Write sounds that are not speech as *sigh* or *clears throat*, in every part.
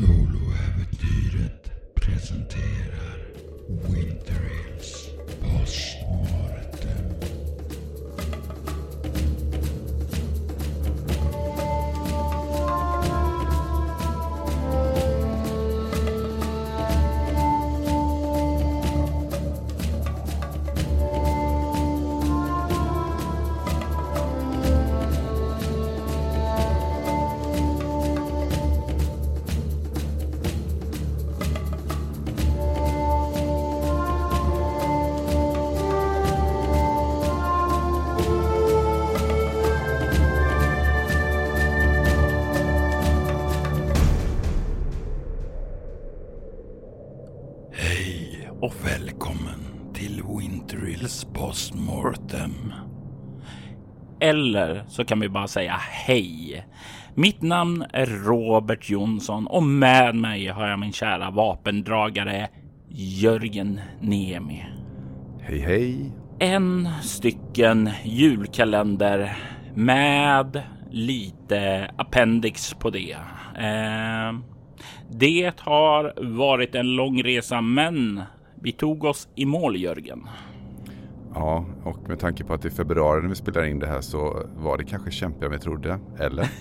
Soloäventyret presenterar Eller så kan vi bara säga hej. Mitt namn är Robert Jonsson och med mig har jag min kära vapendragare Jörgen Niemi. Hej hej! En stycken julkalender med lite appendix på det. Eh, det har varit en lång resa, men vi tog oss i mål, Jörgen. Ja, och med tanke på att det är februari när vi spelar in det här så var det kanske kämpigare än vi trodde, eller? *laughs*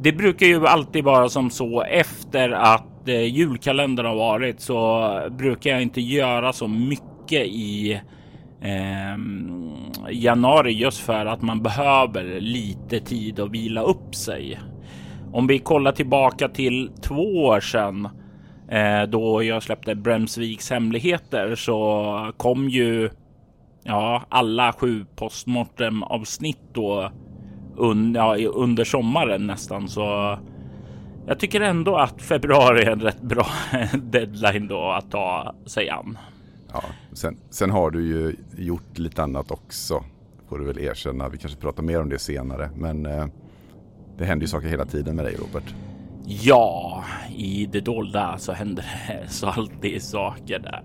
Det brukar ju alltid vara som så efter att eh, julkalendern har varit så brukar jag inte göra så mycket i eh, januari just för att man behöver lite tid att vila upp sig. Om vi kollar tillbaka till två år sedan eh, då jag släppte Bremsviks hemligheter så kom ju ja, alla sju postmortem avsnitt då un, ja, under sommaren nästan. Så jag tycker ändå att februari är en rätt bra *laughs* deadline då att ta sig an. Ja, sen, sen har du ju gjort lite annat också, får du väl erkänna. Vi kanske pratar mer om det senare, men eh, det händer ju saker hela tiden med dig, Robert. Ja, i det dolda så händer det *laughs* så alltid saker där.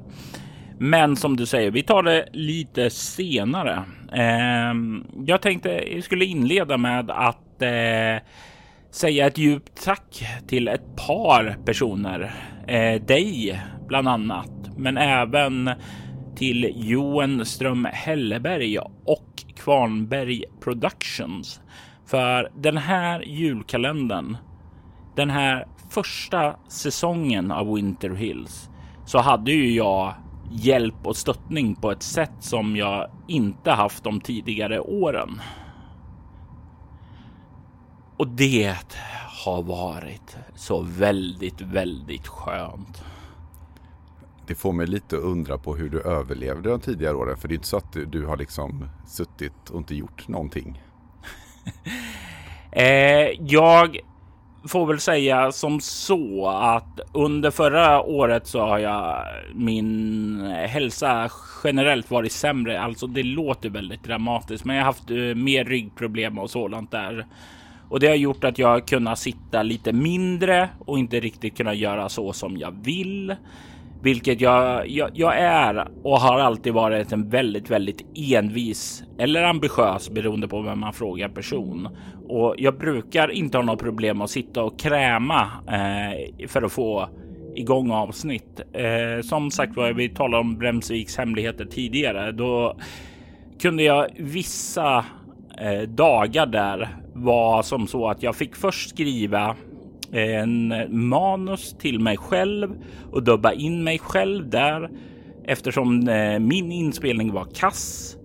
Men som du säger, vi tar det lite senare. Eh, jag tänkte jag skulle inleda med att eh, säga ett djupt tack till ett par personer. Eh, dig bland annat, men även till Johan Ström Helleberg och Kvarnberg Productions. För den här julkalendern, den här första säsongen av Winter Hills, så hade ju jag hjälp och stöttning på ett sätt som jag inte haft de tidigare åren. Och det har varit så väldigt, väldigt skönt. Det får mig lite att undra på hur du överlevde de tidigare åren, för det är inte så att du, har liksom suttit och inte gjort någonting. *laughs* eh, jag får väl säga som så att under förra året så har jag min hälsa generellt varit sämre. Alltså det låter väldigt dramatiskt, men jag har haft eh, mer ryggproblem och sådant där. Och det har gjort att jag har kunnat sitta lite mindre och inte riktigt kunna göra så som jag vill. Vilket jag, jag, jag, är och har alltid varit en väldigt, väldigt envis eller ambitiös beroende på vem man frågar person. Och jag brukar inte ha något problem att sitta och kräma eh, för att få igång avsnitt. Eh, som sagt var, vi talade om Bremsviks hemligheter tidigare. Då kunde jag vissa eh, dagar där var som så att jag fick först skriva en manus till mig själv och dubba in mig själv där eftersom eh, min inspelning var kass.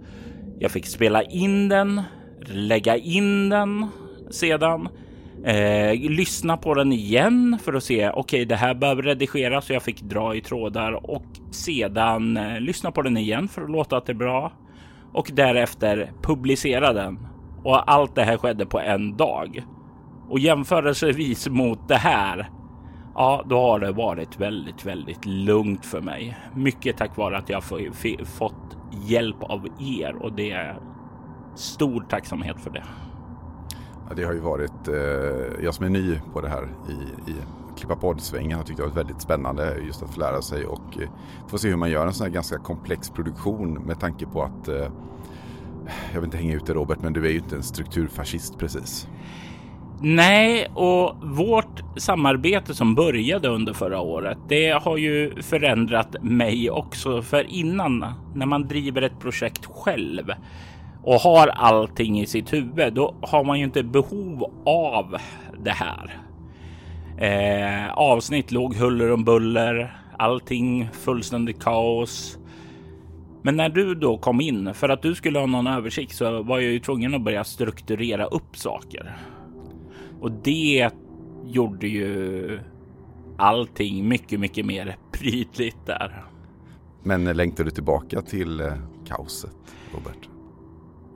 Jag fick spela in den, lägga in den sedan, eh, lyssna på den igen för att se. Okej, okay, det här behöver redigeras så jag fick dra i trådar och sedan eh, lyssna på den igen för att låta att det är bra och därefter publicera den. Och allt det här skedde på en dag. Och jämförelsevis mot det här, ja, då har det varit väldigt, väldigt lugnt för mig. Mycket tack vare att jag fått hjälp av er och det är stor tacksamhet för det. Ja, det har ju varit, eh, jag som är ny på det här i, i klippa poddsvängen har tyckt det varit väldigt spännande just att få lära sig och eh, få se hur man gör en sån här ganska komplex produktion med tanke på att eh, jag vill inte hänga ut det Robert, men du är ju inte en strukturfascist precis. Nej, och vårt samarbete som började under förra året, det har ju förändrat mig också. För innan, när man driver ett projekt själv och har allting i sitt huvud, då har man ju inte behov av det här. Eh, avsnitt låg huller om buller, allting fullständigt kaos. Men när du då kom in för att du skulle ha någon översikt så var jag ju tvungen att börja strukturera upp saker. Och det gjorde ju allting mycket, mycket mer prydligt där. Men längtar du tillbaka till eh, kaoset, Robert?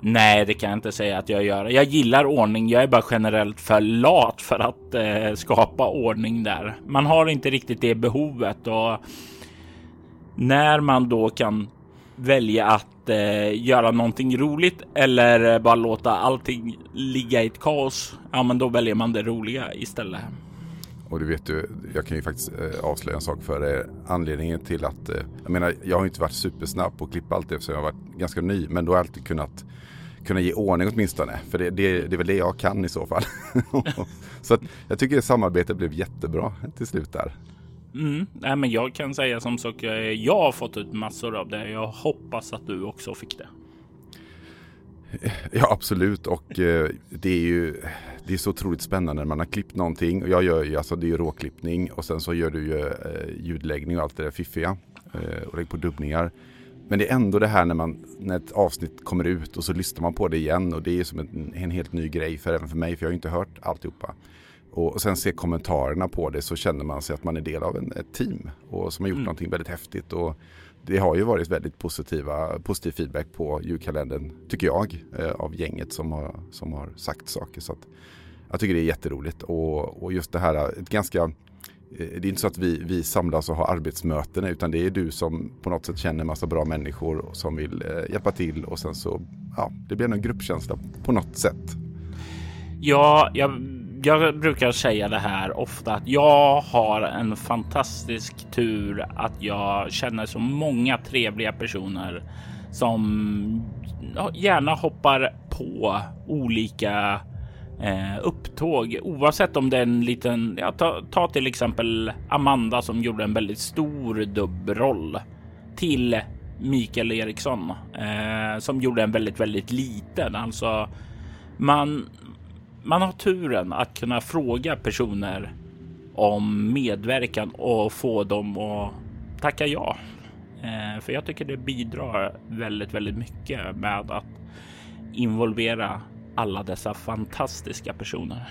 Nej, det kan jag inte säga att jag gör. Jag gillar ordning. Jag är bara generellt för lat för att eh, skapa ordning där. Man har inte riktigt det behovet och när man då kan välja att eh, göra någonting roligt eller eh, bara låta allting ligga i ett kaos. Ja, men då väljer man det roliga istället. Och du vet du, jag kan ju faktiskt eh, avslöja en sak för dig. Anledningen till att, eh, jag menar, jag har inte varit supersnabb på att klippa allt eftersom jag har varit ganska ny. Men då har jag alltid kunnat kunna ge ordning åtminstone. För det, det, det är väl det jag kan i så fall. *laughs* så att jag tycker att samarbetet blev jättebra till slut där. Mm. Nej, men jag kan säga som sagt jag har fått ut massor av det. Jag hoppas att du också fick det. *laughs* Ja, absolut. Och eh, det är ju det är så otroligt spännande när man har klippt någonting. Och jag gör ju, alltså det är ju råklippning och sen så gör du ju eh, ljudläggning och allt det där fiffiga. Eh, och lägger på dubbningar. Men det är ändå det här när, man, när ett avsnitt kommer ut och så lyssnar man på det igen och det är som en, en helt ny grej för även för mig för jag har ju inte hört alltihopa. Och, sen se kommentarerna på det så känner man sig att man är del av en, ett team och som har gjort mm. någonting väldigt häftigt. Och det har ju varit väldigt positiva, positiv feedback på julkalendern, tycker jag, eh, av gänget som har, som har sagt saker. Så att jag tycker det är jätteroligt och, och just det här, ett ganska Eh, det är inte så att vi, vi samlas och har arbetsmöten utan det är du som på något sätt känner en massa bra människor som vill eh, hjälpa till och sen så, ja, det blir en gruppkänsla på något sätt. Ja, jag, jag brukar säga det här ofta att jag har en fantastisk tur att jag känner så många trevliga personer som gärna hoppar på olika eh, upptåg oavsett om det är en liten, ja, ta, ta till exempel Amanda som gjorde en väldigt stor dubbroll till Mikael Eriksson eh, som gjorde en väldigt, väldigt liten. Alltså man, man har turen att kunna fråga personer om medverkan och få dem att tacka ja. Eh, för jag tycker det bidrar väldigt, väldigt mycket med att involvera alla dessa fantastiska personer.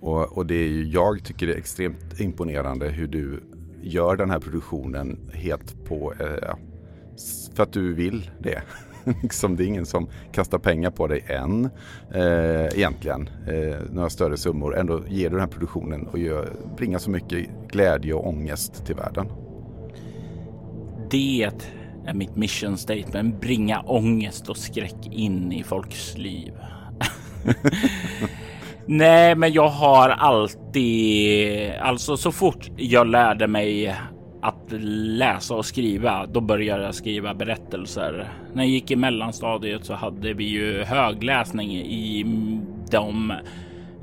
Och, och, det är ju, jag tycker det är extremt imponerande hur du gör den här produktionen helt på, eh, för att du vill det. *laughs* liksom, det är ingen som kastar pengar på dig än eh, egentligen. Eh, några större summor. Ändå ger du den här produktionen och gör, bringar så mycket glädje och ångest till världen. Det är mitt mission statement. Bringa ångest och skräck in i folks liv. *laughs* Nej, men jag har alltid, alltså så fort jag lärde mig att läsa och skriva, då började jag skriva berättelser. När jag gick i mellanstadiet så hade vi ju högläsning i de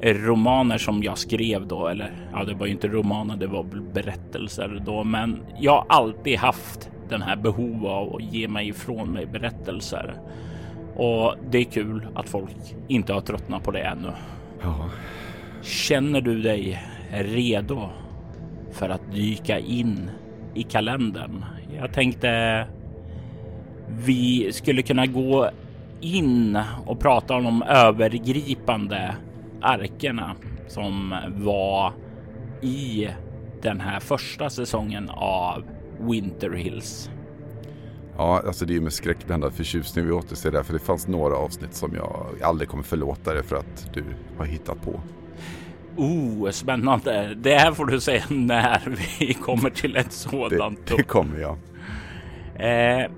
romaner som jag skrev då, eller ja, det var ju inte romaner, det var berättelser då, men jag har alltid haft den här behov av att ge mig ifrån mig berättelser. Och det är kul att folk inte har tröttnat på det ännu. Ja. Känner du dig redo för att dyka in i kalendern? Jag tänkte vi skulle kunna gå in och prata om de övergripande arkerna som var i den här första säsongen av Winter Hills. Ja, alltså det är med skräckblandad förtjusning vi återser det. För det fanns några avsnitt som jag aldrig kommer förlåta dig för att du har hittat på. Oh, spännande. Det här får du säga när vi kommer till ett sådant. Det, det kommer jag. Eh,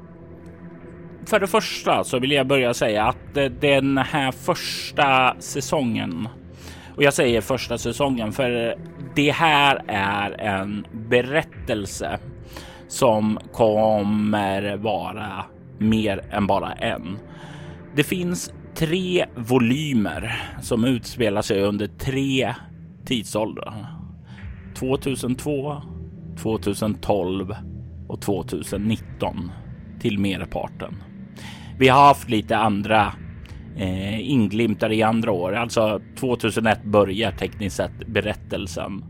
för det första så vill jag börja säga att den här första säsongen och jag säger första säsongen för det här är en berättelse som kommer vara mer än bara en. Det finns tre volymer som utspelar sig under tre tidsåldrar. 2002, 2012 och 2019 till merparten. Vi har haft lite andra eh, inglimtar i andra år. Alltså 2001 börjar tekniskt sett berättelsen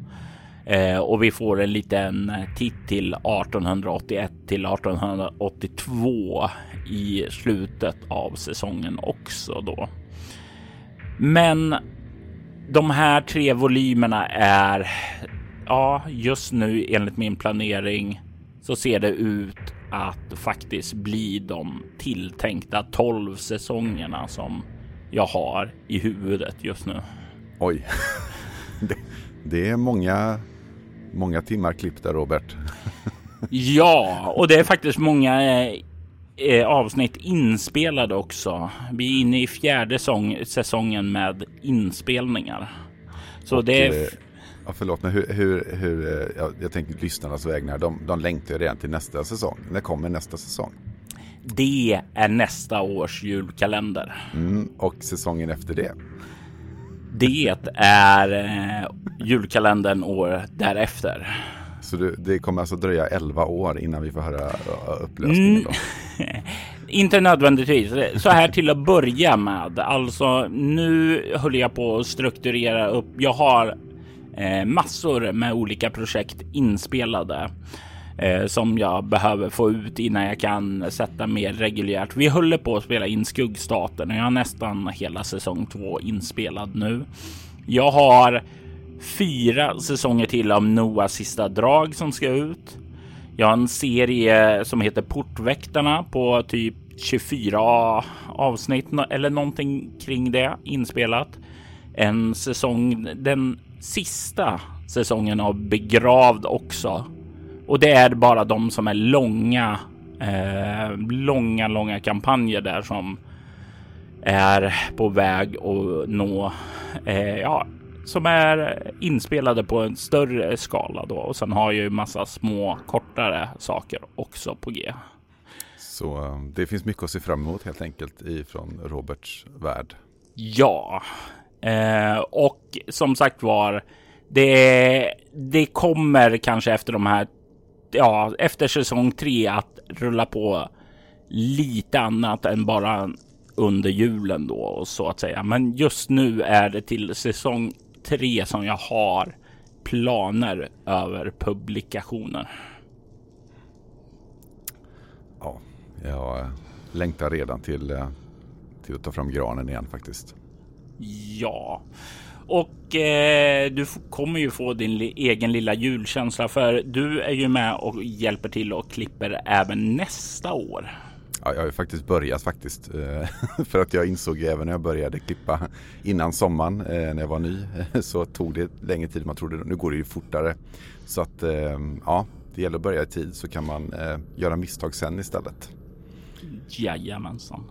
eh, och vi får en liten titt till 1881 till 1882 i slutet av säsongen också då. Men de här tre volymerna är ja, just nu enligt min planering så ser det ut att faktiskt bli de tilltänkta 12 säsongerna som jag har i huvudet just nu. Oj, *laughs* det, det är många, många timmar klipp där Robert. *laughs* ja, och det är faktiskt många eh, avsnitt inspelade också. Vi är inne i fjärde sång, säsongen med inspelningar. Så och, det är... Eh, ja, förlåt, men hur, hur, hur eh, jag, jag tänker lyssnarnas vägnar, de, de längtar redan till nästa säsong. När kommer nästa säsong? Det är nästa års julkalender. Mm, och säsongen efter det? Det är eh, julkalendern år därefter. Så det, det, kommer alltså dröja 11 år innan vi får höra eh, upplösningen? Då. Mm. *laughs* Inte nödvändigtvis. Så här till att börja med. Alltså nu höll jag på att strukturera upp. Jag har eh, massor med olika projekt inspelade eh, som jag behöver få ut innan jag kan sätta mer reguljärt. Vi håller på att spela in Skuggstaten och jag har nästan hela säsong två inspelad nu. Jag har fyra säsonger till av Noahs sista drag som ska ut. Jag har en serie som heter Portväktarna på typ 24 avsnitt eller någonting kring det inspelat. En säsong, den sista säsongen av Begravd också. Och det är bara de som är långa, eh, långa, långa kampanjer där som är på väg att nå, eh, ja, som är inspelade på en större skala då. Och sen har jag ju massa små kortare saker också på G. Så eh, det finns mycket att se fram emot helt enkelt ifrån Roberts värld. Ja, eh, och som sagt var, det, det kommer kanske efter de här, ja, efter säsong tre att rulla på lite annat än bara under julen då så att säga. Men just nu är det till säsong tre som jag har planer över publikationer. Ja, jag längtar redan till, eh, till att ta fram granen igen faktiskt. Ja, och eh, du kommer ju få din egen lilla julkänsla för du är ju med och hjälper till och klipper även nästa år. Ja, jag har ju faktiskt börjat faktiskt. Eh, *laughs* för att jag insåg även när jag började klippa innan sommaren eh, när jag var ny *laughs* så tog det längre tid än man trodde. Nu går det ju fortare. Så att ehm, ja, det gäller att börja i tid så kan man eh, göra misstag sen istället. Jajamensan.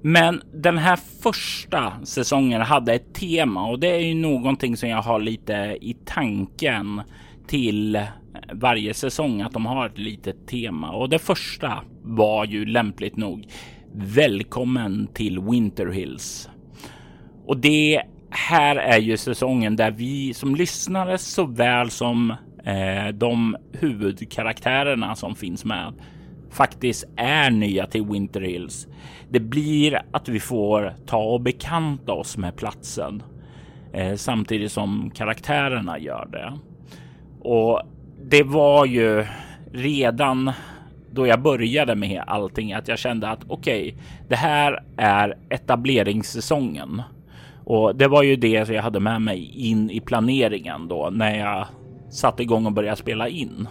Men den här första säsongen hade ett tema och det är ju någonting som jag har lite i tanken till varje säsong att de har ett litet tema och det första var ju lämpligt nog Välkommen till Winter Hills. Och det här är ju säsongen där vi som lyssnare såväl som eh, de huvudkaraktärerna som finns med faktiskt är nya till Winter Hills. Det blir att vi får ta och bekanta oss med platsen eh, samtidigt som karaktärerna gör det. Och det var ju redan då jag började med allting att jag kände att okej, okay, det här är etableringssäsongen. Och det var ju det jag hade med mig in i planeringen då när jag satte igång och började spela in.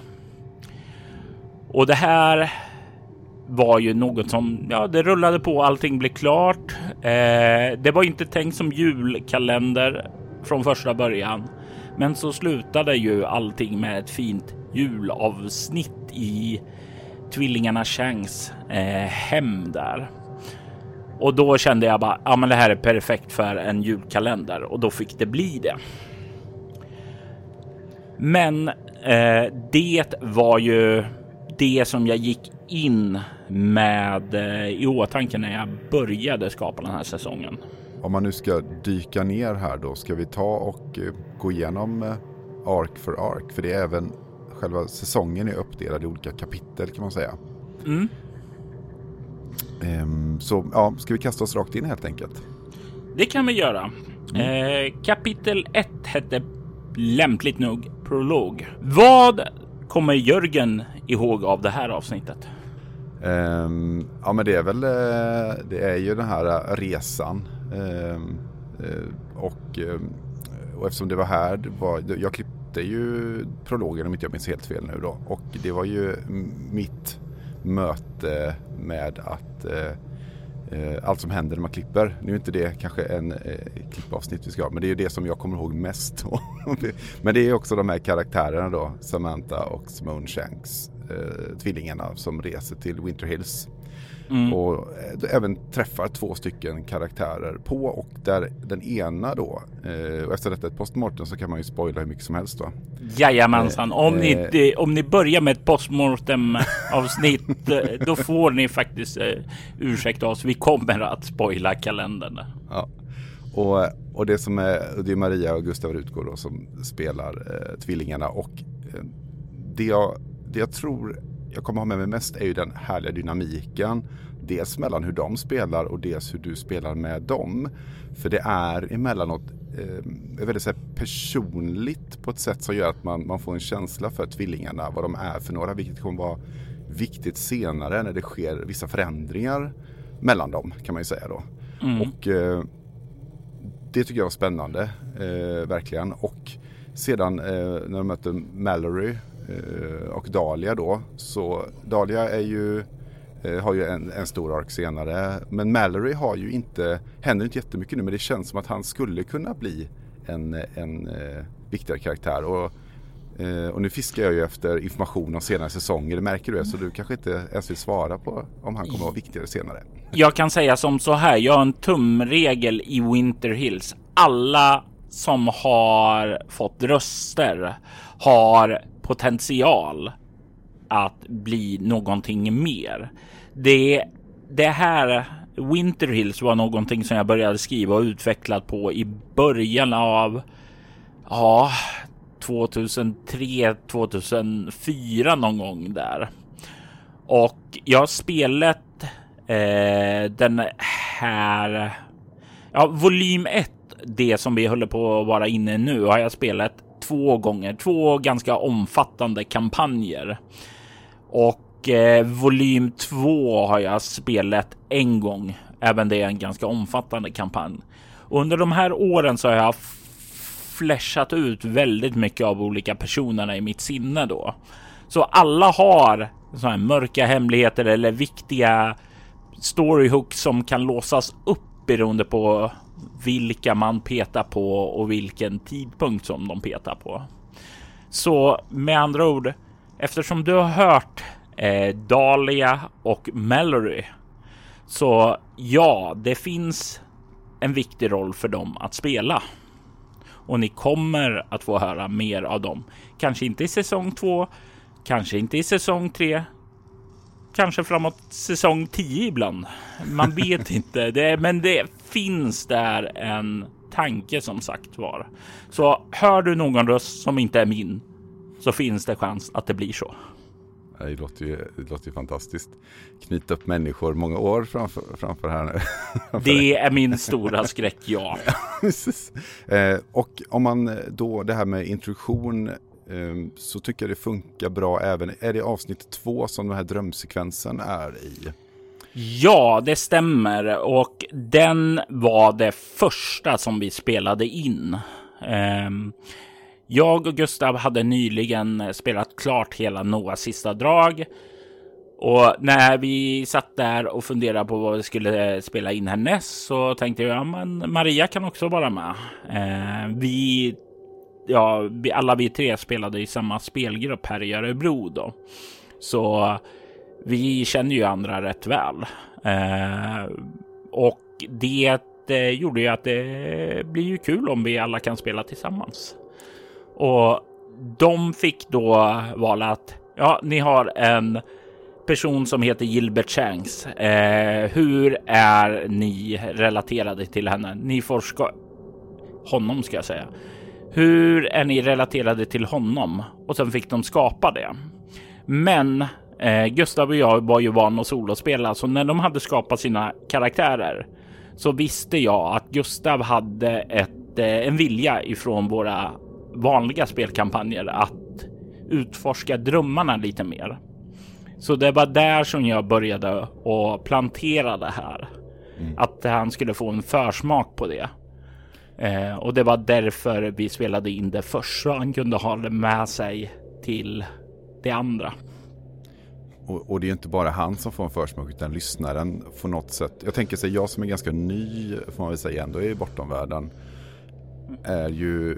Och det här var ju något som, ja, det rullade på. Allting blev klart. Eh, det var inte tänkt som julkalender från första början, men så slutade ju allting med ett fint julavsnitt i tvillingarna Changs eh, hem där. Och då kände jag bara, ja, men det här är perfekt för en julkalender och då fick det bli det. Men eh, det var ju det som jag gick in med eh, i åtanke när jag började skapa den här säsongen. Om man nu ska dyka ner här då, ska vi ta och eh, gå igenom eh, ark för ark? För det är även själva säsongen är uppdelad i olika kapitel kan man säga. Mm. Ehm, så ja, ska vi kasta oss rakt in helt enkelt? Det kan vi göra. Eh, kapitel 1 hette lämpligt nog prolog. Vad kommer Jörgen ihåg av det här avsnittet? Ehm, ja men det är väl eh, det är ju den här resan. Eh, och, eh, och eftersom det var här, det var, jag klippte ju prologen om inte jag minns helt fel nu då. Och det var ju mitt möte med att eh, eh, allt som händer när man klipper. Nu är inte det kanske en eh, klippavsnitt vi ska ha, men det är ju det som jag kommer ihåg mest. då. *laughs* men det är också de här karaktärerna då, Samantha och Simone Shanks, eh, tvillingarna som reser till Winter Hills. Mm. Och eh, även träffar två stycken karaktärer på och där den ena då, eh, och efter detta ett postmortem så kan man ju spoila hur mycket som helst då. Jajamensan. Om, Eh, ni, eh. inte- om ni börjar med ett postmortem *laughs* avsnitt, eh, då får ni faktiskt eh, ursäkta oss. Vi kommer att spoila kalendern. Ja. Och, och det som är, det är Maria och Gustav Rutgård då som spelar eh, tvillingarna och det, jag, det jag tror jag kommer ha med mig mest är ju den härliga dynamiken. Dels mellan hur de spelar och dels hur du spelar med dem. För det är emellanåt eh, väldigt så personligt på ett sätt som gör att man, man får en känsla för tvillingarna, vad de är för några, vilket kommer vara viktigt senare när det sker vissa förändringar mellan dem kan man ju säga då. Och eh, det tycker jag var spännande, eh, verkligen. Och sedan eh, när de möter Mallory Eh, och Dahlia då, så Dahlia är ju, eh, har ju en, en stor ark senare. Men Mallory har ju inte, händer inte jättemycket nu, men det känns som att han skulle kunna bli en, en eh, viktigare karaktär. Och, eh, och nu fiskar jag ju efter information om senare säsonger, det märker du, så du kanske inte ens vill svara på om han kommer att vara viktigare senare. Jag kan säga som så här. Jag har en tumregel i Winter Hills. Alla som har fått röster har potential att bli någonting mer. Det, det här Winter Hills var någonting som jag började skriva och utvecklat på i början av ja, 2003, 2004 någon gång där. Och jag har spelat eh, den här, ja, volym 1, det som vi håller på att vara inne i nu, har jag spelat två gånger, två ganska omfattande kampanjer. Och eh, volym 2 har jag spelat en gång, även det är en ganska omfattande kampanj. Och under de här åren så har jag flashat ut väldigt mycket av olika personerna i mitt sinne då. Så alla har så här mörka hemligheter eller viktiga storyhooks som kan låsas upp beroende på vilka man petar på och vilken tidpunkt som de petar på. Så med andra ord, eftersom du har hört eh, Dahlia och Mallory så ja, det finns en viktig roll för dem att spela. Och ni kommer att få höra mer av dem. Kanske inte i säsong två, kanske inte i säsong tre, kanske framåt säsong 10 ibland. Man *laughs* vet inte, det, men det finns där en tanke som sagt var. Så hör du någon röst som inte är min så finns det chans att det blir så. Det låter, ju, det låter ju fantastiskt. Knyta upp människor många år framför, framför här nu. *laughs* Det är min stora skräck, ja. *laughs* Eh, och om man då, det här med introduktion, Ehm, så tycker jag det funkar bra även, är det avsnitt två som den här drömsekvensen är i? Ja, det stämmer och den var det första som vi spelade in. Ehm, jag och Gustav hade nyligen spelat klart hela Noahs sista drag. Och när vi satt där och funderade på vad vi skulle eh, spela in härnäst så tänkte jag, ja Maria kan också vara med. Eh, vi, ja, alla vi tre spelade i samma spelgrupp här i Örebro då. Så vi känner ju andra rätt väl. Eh, och det eh, gjorde ju att det blir ju kul om vi alla kan spela tillsammans. Och de fick då vala att ja, ni har en person som heter Gilbert Shanks. Eh, hur är ni relaterade till henne? Ni forskar honom ska jag säga. Hur är ni relaterade till honom? Och sen fick de skapa det. Men eh, Gustav och jag var ju vana att solospela, så när de hade skapat sina karaktärer så visste jag att Gustav hade ett, eh, en vilja ifrån våra vanliga spelkampanjer att utforska drömmarna lite mer. Så det var där som jag började att plantera det här. Mm. Att han skulle få en försmak på det. Eh, och det var därför vi spelade in det först så han kunde ha det med sig till det andra. Och, och, det är inte bara han som får en försmak utan lyssnaren får något sätt. Jag tänker sig jag som är ganska ny får man väl säga ändå i bortomvärlden. Är ju,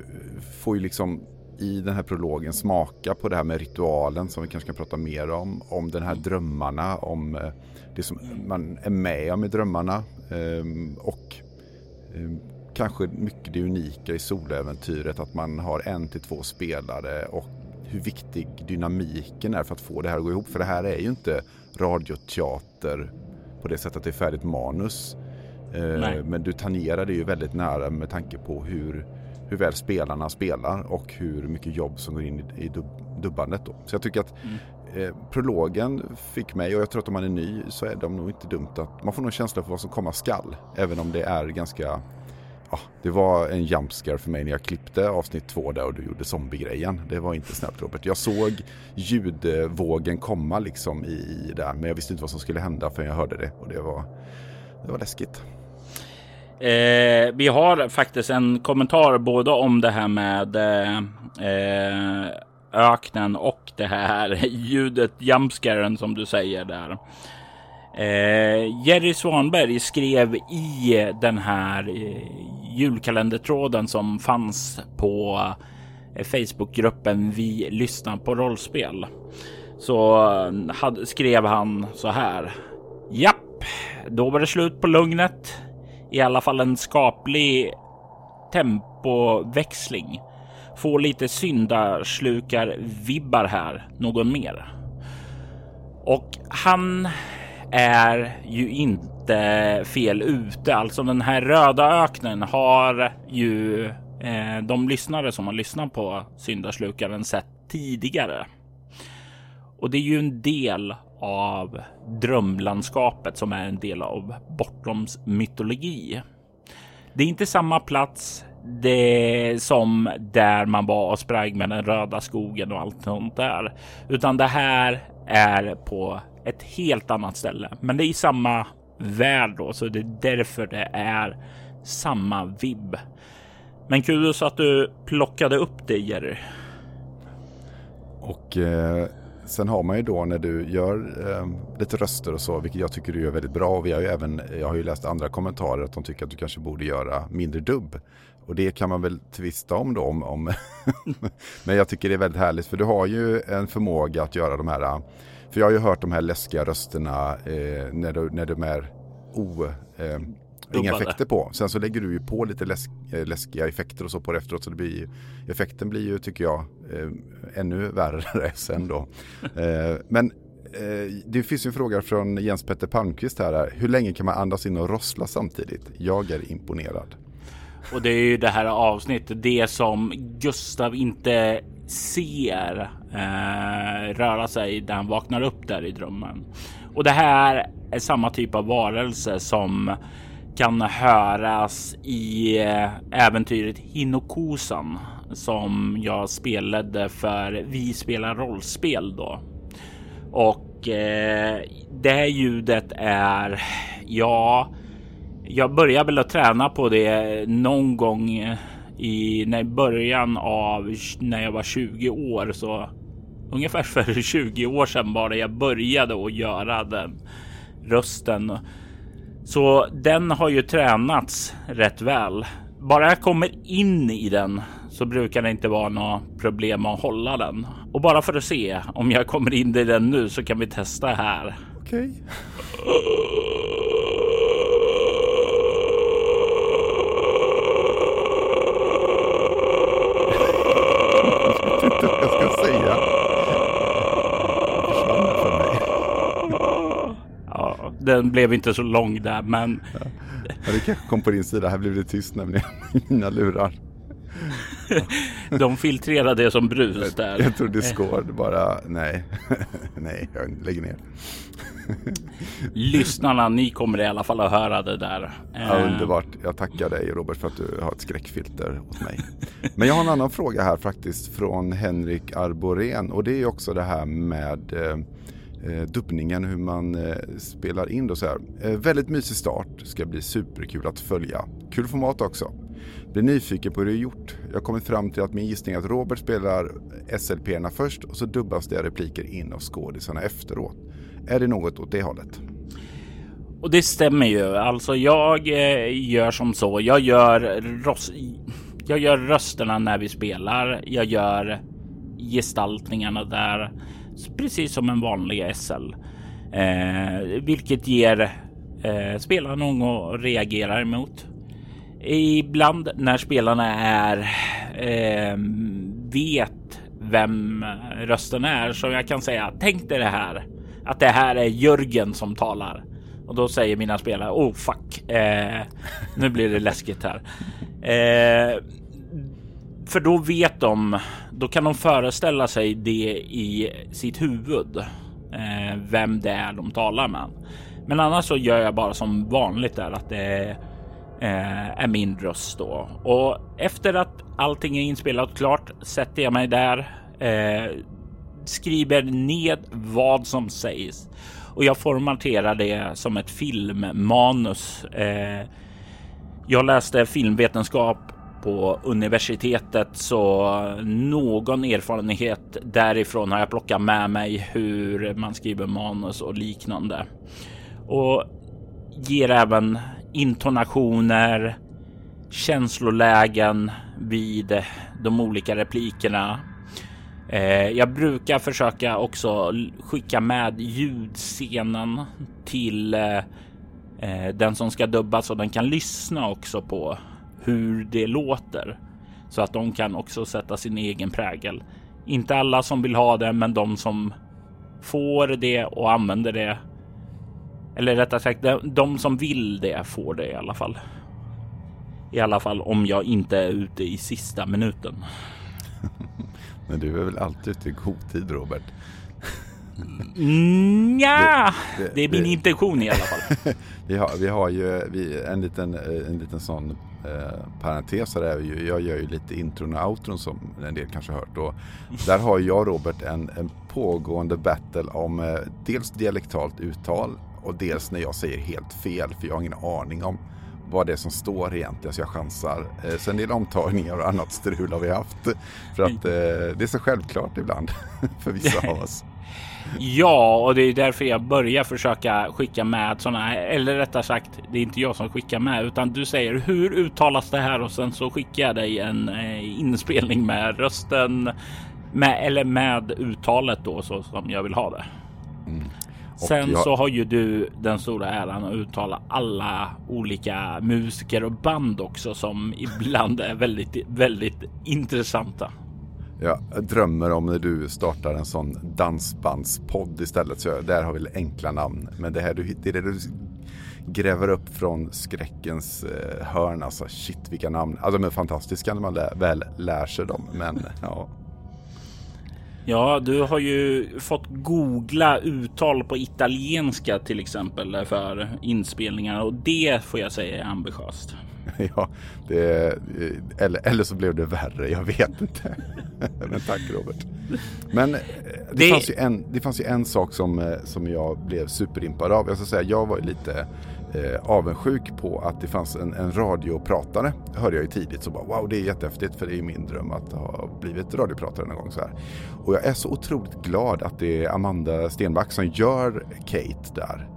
får ju liksom i den här prologen smaka på det här med ritualen som vi kanske kan prata mer om. Om den här drömmarna, om eh, det som man är med om i drömmarna. Ehm, och ehm, kanske mycket det unika i soläventyret att man har en till två spelare och hur viktig dynamiken är för att få det här att gå ihop. För det här är ju inte radioteater på det sättet att det är färdigt manus. Eh, Nej. Men du tangerar det ju väldigt nära med tanke på hur, hur väl spelarna spelar och hur mycket jobb som går in i, i dub, dubbandet. Då. Så jag tycker att mm. eh, prologen fick mig, och jag tror att om man är ny så är de nog inte dumt att man får nog känsla för vad som komma skall. Även om det är ganska ja, det var en jumpscare för mig när jag klippte avsnitt två där och du gjorde zombiegrejen. Det var inte snällt Robert. Jag såg ljudvågen komma liksom i, i där men jag visste inte vad som skulle hända förrän jag hörde det och det var, det var läskigt. Eh, vi har faktiskt en kommentar både om det här med eh, öknen och det här *laughs* ljudet, jumpscaren som du säger där. Eh, Jerry Svanberg skrev i den här eh, julkalendertråden som fanns på eh, Facebookgruppen Vi lyssnar på rollspel. Så eh, had, skrev han så här. Japp, då var det slut på lugnet. I alla fall en skaplig tempoväxling. Få lite syndaslukar vibbar här. Någon mer? Och han är ju inte fel ute. Alltså den här röda öknen har ju eh, de lyssnare som har lyssnat på syndaslukaren sett tidigare. Och det är ju en del av drömlandskapet som är en del av Bortoms mytologi. Det är inte samma plats det som där man var och sprang med den röda skogen och allt sånt där, utan det här är på ett helt annat ställe. Men det är i samma värld då, så det är därför det är samma vibb. Men kul så att du plockade upp det Jerry. Och eh, sen har man ju då när du gör eh, lite röster och så, vilket jag tycker du gör väldigt bra. Och vi har ju även, jag har ju läst andra kommentarer att de tycker att du kanske borde göra mindre dubb. Och det kan man väl tvista om då. Om, om *laughs* Men jag tycker det är väldigt härligt för du har ju en förmåga att göra de här för jag har ju hört de här läskiga rösterna eh, när, du, när de är o... Eh, inga effekter på. Sen så lägger du ju på lite läsk, eh, läskiga effekter och så på det efteråt. Så det blir, effekten blir ju, tycker jag, eh, ännu värre *laughs* sen då. Eh, men eh, det finns ju en fråga från Jens Petter Palmqvist här. Hur länge kan man andas in och rossla samtidigt? Jag är imponerad. Och det är ju det här avsnittet, det som Gustav inte ser eh, röra sig där han vaknar upp där i drömmen. Och det här är samma typ av varelse som kan höras i eh, äventyret Hinokosan som jag spelade för Vi spelar rollspel då. Och eh, det här ljudet är ja, jag börjar väl att träna på det någon gång eh, i när början av när jag var 20 år så ungefär för *laughs* 20 år sedan bara jag började att göra den rösten. Så den har ju tränats rätt väl. Bara jag kommer in i den så brukar det inte vara några problem att hålla den. Och bara för att se om jag kommer in i den nu så kan vi testa här. Okej. Okay. *laughs* den blev inte så lång där, men... Ja, det kanske kom på din sida. Här blev det tyst nämligen. *laughs* Mina lurar. *laughs* De filtrerade det som brus där. Jag tror Discord bara, nej, *laughs* nej, jag lägger ner. Lyssnarna, ni kommer i alla fall att höra det där. Ja, Eh, underbart. Jag tackar dig Robert för att du har ett skräckfilter åt mig. Men jag har en annan fråga här faktiskt från Henrik Arborén och det är också det här med eh, dubbningen, hur man eh, spelar in och så här. Eh, väldigt mysig start, ska bli superkul att följa. Kul format också. Blir nyfiken på hur det är gjort. Jag har kommit fram till att min gissning är att Robert spelar SLP-erna först och så dubbas det repliker in av skådisarna efteråt. Är det något åt det hållet? Och det stämmer ju. Alltså jag eh, gör som så. Jag gör, jag gör rösterna när vi spelar. Jag gör gestaltningarna där. Precis som en vanlig SL. Eh, vilket ger eh, spelarna något att reagera emot. Ibland när spelarna är eh, vet vem rösten är så jag kan säga tänk dig det här att det här är Jörgen som talar och då säger mina spelare oh fuck eh, nu blir det läskigt här. Eh, för då vet de, då kan de föreställa sig det i sitt huvud. Eh, vem det är de talar med. Men annars så gör jag bara som vanligt där att det eh, är min röst då. Och efter att allting är inspelat och klart sätter jag mig där, eh, skriver ned vad som sägs och jag formaterar det som ett filmmanus. Eh, jag läste filmvetenskap på universitetet så någon erfarenhet därifrån har jag plockat med mig hur man skriver manus och liknande. Och ger även intonationer, känslolägen vid de olika replikerna. Eh, jag brukar försöka också skicka med ljudscenen till eh, eh, den som ska dubba så den kan lyssna också på hur det låter så att de kan också sätta sin egen prägel. Inte alla som vill ha det, men de som får det och använder det. Eller rättare sagt, de, de som vill det får det i alla fall. I alla fall om jag inte är ute i sista minuten. *laughs* Men du är väl alltid ute i god tid Robert? Mm, ja, Det- det, det- är min intention i alla fall. *laughs* Vi har, vi har ju vi, en, liten, eh, en liten sån eh, parentes här. Är ju, jag gör ju lite intron och outron som en del kanske hört. Och där har jag och Robert en, en pågående battle om eh, dels dialektalt uttal och dels när jag säger helt fel. För jag har ingen aning om vad det är som står egentligen så jag chansar. Eh, så en del omtagningar och annat strul har vi haft. För att eh, det är så självklart ibland *laughs* för vissa av oss. Ja, och det är därför jag börjar försöka skicka med sådana, eller rättare sagt, det är inte jag som skickar med, utan du säger hur uttalas det här och sen så skickar jag dig en eh, inspelning med rösten med eller med uttalet då så som jag vill ha det. Och Sen jag- så har ju du den stora äran att uttala alla olika musiker och band också som ibland är väldigt, väldigt intressanta. Jag drömmer om när du startar en sån dansbandspodd istället. Så jag, där har vi enkla namn. Men det här det är det du gräver upp från skräckens eh, hörn. Alltså shit vilka namn. Alltså de är fantastiska när man lä, väl lär sig dem. Men *laughs* ja. Ja, du har ju fått googla uttal på italienska till exempel för inspelningar och det får jag säga är ambitiöst. *laughs* ja det, eller, eller så blev det värre. Jag vet inte. *laughs* Men tack Robert. Men eh, det, Det- Fanns ju en, det fanns ju en sak som, eh, som jag blev superimpad av. Jag ska säga, jag var lite eh, avundsjuk på att det fanns en, en radiopratare. Det hörde jag ju tidigt så bara wow det är jättehäftigt för det är min dröm att ha blivit radiopratare någon gång så här. Och jag är så otroligt glad att det är Amanda Stenback som gör Kate där.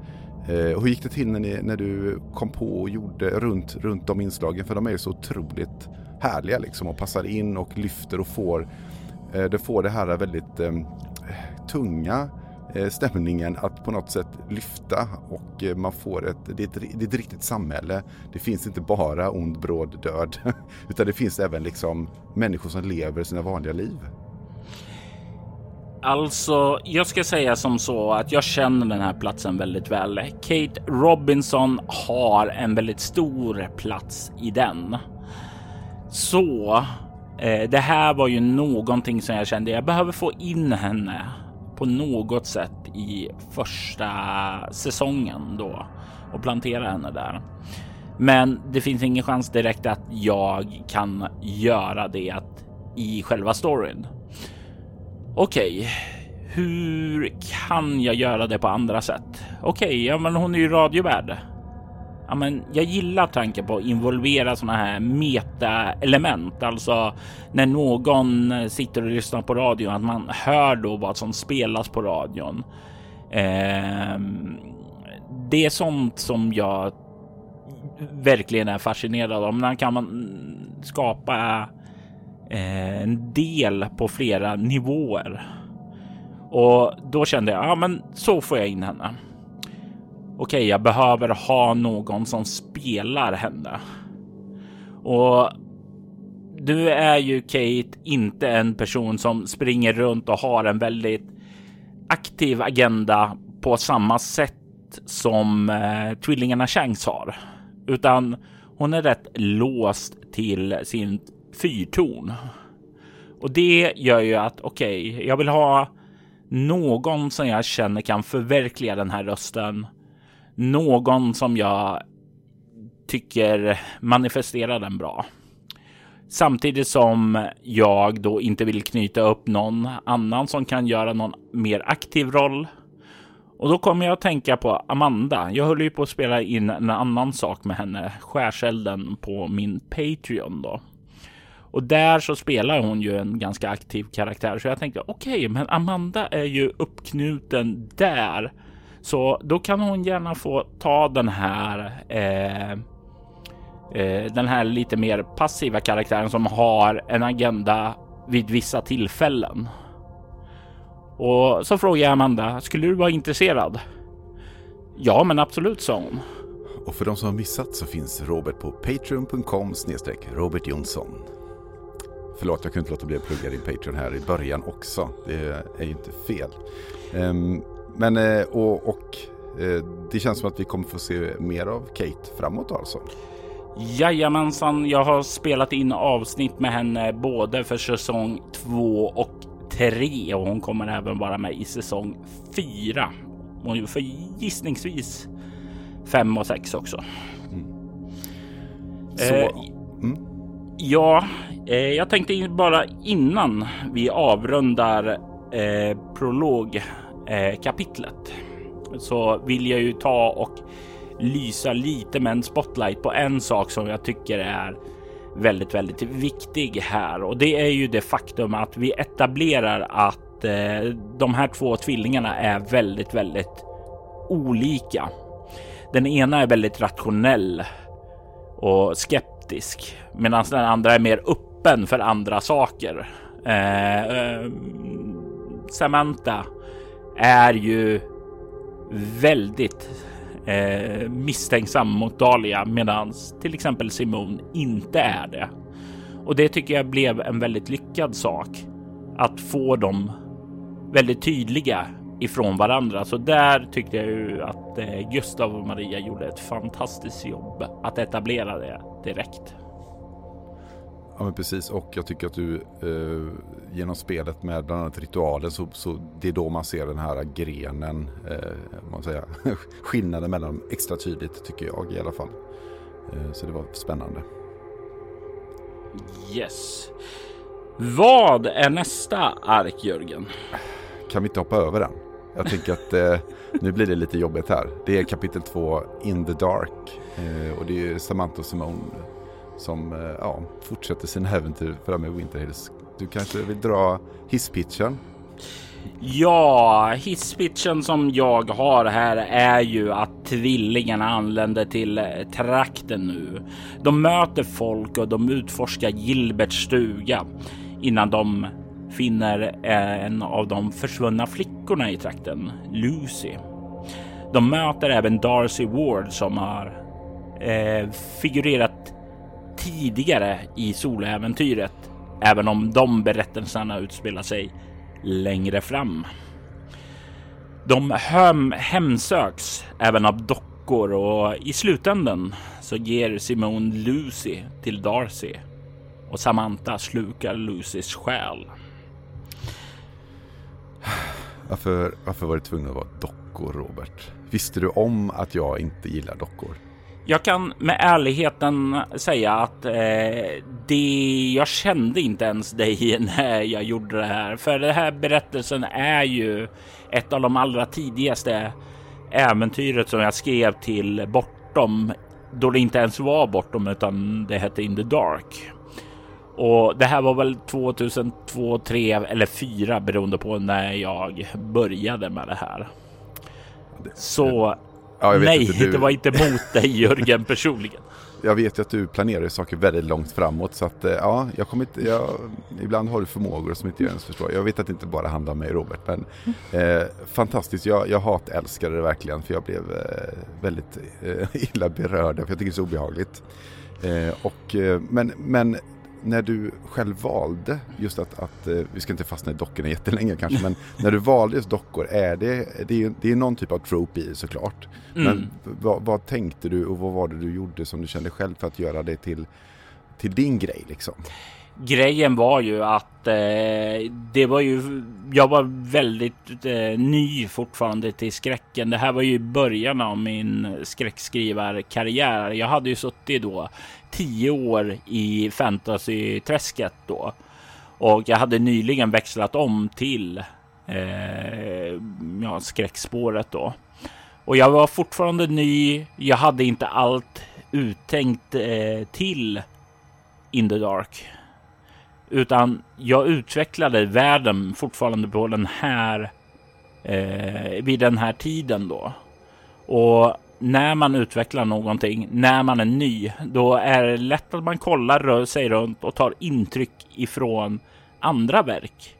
Eh, hur gick det till när, ni, när du kom på och gjorde runt, runt de inslagen? För de är ju så otroligt härliga liksom och passar in och lyfter och får, eh, det får det här väldigt eh, tunga eh, stämningen att på något sätt lyfta och eh, man får ett, det är ett, det är ett riktigt samhälle. Det finns inte bara ond, bråd död *laughs* utan det finns även liksom människor som lever sina vanliga liv. Alltså, jag ska säga som så att jag känner den här platsen väldigt väl. Kate Robinson har en väldigt stor plats i den. Så eh, det här var ju någonting som jag kände jag behöver få in henne på något sätt i första säsongen då och plantera henne där. Men det finns ingen chans direkt att jag kan göra det i själva storyn. Okej, okay. hur kan jag göra det på andra sätt? Okej, okay, ja, men hon är ju radiovärd. Ja, men jag gillar tanken på att involvera sådana här meta-element, alltså när någon sitter och lyssnar på radion, att man hör då vad som spelas på radion. Eh, det är sånt som jag verkligen är fascinerad av. När kan man skapa eh, Eh, en del på flera nivåer? Och då kände jag, ja men så får jag in henne. Okej, jag behöver ha någon som spelar henne. Och du är ju Kate inte en person som springer runt och har en väldigt aktiv agenda på samma sätt som eh, tvillingarna Shanks har, utan hon är rätt låst till sin fyrtorn. Och det gör ju att okej, okay, jag vill ha någon som jag känner kan förverkliga den här rösten. Någon som jag tycker manifesterar den bra. Samtidigt som jag då inte vill knyta upp någon annan som kan göra någon mer aktiv roll och då kommer jag att tänka på Amanda. Jag höll ju på att spela in en annan sak med henne, skärselden på min Patreon då. Och där så spelar hon ju en ganska aktiv karaktär, så jag tänkte okej, okay, men Amanda är ju uppknuten där, så då kan hon gärna få ta den här. Eh, eh, den här lite mer passiva karaktären som har en agenda vid vissa tillfällen. Och så frågade jag Amanda, skulle du vara intresserad? Ja, men absolut, sa hon. Och för de som har missat så finns Robert på patreon.com snedstreck Robert Jonsson. Förlåt, jag kunde inte låta bli att plugga din Patreon här i början också. Det är ju inte fel. Um, men, eh, och, och eh, det känns som att vi kommer få se mer av Kate framåt alltså. Jajamensan, jag har spelat in avsnitt med henne både för säsong två och 3 och hon kommer även vara med i säsong 4. Och för gissningsvis 5 och 6 också. Mm. Så. Eh, mm. Ja, eh, jag tänkte bara innan vi avrundar eh, prologkapitlet eh, så vill jag ju ta och lysa lite med en spotlight på en sak som jag tycker är väldigt, väldigt viktig här och det är ju det faktum att vi etablerar att eh, de här två tvillingarna är väldigt, väldigt olika. Den ena är väldigt rationell och skeptisk medan den andra är mer öppen för andra saker. Eh, eh, Samantha är ju väldigt eh, misstänksam mot Dahlia medan till exempel Simon inte är det. Och det tycker jag blev en väldigt lyckad sak att få dem väldigt tydliga ifrån varandra. Så där tyckte jag ju att eh, Gustav och Maria gjorde ett fantastiskt jobb att etablera det direkt. Ja men precis och jag tycker att du eh, genom spelet med bland annat ritualen så, så det är då man ser den här grenen, eh, man säger, *laughs* skillnaden mellan dem extra tydligt tycker jag i alla fall. Eh, så det var spännande. Yes. Vad är nästa ark Jörgen? Kan vi inte hoppa över den? Jag tänker att eh, nu blir det lite jobbigt här. Det är kapitel 2 In the Dark eh, och det är Samantha och Simone som eh, ja, fortsätter sina äventyr framme i Winter Hills. Du kanske vill dra hisspitchen? Ja, hisspitchen som jag har här är ju att tvillingarna anländer till eh, trakten nu. De möter folk och de utforskar Gilberts stuga innan de finner eh, en av de försvunna flickorna i trakten, Lucy. De möter även Darcy Ward som har eh, figurerat tidigare i soläventyret, även om de berättelserna utspelar sig längre fram. De hem hemsöks även av dockor och i slutändan så ger Simone Lucy till Darcy och Samantha slukar Lucys själ. Varför, varför var det tvungen att vara dockor, Robert? Visste du om att jag inte gillar dockor? Jag kan med ärligheten säga att eh, det, jag kände inte ens dig *laughs* när jag gjorde det här. För den här berättelsen är ju ett av de allra tidigaste äventyret som jag skrev till Bortom. Då det inte ens var Bortom utan det hette In the Dark. Och det här var väl 2002, 2003 eller 2004 beroende på när jag började med det här. Så ja, nej, inte, du... det var inte mot dig Jörgen personligen. *laughs* Jag vet ju att du planerar saker väldigt långt framåt så att eh, ja, jag kommer inte, jag, ibland har du förmågor som inte jag ens förstår. Jag vet att det inte bara handlar om mig Robert, men *laughs* eh, fantastiskt. Jag, jag hatälskade det verkligen för jag blev eh, väldigt eh, *laughs* illa berörd för jag tycker det är så obehagligt. Eh, och, eh, men, men när du själv valde just att, att eh, vi ska inte fastna i dockorna jättelänge kanske, men *laughs* när du valde just dockor, är det, det är, det är någon typ av trope i såklart. Mm. Men vad, vad, tänkte du och vad var det du gjorde som du kände själv för att göra det till, till din grej liksom? Grejen var ju att eh, det var ju, jag var väldigt eh, ny fortfarande till skräcken. Det här var ju början av min skräckskrivarkarriär. Jag hade ju suttit då tio år i fantasy-träsket då. Och jag hade nyligen växlat om till eh, ja, skräckspåret då. Och jag var fortfarande ny. Jag hade inte allt uttänkt eh, till In the Dark. Utan jag utvecklade världen fortfarande på den här eh, vid den här tiden då. Och när man utvecklar någonting, när man är ny, då är det lätt att man kollar, rör sig runt och tar intryck ifrån andra verk.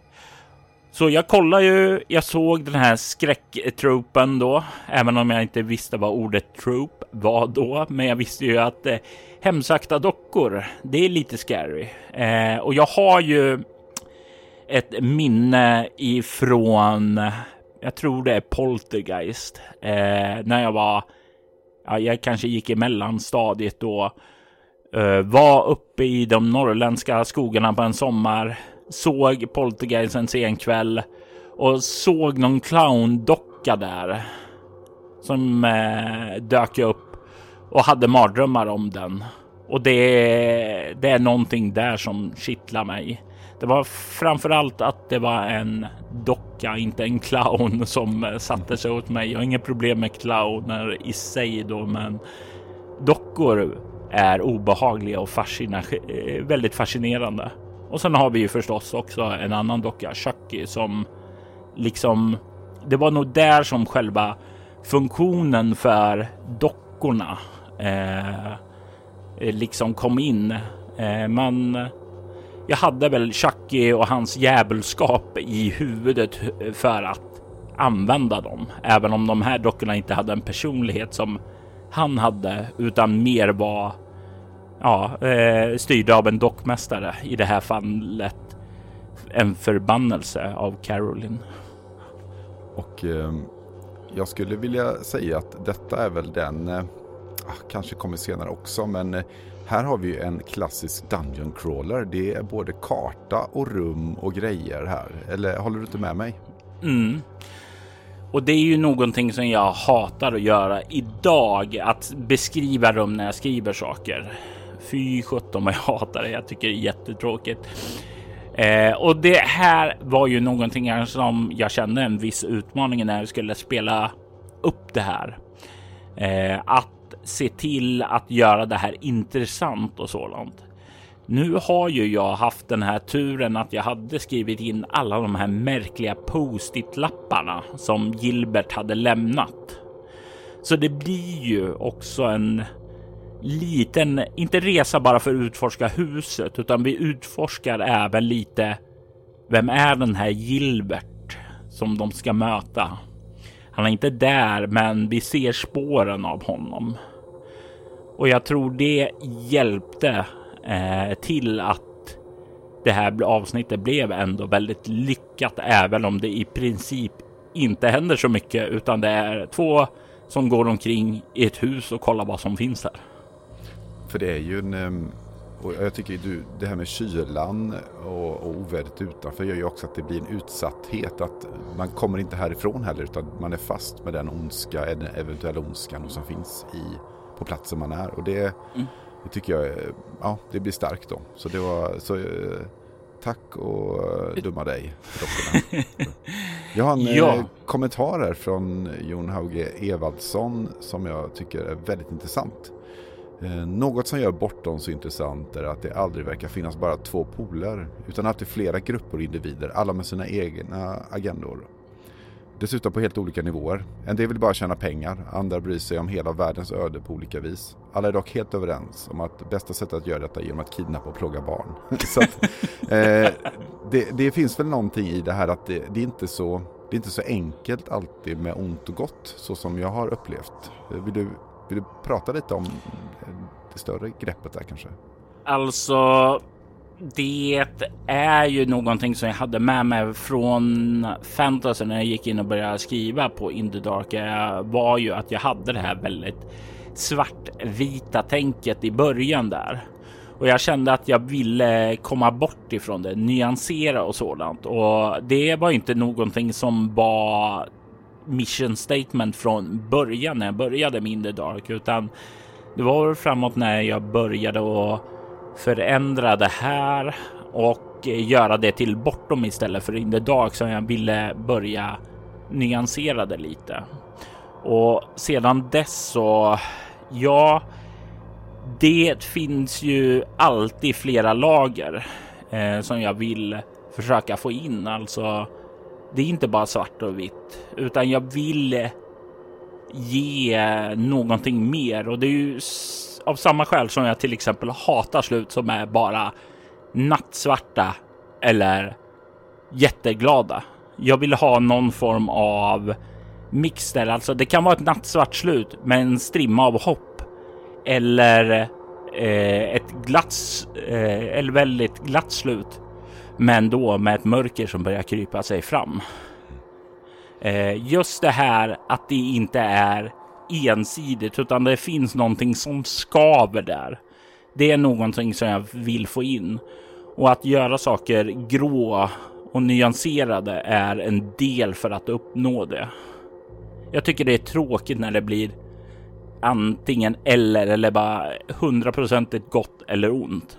Så jag kollade ju, jag såg den här skräcktroopen då, även om jag inte visste vad ordet troop var då. Men jag visste ju att eh, hemsökta dockor, det är lite scary. Eh, och jag har ju ett minne ifrån, jag tror det är Poltergeist, eh, när jag var jag kanske gick i mellanstadiet då. Uh, var uppe i de norrländska skogarna på en sommar. Såg Poltergeist en sen kväll och såg någon clowndocka där. Som uh, dök upp och hade mardrömmar om den. Och det, det är någonting där som kittlar mig. Det var framför allt att det var en docka, inte en clown som eh, satte sig åt mig. Jag har inget problem med clowner i sig då, men dockor är obehagliga och fascina eh, väldigt fascinerande. Och sen har vi ju förstås också en annan docka, Chucky, som liksom det var nog där som själva funktionen för dockorna eh, eh liksom kom in. Eh, man jag hade väl Chucky och hans djävulskap i huvudet för att använda dem. Även om de här dockorna inte hade en personlighet som han hade, utan mer var ja, eh, styrda av en dockmästare. I det här fallet en förbannelse av Caroline. Och eh, jag skulle vilja säga att detta är väl den, eh, ah, kanske kommer senare också, men eh, här har vi en klassisk Dungeon Crawler. Det är både karta och rum och grejer här. Eller håller du inte med mig? Mm. Och det är ju någonting som jag hatar att göra idag. Att beskriva rum när jag skriver saker. Fy sjutton vad jag hatar det. Jag tycker det är jättetråkigt. Eh, och det här var ju någonting som jag kände en viss utmaning när jag skulle spela upp det här. Eh, att se till att göra det här intressant och sådant. Nu har ju jag haft den här turen att jag hade skrivit in alla de här märkliga post-it lapparna som Gilbert hade lämnat. Så det blir ju också en liten, inte resa bara för att utforska huset, utan vi utforskar även lite. Vem är den här Gilbert som de ska möta? Han är inte där, men vi ser spåren av honom. Och jag tror det hjälpte eh, till att det här avsnittet blev ändå väldigt lyckat, även om det i princip inte händer så mycket, utan det är två som går omkring i ett hus och kollar vad som finns där. För det är ju en... Ehm, och jag tycker du, det här med kylan och, och ovädret utanför gör ju också att det blir en utsatthet. Att man kommer inte härifrån heller utan man är fast med den ondska, den eventuella ondskan som finns i, på platsen man är. Och det, det tycker jag ja, det blir starkt då. Så det var, så eh, tack och eh, dumma dig. *laughs* Jag har en Ja. eh, kommentar här från Jon Hauge Evaldsson som jag tycker är väldigt intressant. Eh, något som gör Bortom så intressant är att det aldrig verkar finnas bara två poler utan alltid flera grupper och individer, alla med sina egna agendor. Dessutom på helt olika nivåer. En del vill bara tjäna pengar, andra bryr sig om hela världens öde på olika vis. Alla är dock helt överens om att bästa sättet att göra detta är genom att kidnappa och plåga barn. *laughs* så att, eh, det, det finns väl någonting i det här att det, det, är inte så, det är inte så enkelt alltid med ont och gott så som jag har upplevt. Vill du, vill du prata lite om det större greppet där kanske? Alltså, det är ju någonting som jag hade med mig från fantasy när jag gick in och började skriva på In the Dark. Eh, var ju att jag hade det här väldigt svartvita tänket i början där. Och jag kände att jag ville komma bort ifrån det, nyansera och sådant. Och det var inte någonting som var mission statement från början när jag började med In the Dark, utan det var framåt när jag började att förändra det här och göra det till bortom istället för In the Dark som jag ville börja nyansera det lite. Och sedan dess så, ja, det finns ju alltid flera lager eh, som jag vill försöka få in. Alltså, det är inte bara svart och vitt, utan jag vill ge någonting mer och det är ju av samma skäl som jag till exempel hatar slut som är bara nattsvarta eller jätteglada. Jag vill ha någon form av mix där, alltså det kan vara ett nattsvart slut med en strimma av hopp eller eh, ett glatt, eh, eller väldigt glatt slut, men då med ett mörker som börjar krypa sig fram. Eh, just det här att det inte är ensidigt utan det finns någonting som skaver där. Det är någonting som jag vill få in och att göra saker grå och nyanserade är en del för att uppnå det. Jag tycker det är tråkigt när det blir antingen eller eller bara hundraprocentigt gott eller ont.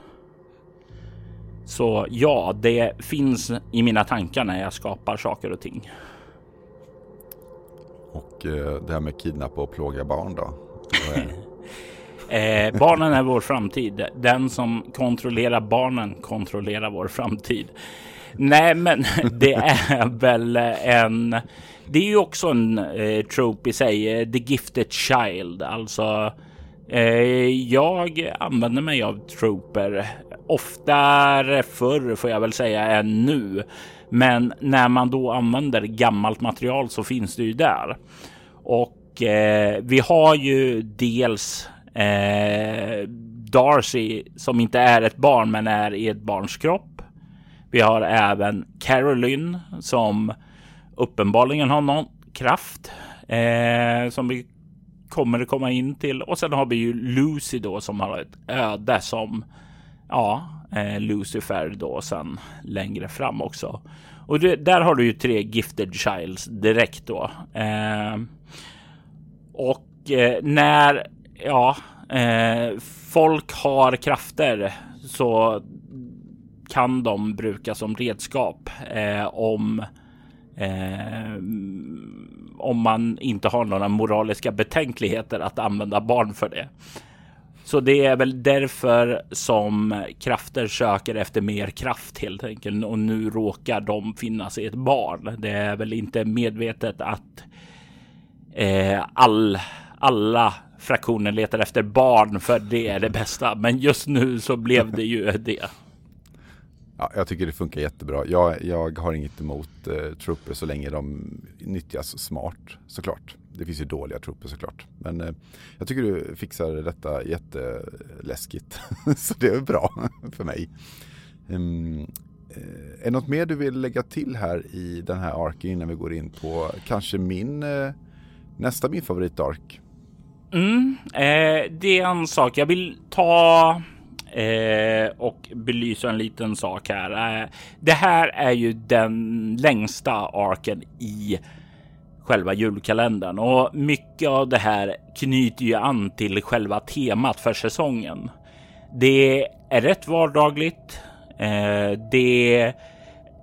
Så ja, det finns i mina tankar när jag skapar saker och ting. Och eh, det här med kidnappa och plåga barn då? *laughs* Eh, barnen är vår framtid. Den som kontrollerar barnen kontrollerar vår framtid. Nej, men *laughs* det är väl en... Det är ju också en eh, trope i sig, eh, the gifted child. Alltså, Eh, jag använder mig av Trooper oftare förr får jag väl säga än nu. Men när man då använder gammalt material så finns det ju där. Och eh, vi har ju dels eh, Darcy som inte är ett barn men är i ett barns kropp. Vi har även Caroline som uppenbarligen har någon kraft eh, som vi kommer det komma in till. Och sen har vi ju Lucy då som har ett öde som ja, eh, Lucifer då sen längre fram också. Och det, där har du ju tre gifted childs direkt då. Eh, och eh, när ja, eh, folk har krafter så kan de brukas som redskap eh, om eh, om man inte har några moraliska betänkligheter att använda barn för det. Så det är väl därför som krafter söker efter mer kraft helt enkelt. Och nu råkar de finnas i ett barn. Det är väl inte medvetet att eh, all, alla fraktioner letar efter barn för det är det bästa. Men just nu så blev det ju det. Ja, jag tycker det funkar jättebra. Jag, jag har inget emot eh, trooper så länge de nyttjas smart såklart. Det finns ju dåliga trooper såklart. Men eh, jag tycker du fixar detta jätteläskigt. *laughs* så det är bra *laughs* för mig. Um, är det något mer du vill lägga till här i den här arken innan vi går in på kanske min eh, nästa min favoritark? Mm, eh, det är en sak jag vill ta eh, och belysa en liten sak här. Eh, det här är ju den längsta arken i själva julkalendern och mycket av det här knyter ju an till själva temat för säsongen. Det är rätt vardagligt. Eh, det.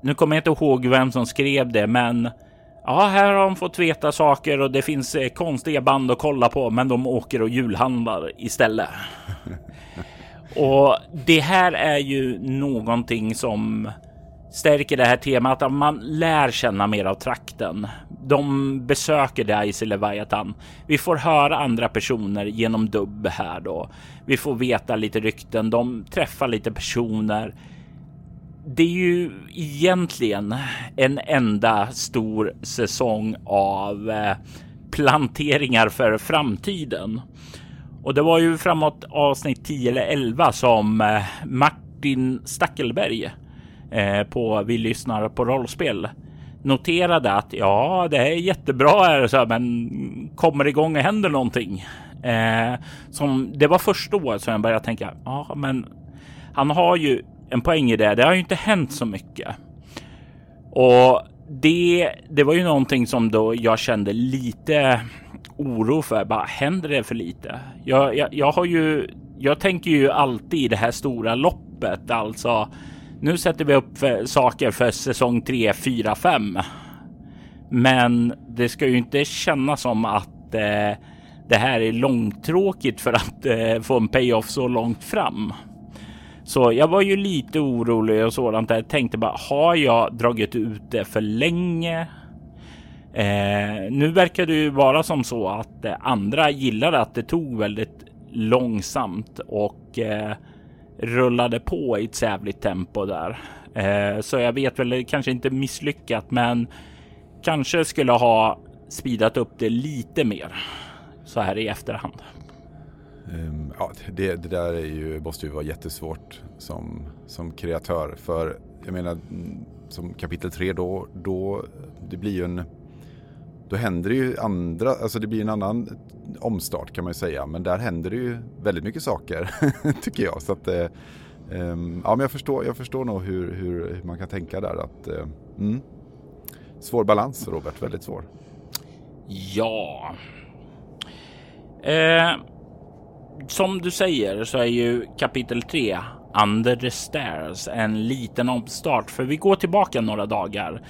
Nu kommer jag inte ihåg vem som skrev det, men Ja, här har de fått veta saker och det finns eh, konstiga band att kolla på, men de åker och julhandlar istället. *laughs* och det här är ju någonting som stärker det här temat att man lär känna mer av trakten. De besöker Dice i Leviathan. Vi får höra andra personer genom dubb här då. Vi får veta lite rykten. De träffar lite personer det är ju egentligen en enda stor säsong av eh, planteringar för framtiden. Och det var ju framåt avsnitt 10 eller 11 som eh, Martin Stackelberg eh, på Vi lyssnar på rollspel noterade att ja, det är jättebra här, så, men kommer igång och händer någonting. Eh, som det var först då som jag började tänka. Ja, men han har ju en poäng i det. Det har ju inte hänt så mycket. Och det, det var ju någonting som då jag kände lite oro för. Bara händer det för lite? Jag, jag, jag har ju, jag tänker ju alltid i det här stora loppet, alltså. Nu sätter vi upp för, saker för säsong 3, 4, 5. Men det ska ju inte kännas som att eh, det här är långtråkigt för att eh, få en payoff så långt fram. Så jag var ju lite orolig och sådant där. Tänkte bara, har jag dragit ut det för länge? Eh, nu verkar det ju vara som så att eh, andra gillade att det tog väldigt långsamt och eh, rullade på i ett sävligt tempo där. Eh, så jag vet väl, kanske inte misslyckat, men kanske skulle ha speedat upp det lite mer så här i efterhand. Um, ja, det, det, där är ju, måste ju vara jättesvårt som, som kreatör. För jag menar, mm, som kapitel 3 då, då det blir ju en då händer det ju andra, alltså det blir en annan omstart kan man ju säga. Men där händer det ju väldigt mycket saker *laughs* tycker jag. Så att, eh, ehm, ja men jag förstår, jag förstår nog hur, hur, hur man kan tänka där att eh, mm, Svår balans Robert, väldigt svår. Ja. Eh som du säger så är ju kapitel 3 Under the Stairs en liten omstart för vi går tillbaka några dagar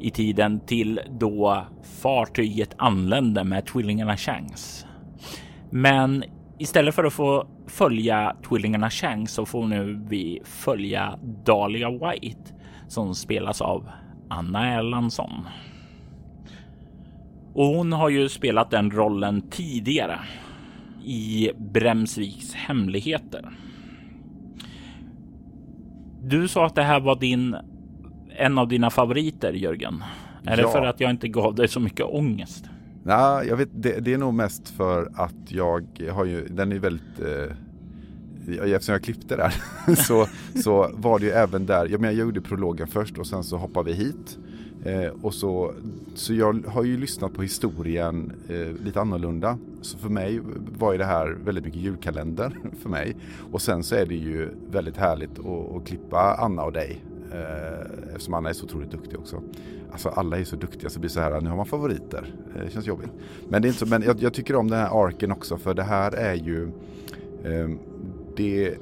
i tiden till då fartyget anlände med tvillingarna Changs. Men istället för att få följa tvillingarna Shanks så får nu vi följa Dahlia White som spelas av Anna Erlandsson. Och hon har ju spelat den rollen tidigare i Bremsviks hemligheter. Du sa att det här var din en av dina favoriter Jörgen. Är ja. det för att jag inte gav dig så mycket ångest? Nej, jag vet, det, det är nog mest för att jag har ju, den är väldigt eh, eftersom jag klippte där *laughs* så, så var det ju även där, jag, menar, jag gjorde prologen först och sen så hoppade vi hit. Eh, och så, så jag har ju lyssnat på historien eh, lite annorlunda. Så för mig var ju det här väldigt mycket julkalender *laughs* för mig. Och sen så är det ju väldigt härligt att, att klippa Anna och dig. Eh, eftersom Anna är så otroligt duktig också. Alltså alla är så duktiga så det blir så här, nu har man favoriter. Eh, det känns jobbigt. Men, det är inte så, men jag, jag tycker om den här arken också för det här är ju eh, det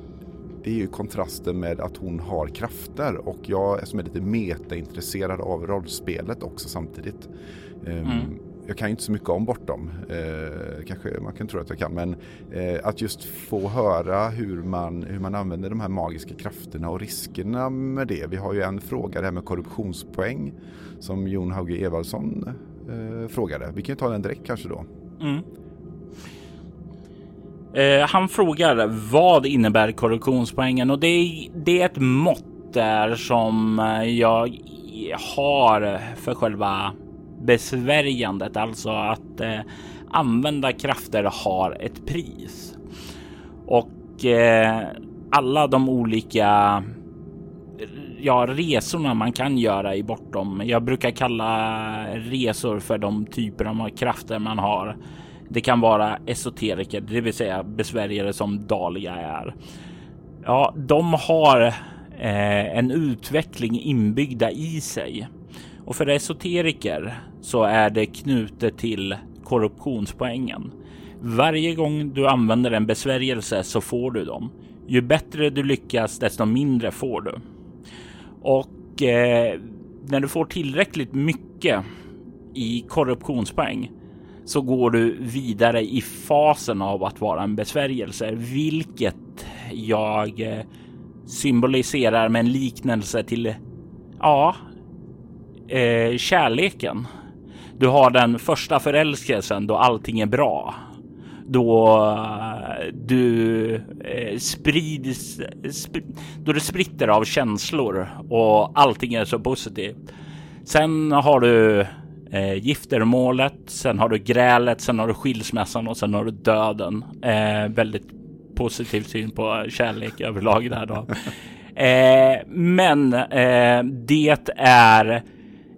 det är ju kontrasten med att hon har krafter och jag som är lite metaintresserad av rollspelet också samtidigt. Ehm, mm. Jag kan ju inte så mycket om Bortom, eh, kanske man kan tro att jag kan, men eh, att just få höra hur man, hur man använder de här magiska krafterna och riskerna med det. Vi har ju en fråga, det här med korruptionspoäng, som Jon Hauge Evaldsson eh, frågade. Vi kan ju ta den direkt kanske då. Mm. Eh, han frågar vad innebär korruptionspoängen och det är, det är ett mått där som eh, jag har för själva besvärjandet, alltså att eh, använda krafter har ett pris. Och eh, alla de olika ja, resorna man kan göra i bortom. Jag brukar kalla resor för de typer av krafter man har. Det kan vara esoteriker, det vill säga besvärjare som Dahlia är. Ja, de har eh, en utveckling inbyggda i sig och för esoteriker så är det knutet till korruptionspoängen. Varje gång du använder en besvärjelse så får du dem. Ju bättre du lyckas, desto mindre får du. Och eh, när du får tillräckligt mycket i korruptionspoäng så går du vidare i fasen av att vara en besvärjelse, vilket jag eh, symboliserar med en liknelse till ja, eh, kärleken. Du har den första förälskelsen då allting är bra. Då eh, du eh, sprids, sp då det spritter av känslor och allting är så positivt. Sen har du eh, giftermålet, sen har du grälet, sen har du skilsmässan och sen har du döden. Eh, väldigt positiv syn på kärlek överlag där då. *laughs* eh, men eh, det är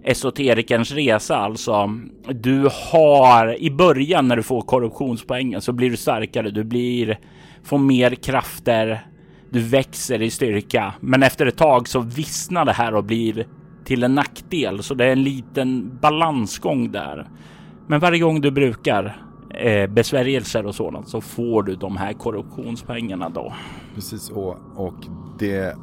esoterikerns resa alltså. Du har i början när du får korruptionspoängen så blir du starkare. Du blir får mer krafter. Du växer i styrka, men efter ett tag så vissnar det här och blir till en nackdel, så det är en liten balansgång där. Men varje gång du brukar eh, besvärjelser och sådant så får du de här korruptionspengarna då. Precis och, och det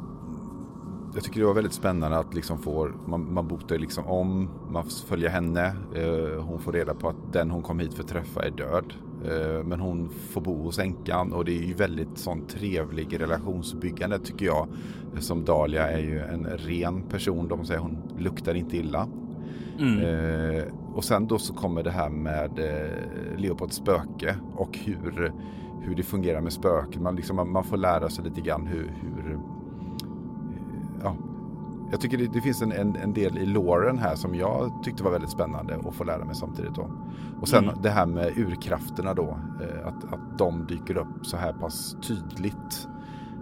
jag tycker det var väldigt spännande att liksom få, man, man botar liksom om, man följer henne, eh, hon får reda på att den hon kom hit för att träffa är död. Eh, men hon får bo hos änkan och det är ju väldigt sån trevlig relationsbyggande tycker jag. Som Dahlia är ju en ren person, de säger hon luktar inte illa. Mm. Eh, och sen då så kommer det här med eh, Leopolds spöke och hur, hur det fungerar med spöken. Man, liksom, man, man får lära sig lite grann hur, hur ja, jag tycker det, det finns en, en, en, del i låren här som jag tyckte var väldigt spännande att få lära mig samtidigt. Då. Och sen mm. det här med urkrafterna då, eh, att, att de dyker upp så här pass tydligt.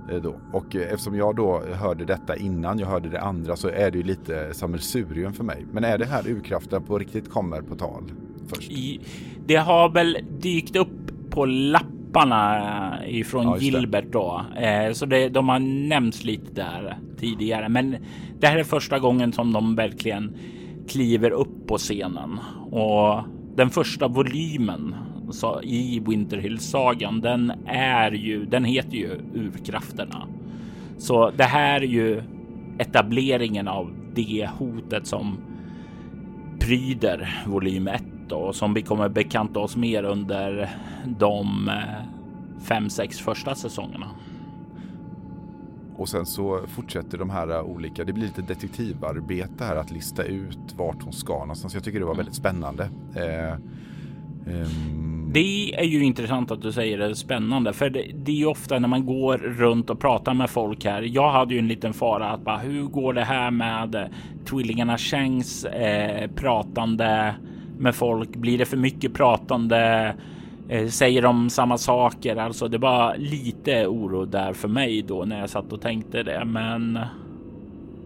Eh, då. Och eftersom jag då hörde detta innan jag hörde det andra så är det ju lite sammelsurium för mig. Men är det här urkraften på riktigt kommer på tal först? I, det har väl dykt upp på lapp apparna ifrån ja, Gilbert då. Eh, så det, de har nämnts lite där tidigare, men det här är första gången som de verkligen kliver upp på scenen och den första volymen så, i Winterhill-sagan, den är ju, den heter ju Urkrafterna. Så det här är ju etableringen av det hotet som pryder volym 1 och som vi kommer bekanta oss mer under de eh, fem, sex första säsongerna. Och sen så fortsätter de här olika, det blir lite detektivarbete här att lista ut vart hon ska någonstans. Jag tycker det var väldigt spännande. Eh, um... Det är ju intressant att du säger det spännande, för det, det, är ju ofta när man går runt och pratar med folk här. Jag hade ju en liten fara att bara hur går det här med tvillingarna Changs eh, pratande med folk? Blir det för mycket pratande? Eh, säger de samma saker? Alltså det var lite oro där för mig då när jag satt och tänkte det. Men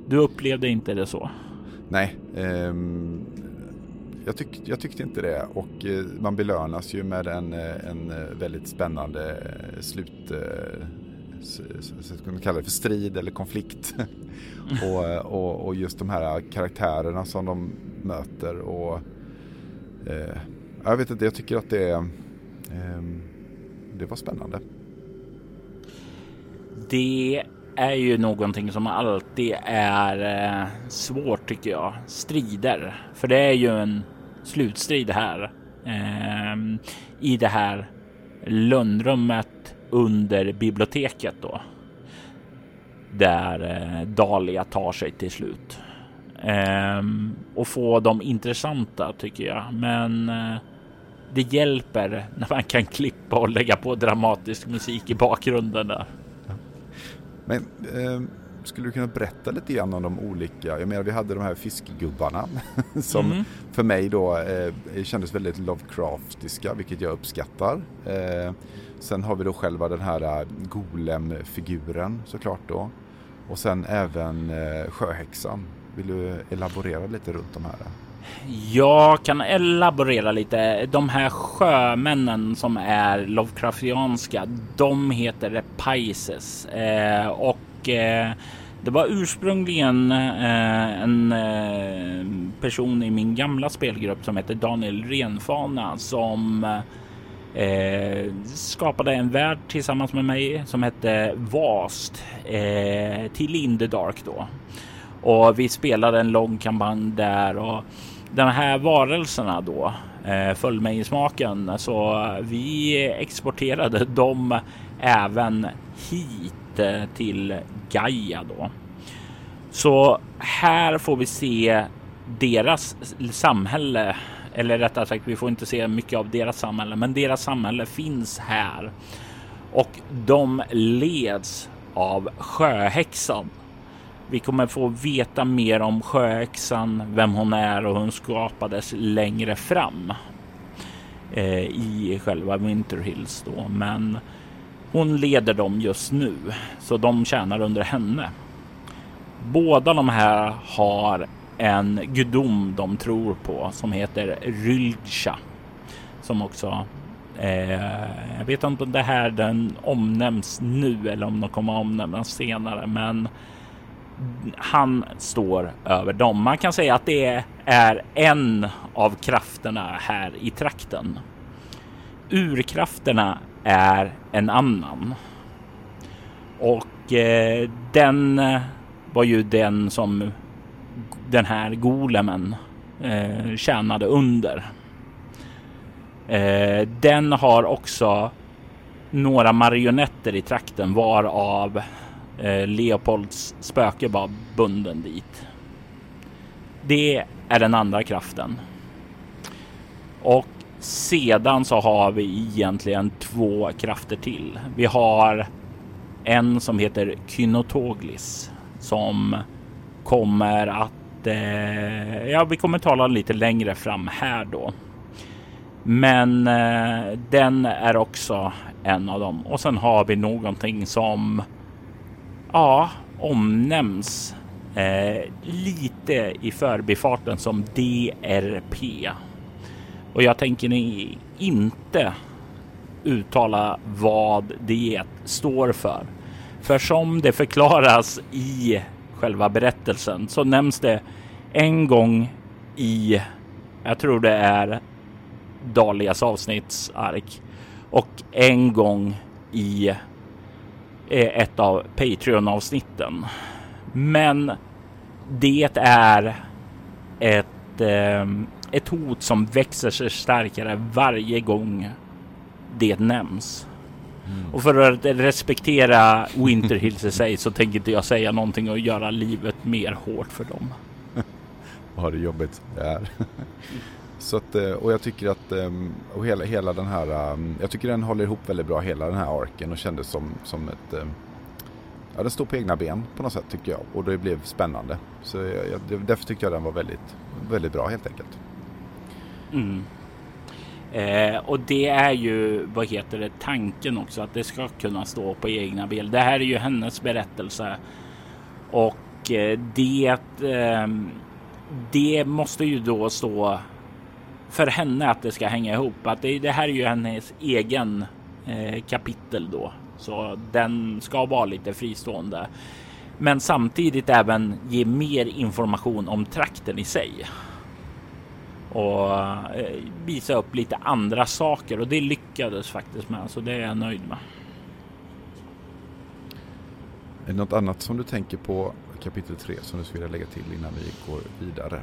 du upplevde inte det så? Nej, eh, jag, tyck, jag, tyckte inte det och eh, man belönas ju med en, eh, en eh, väldigt spännande slut ska man kalla det för strid eller konflikt. *laughs* och, och, och, just de här karaktärerna som de möter och eh, jag vet inte, jag tycker att det eh, det var spännande. Det är ju någonting som alltid är eh, svårt tycker jag. Strider, för det är ju en slutstrid här ehm, i det här lönnrummet under biblioteket då. Där eh, tar sig till slut. Ehm, och få dem intressanta tycker jag. Men eh, det hjälper när man kan klippa och lägga på dramatisk musik i bakgrunden där. Men eh, skulle du kunna berätta lite grann om de olika, jag menar vi hade de här fiskgubbarna *laughs* som mm. för mig då eh, kändes väldigt Lovecraftiska, vilket jag uppskattar. Eh, sen har vi då själva den här eh, Golem-figuren såklart då. Och sen även eh, Sjöhäxan. Vill du elaborera lite runt de här? Jag kan elaborera lite. De här sjömännen som är Lovecraftianska, de heter Paises eh, och eh, det var ursprungligen eh, en eh, person i min gamla spelgrupp som hette Daniel Renfana som eh, skapade en värld tillsammans med mig som hette Vast eh, till In the Dark då. Och vi spelade en lång kampanj där och de här varelserna då eh, föll mig i smaken så vi exporterade dem även hit eh, till Gaia då. Så här får vi se deras samhälle, eller rättare sagt, vi får inte se mycket av deras samhälle, men deras samhälle finns här och de leds av sjöhäxan. Vi kommer få veta mer om sjöhäxan, vem hon är och hur hon skapades längre fram eh, i själva Winter Hills då, men hon leder dem just nu, så de tjänar under henne. Båda de här har en gudom de tror på som heter Ryldsha. Som också, eh, jag vet inte om det här den omnämns nu eller om de kommer omnämnas senare, men han står över dem. Man kan säga att det är en av krafterna här i trakten. Urkrafterna är en annan. Och eh, den var ju den som den här golemen eh, tjänade under. Eh, den har också några marionetter i trakten varav eh, Leopolds spöke var bunden dit. Det är den andra kraften. Och sedan så har vi egentligen två krafter till. Vi har en som heter Kynotoglis som kommer att eh, ja, vi kommer tala lite längre fram här då. Men eh, den är också en av dem. Och sen har vi någonting som ja, omnämns eh, lite i förbifarten som DRP. Och jag tänker ni inte uttala vad det står för. För som det förklaras i själva berättelsen så nämns det en gång i, jag tror det är Dalias avsnittsark och en gång i ett av Patreon avsnitten. Men det är ett, eh, ett hot som växer sig starkare varje gång det nämns. Mm. Och för att respektera Winterhills *laughs* i sig så tänker inte jag säga någonting och göra livet mer hårt för dem. *laughs* Vad det jobbigt det är. *laughs* Så att, eh, och jag tycker att eh, och hela, hela den här, eh, jag tycker den håller ihop väldigt bra hela den här arken och kändes som, som ett, ja den står på egna ben på något sätt tycker jag och det blev spännande. Så jag, jag, därför tyckte jag den var väldigt, väldigt bra helt enkelt. Mm. Eh, och det är ju, vad heter det, tanken också att det ska kunna stå på egna ben. Det här är ju hennes berättelse och eh, det, eh, det måste ju då stå för henne att det ska hänga ihop. Att det, det här är ju hennes egen eh, kapitel då, så den ska vara lite fristående. Men samtidigt även ge mer information om trakten i sig och eh, visa upp lite andra saker och det lyckades faktiskt med, så det är jag nöjd med. Är det något annat som du tänker på kapitel 3 som du skulle vilja lägga till innan vi går vidare?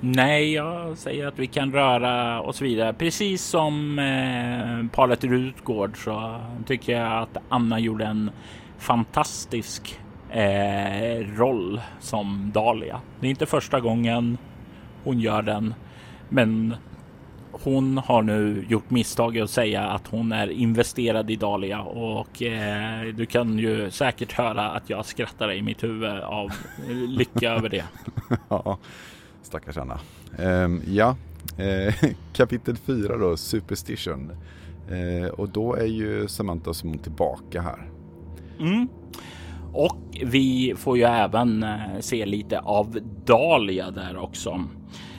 Nej, jag säger att vi kan röra oss vidare. Precis som eh, paret Rutgård så tycker jag att Anna gjorde en fantastisk eh, roll som Dahlia. Det är inte första gången hon gör den men hon har nu gjort misstag att säga att hon är investerad i Dahlia och eh, du kan ju säkert höra att jag skrattar i mitt huvud av lycka över det. *laughs* ja, stackars Anna. Um, ja, eh, *laughs* kapitel 4 då, Superstition. Eh, och då är ju Samantha som tillbaka här. Mm. Och vi får ju även eh, se lite av Dahlia där också.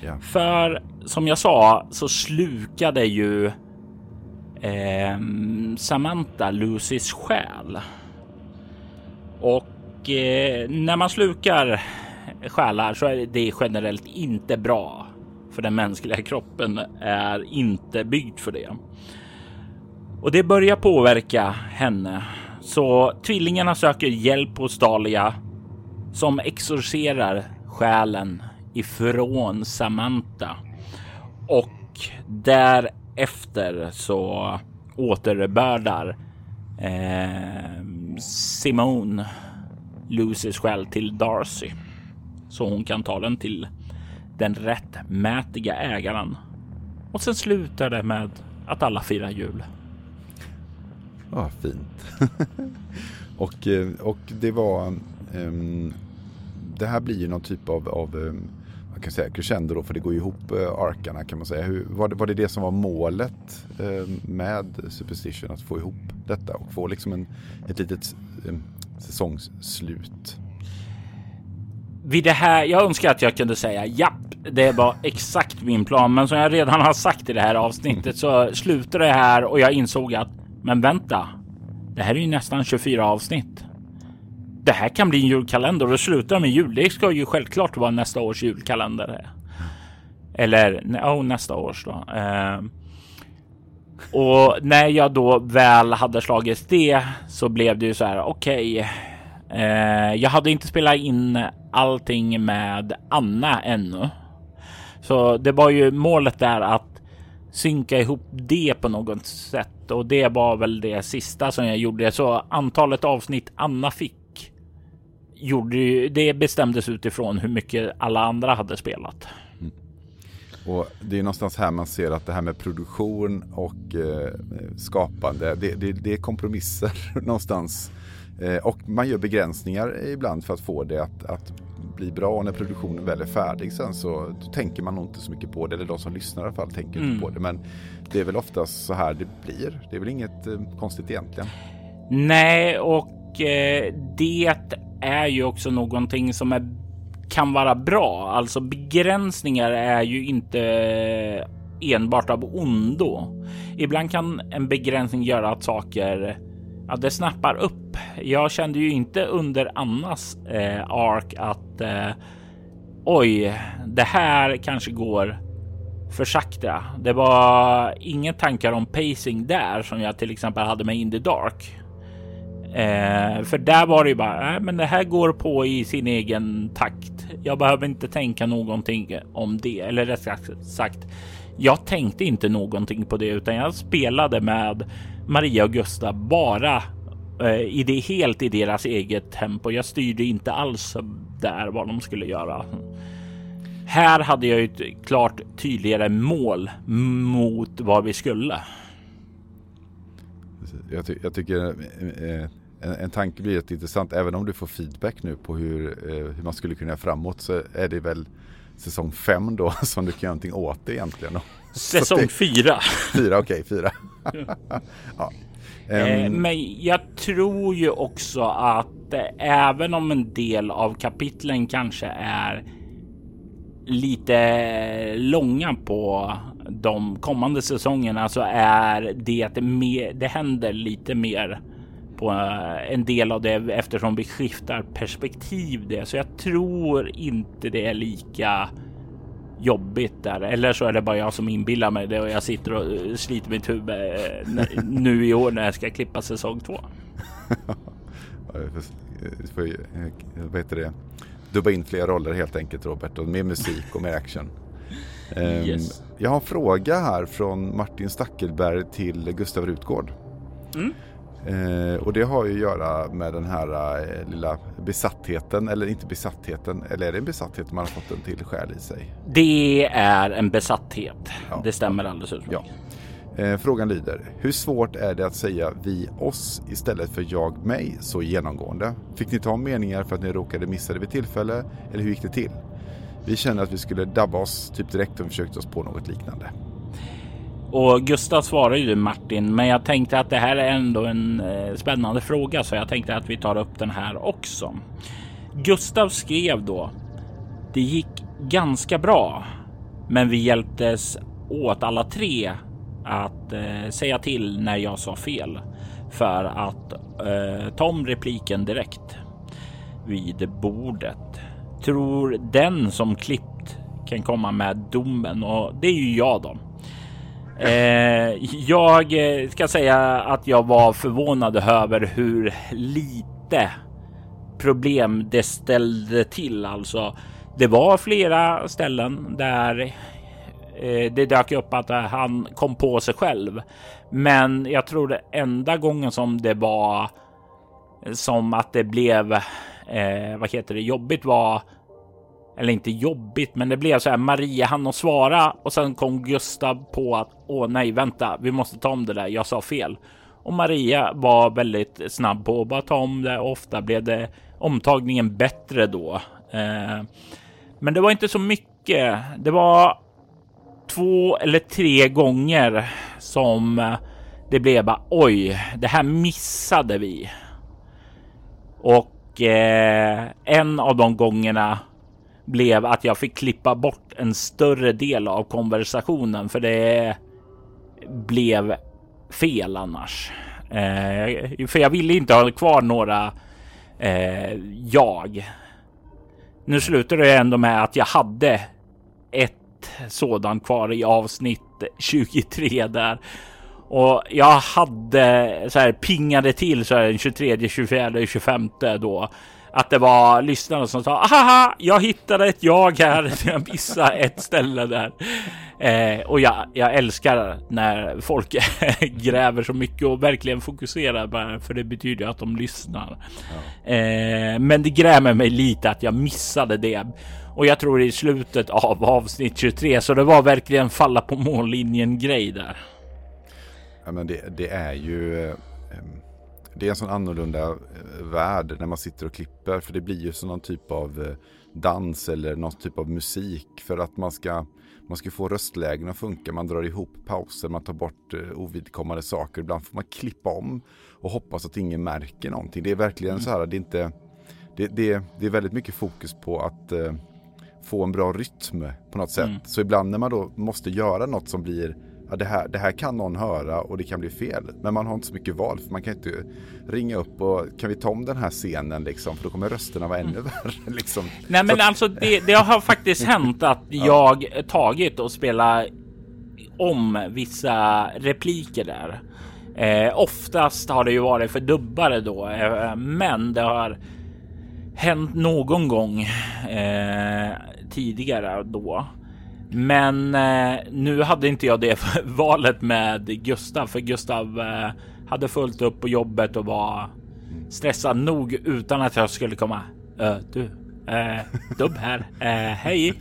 Ja. För som jag sa så slukade ju eh, Samantha Lucys själ. Och eh, när man slukar *laughs* själar så är det generellt inte bra. För den mänskliga kroppen är inte byggd för det. Och det börjar påverka henne. Så tvillingarna söker hjälp hos Dahlia som exorcerar själen ifrån Samantha. Och därefter så återbördar eh, Simone Lucys själ till Darcy. Så hon kan ta den till den rättmätiga ägaren. Och sen slutar det med att alla firar jul. Ja, fint. *laughs* och, eh, och det var... Um, det här blir ju någon typ av, av ehm, um, man kan säga crescendo då, för det går ju ihop uh, arkarna kan man säga. Hur, var, det, var det det som var målet uh, med Superstition? Att få ihop detta och få liksom en, ett litet um, säsongsslut? Vid det här, jag önskar att jag kunde säga japp, det var exakt min plan. Men som jag redan har sagt i det här avsnittet så slutade det här och jag insåg att men vänta, det här är ju nästan 24 avsnitt. Det här kan bli en julkalender och slutar med jul. Det ska ju självklart vara nästa års julkalender. Eller oh, nästa års då. Uh, och när jag då väl hade slagit det så blev det ju så här. Okej, okay. Eh, jag hade inte spelat in allting med Anna ännu, så det var ju målet där att synka ihop det på något sätt och det var väl det sista som jag gjorde. Så antalet avsnitt Anna fick gjorde ju, det bestämdes utifrån hur mycket alla andra hade spelat. Mm. Och det är någonstans här man ser att det här med produktion och eh, skapande, det, det, det, är kompromisser *laughs* någonstans. Eh, och man gör begränsningar ibland för att få det att, att bli bra och när produktionen väl är färdig sen så tänker man nog inte så mycket på det. Eller de som lyssnar i alla fall tänker mm. inte på det. Men det är väl oftast så här det blir. Det är väl inget eh, konstigt egentligen. Nej, och eh, det är ju också någonting som är, kan vara bra. Alltså begränsningar är ju inte enbart av ondo. Ibland kan en begränsning göra att saker ja, det snappar upp. Jag kände ju inte under Annas eh, ark att eh, oj, det här kanske går för sakta. Det var inga tankar om pacing där som jag till exempel hade med In the Dark. Eh, för där var det ju bara, äh, men det här går på i sin egen takt. Jag behöver inte tänka någonting om det. Eller rätt sagt, jag tänkte inte någonting på det utan jag spelade med Maria och Gustav bara eh, i det helt i deras eget tempo. Jag styrde inte alls där vad de skulle göra. Här hade jag ett klart tydligare mål mot vad vi skulle. Jag, ty jag tycker eh, en, en tanke blir rätt intressant. Även om du får feedback nu på hur, eh, hur man skulle kunna göra framåt så är det väl säsong fem då *laughs* som du kan göra någonting åt det egentligen. Säsong fyra. Fyra, okej, okay, fyra. *laughs* ja. Um... Men jag tror ju också att eh, även om en del av kapitlen kanske är lite långa på de kommande säsongerna så är det mer. Det händer lite mer på eh, en del av det eftersom vi skiftar perspektiv det. Så jag tror inte det är lika jobbigt där. Eller så är det bara jag som inbillar mig det och jag sitter och eh, sliter mitt huvud eh, *laughs* nu i år när jag ska klippa säsong två. *laughs* Vad heter det? Dubba in fler roller helt enkelt Robert och mer musik och mer action. *laughs* Ehm, yes. Jag har en fråga här från Martin Stackelberg till Gustav Rutgård. Mm. Eh, och det har ju att göra med den här eh, lilla besattheten, eller inte besattheten, eller är det en besatthet man har fått en till själ i sig? Det är en besatthet. Ja. Det stämmer alldeles utmärkt. Ja. Eh, frågan lyder, hur svårt är det att säga vi oss istället för jag mig så genomgående? Fick ni ta meningar för att ni råkade missa det vid tillfälle, eller hur gick det till? Vi känner att vi skulle dabba oss typ direkt om vi försökte oss på något liknande och Gustav svarar ju Martin, men jag tänkte att det här är ändå en eh, spännande fråga så jag tänkte att vi tar upp den här också. Gustav skrev då. Det gick ganska bra, men vi hjälptes åt alla tre att eh, säga till när jag sa fel för att eh, ta om repliken direkt vid bordet. Tror den som klippt kan komma med domen och det är ju jag då. Eh, jag eh, ska säga att jag var förvånad över hur lite problem det ställde till. Alltså, det var flera ställen där eh, det dök upp att han kom på sig själv. Men jag tror det enda gången som det var eh, som att det blev eh, vad heter det jobbigt var eller inte jobbigt, men det blev så här. Maria hann att svara och sen kom Gustav på att åh nej, vänta, vi måste ta om det där. Jag sa fel och Maria var väldigt snabb på att bara ta om det. Ofta blev det omtagningen bättre då. Eh, men det var inte så mycket. Det var två eller tre gånger som eh, det blev bara oj, det här missade vi. Och eh, en av de gångerna blev att jag fick klippa bort en större del av konversationen för det blev fel annars. Eh, för jag ville inte ha kvar några eh, jag. Nu slutar det ändå med att jag hade ett sådant kvar i avsnitt 23 där. Och jag hade så här pingade till så här den 23, 24, 25 då att det var lyssnare som sa haha, jag hittade ett jag här. *laughs* Jag missade ett ställe där. Eh, och jag, jag älskar när folk *laughs* gräver så mycket och verkligen fokuserar bara för det betyder att de lyssnar. Ja. Eh, men det grämer mig lite att jag missade det. Och jag tror i slutet av avsnitt 23 så det var verkligen falla på mållinjen grej där. Ja, men det, det är ju eh, det är en sån annorlunda eh, värld när man sitter och klipper. För det blir ju som någon typ av eh, dans eller någon typ av musik. För att man ska, man ska få röstlägen att funka. Man drar ihop pauser, man tar bort eh, ovidkommande saker. Ibland får man klippa om och hoppas att ingen märker någonting. Det är verkligen mm. så här, det är inte... Det, det, det är väldigt mycket fokus på att få en bra rytm på något sätt. Mm. Så ibland när man då måste göra något som blir ja, det, här, det här kan någon höra och det kan bli fel. Men man har inte så mycket val för man kan inte ringa upp och kan vi ta om den här scenen liksom för då kommer rösterna vara ännu mm. värre. *laughs* Liksom. Nej men så alltså det, det, har faktiskt hänt att *laughs* jag tagit och spelat om vissa repliker där. Eh, oftast har det ju varit för dubbare då, eh, men det har hänt någon gång eh, tidigare då men eh, nu hade inte jag det *laughs* valet med Gustav, för Gustav eh, hade fullt upp på jobbet och var stressad nog utan att jag skulle komma. Uh, du, eh, dubb här. *laughs* Eh, hej.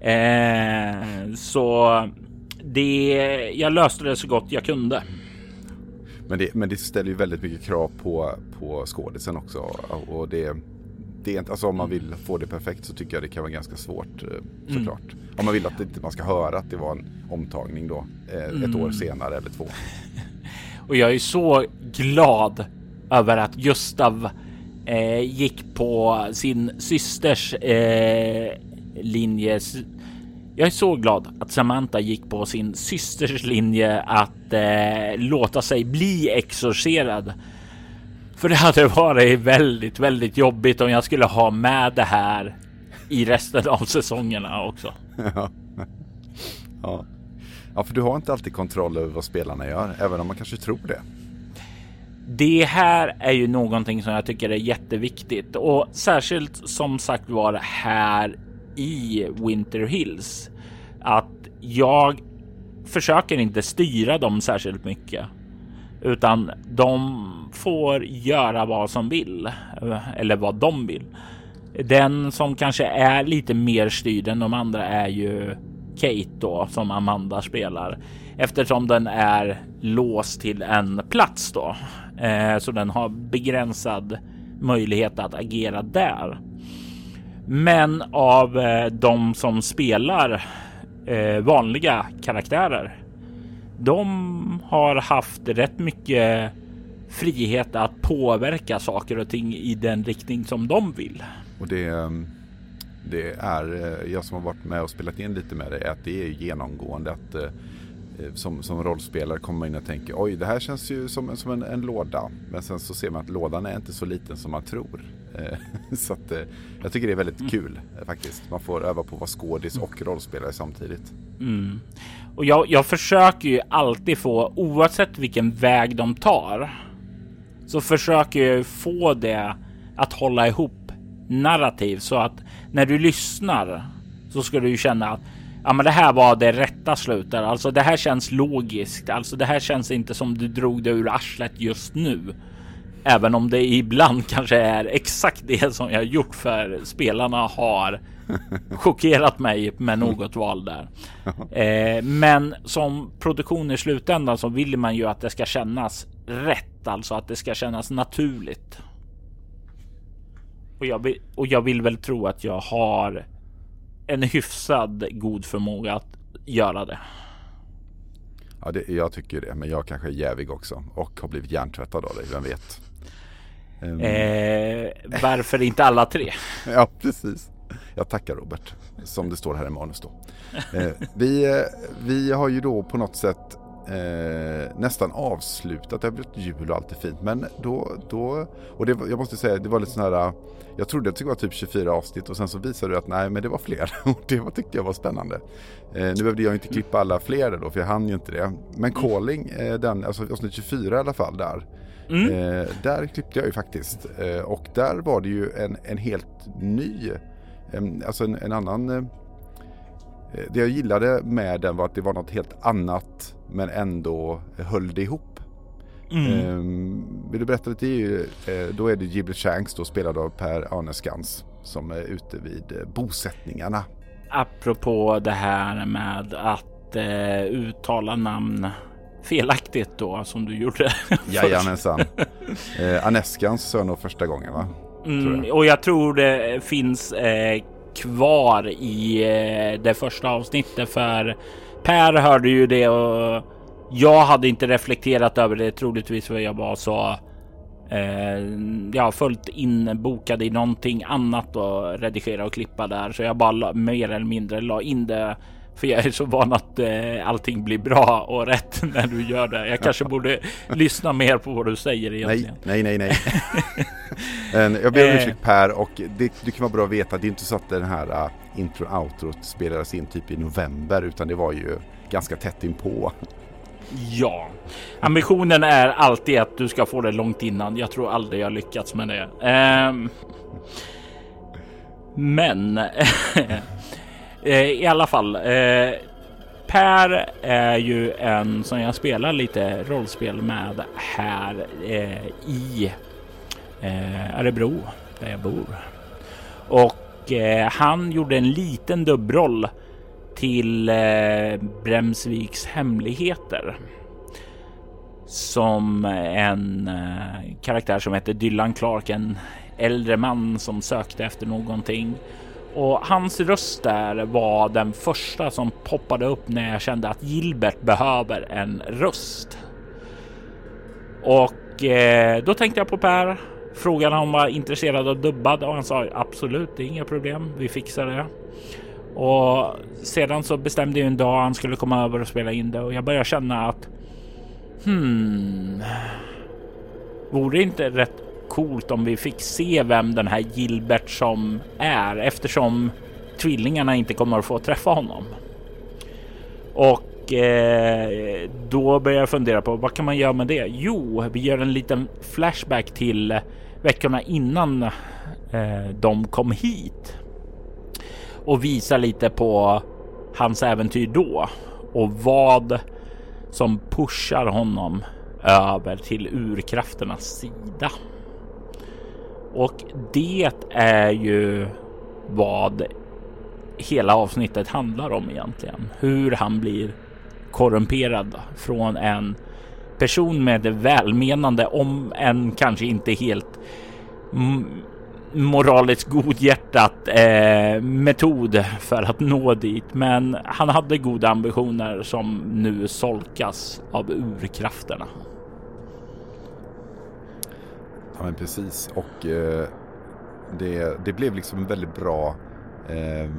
Eh, så det, jag löste det så gott jag kunde. Men det, men det ställer ju väldigt mycket krav på, på skådisen också. Och det, det är inte, alltså om man vill få det perfekt så tycker jag det kan vara ganska svårt eh, mm. såklart. Mm. Om man vill att inte man ska höra att det var en omtagning då eh, ett mm. år senare eller två. *laughs* Och jag är så glad över att Gustav eh, gick på sin systers eh, linje. Jag är så glad att Samantha gick på sin systers linje att eh, låta sig bli exorcerad för det hade varit väldigt, väldigt jobbigt om jag skulle ha med det här i resten av säsongerna också. Ja. ja. Ja, för du har inte alltid kontroll över vad spelarna gör, även om man kanske tror det. Det här är ju någonting som jag tycker är jätteviktigt och särskilt som sagt var här i Winter Hills. Att jag försöker inte styra dem särskilt mycket utan de får göra vad som vill eh, eller vad de vill. Den som kanske är lite mer styrd än de andra är ju Kate då som Amanda spelar eftersom den är låst till en plats då. Eh, så den har begränsad möjlighet att agera där. Men av eh, de som spelar eh, vanliga karaktärer de har haft rätt mycket frihet att påverka saker och ting i den riktning som de vill. Och det, ehm, det är, eh, jag som har varit med och spelat in lite med det, att det är genomgående att eh, eh, som, som rollspelare kommer man in och tänker oj det här känns ju som, som en, en låda. Men sen så ser man att lådan är inte så liten som man tror. *laughs* så att, jag tycker det är väldigt mm. kul faktiskt. Man får öva på att vara skådis och rollspelare samtidigt. Mm. Och jag, jag försöker ju alltid få, oavsett vilken väg de tar, så försöker jag få det att hålla ihop narrativ så att när du lyssnar så ska du ju känna att ja, men det här var det rätta slutet. Alltså det här känns logiskt. Alltså det här känns inte som du drog det ur arslet just nu. Även om det ibland *laughs* kanske är exakt det som jag gjort för spelarna har *laughs* chockerat mig med något val där. Eh, men som produktion i slutändan så vill man ju att det ska kännas rätt, alltså att det ska kännas naturligt. Och jag vill, och jag vill väl tro att jag har en hyfsad god förmåga att göra det. Ja, det, jag tycker det, men jag kanske är jävig också och har blivit hjärntvättad av dig, vem vet? Um... Eh, varför inte alla tre? *laughs* ja, precis. Jag tackar Robert, som det står här i manus då. Eh, vi, eh, vi har ju då på något sätt eh, nästan avslutat. Det har blivit jul och allt är fint. Men då, då och det, jag måste säga, det var lite sån här, jag trodde att det var typ 24 avsnitt och sen så visade du att nej, men det var fler. *laughs* Och det var, tyckte jag var spännande. Eh, nu behövde jag inte klippa alla fler då, för jag hann ju inte det. Men Calling, eh, den, alltså avsnitt 24 i alla fall där. Mm. Eh, där klippte jag ju faktiskt. Eh, och där var det ju en, en helt ny, alltså en, en annan eh, det jag gillade med den var att det var något helt annat men ändå höll det ihop. Mm. Vill du berätta lite? Uh, då är det Giblet Shanks då spelad av Per Arneskans som är ute vid uh, bosättningarna. Apropå det här med att uttala namn felaktigt då som du gjorde. *laughs* Jajamensan. uh, Aneskans sa nog första gången va? Mm, jag. Och jag tror det finns eh, kvar i eh, det första avsnittet för Per hörde ju det och jag hade inte reflekterat över det troligtvis för jag var så eh, ja, fullt inbokad i någonting annat och redigera och klippa där så jag bara mer eller mindre la in det för jag är så van att eh, allting blir bra och rätt *laughs* när du gör det. Jag kanske borde lyssna mer på vad du säger egentligen. Nej, nej, nej, *laughs* nej. jag ber om eh. ursäkt Per och det, det kan vara bra att veta. Det är inte så att den här uh, intro och outrot spelades in typ i november utan det var ju ganska tätt inpå. Ja, ambitionen är alltid att du ska få det långt innan. Jag tror aldrig jag lyckats med det. Um, men *laughs* Eh, I alla fall. Eh, per är ju en som jag spelar lite rollspel med här eh, i eh, Örebro där jag bor. Och eh, han gjorde en liten dubbroll till eh, Bremsviks hemligheter. Som en eh, karaktär som heter Dylan Clark, en äldre man som sökte efter någonting och hans röst där var den första som poppade upp när jag kände att Gilbert behöver en röst. Och eh, då tänkte jag på Per. Frågade om han var intresserad av dubbad och han sa absolut, det är inga problem. Vi fixar det. Och sedan så bestämde jag en dag han skulle komma över och spela in det och jag började känna att hmm. Vore det inte rätt coolt om vi fick se vem den här Gilbert som är eftersom tvillingarna inte kommer att få träffa honom. Och eh, då börjar jag fundera på vad kan man göra med det? Jo, vi gör en liten flashback till veckorna innan eh, de kom hit och visar lite på hans äventyr då och vad som pushar honom över till urkrafternas sida. Och det är ju vad hela avsnittet handlar om egentligen. Hur han blir korrumperad från en person med det välmenande, om en kanske inte helt moraliskt godhjärtat eh, metod för att nå dit. Men han hade goda ambitioner som nu solkas av urkrafterna. Ja men precis och eh, det, det blev liksom en väldigt bra eh,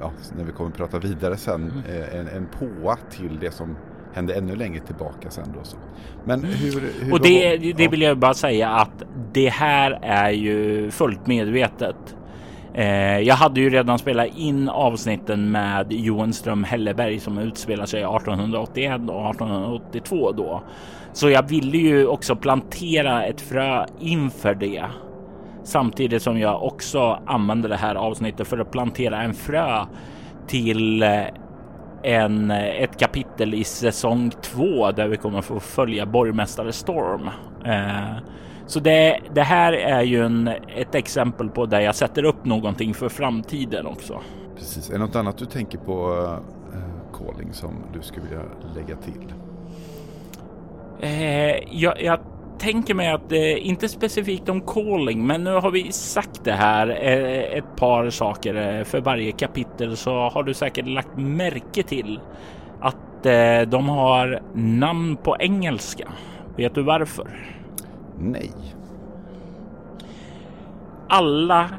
ja, när vi kommer att prata vidare sen, mm. eh, en, en påa till det som hände ännu längre tillbaka sen då. Så. Men hur, hur Och det, det vill jag bara säga att det här är ju fullt medvetet. Eh, jag hade ju redan spelat in avsnitten med Johan Ström Helleberg som utspelar sig 1881 och 1882 då. Så jag ville ju också plantera ett frö inför det. Samtidigt som jag också använde det här avsnittet för att plantera en frö till eh, en, eh, ett kapitel i säsong två där vi kommer få följa borgmästare Storm. Eh, så det, det, här är ju en, ett exempel på där jag sätter upp någonting för framtiden också. Precis. Är det något annat du tänker på uh, calling som du skulle vilja lägga till? Eh, jag, jag tänker mig att eh, inte specifikt om calling, men nu har vi sagt det här eh, ett par saker eh, för varje kapitel så har du säkert lagt märke till att eh, de har namn på engelska. Vet du varför? Nej. Alla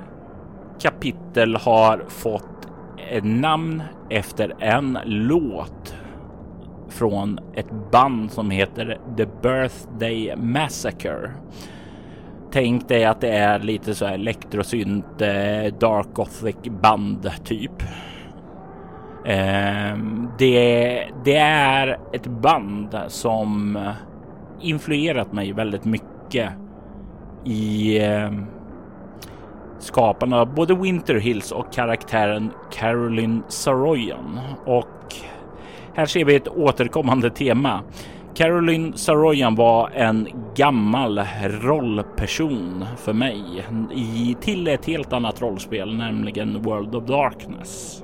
kapitel har fått ett namn efter en låt från ett band som heter The Birthday Massacre. Tänk dig att det är lite så här elektrosynt eh, dark gothic band typ. Ehm, det, det är ett band som influerat mig väldigt mycket i eh, skaparna av både Winter Hills och karaktären Caroline Saroyan. Och här ser vi ett återkommande tema. Caroline Saroyan var en gammal rollperson för mig i, till ett helt annat rollspel, nämligen World of Darkness.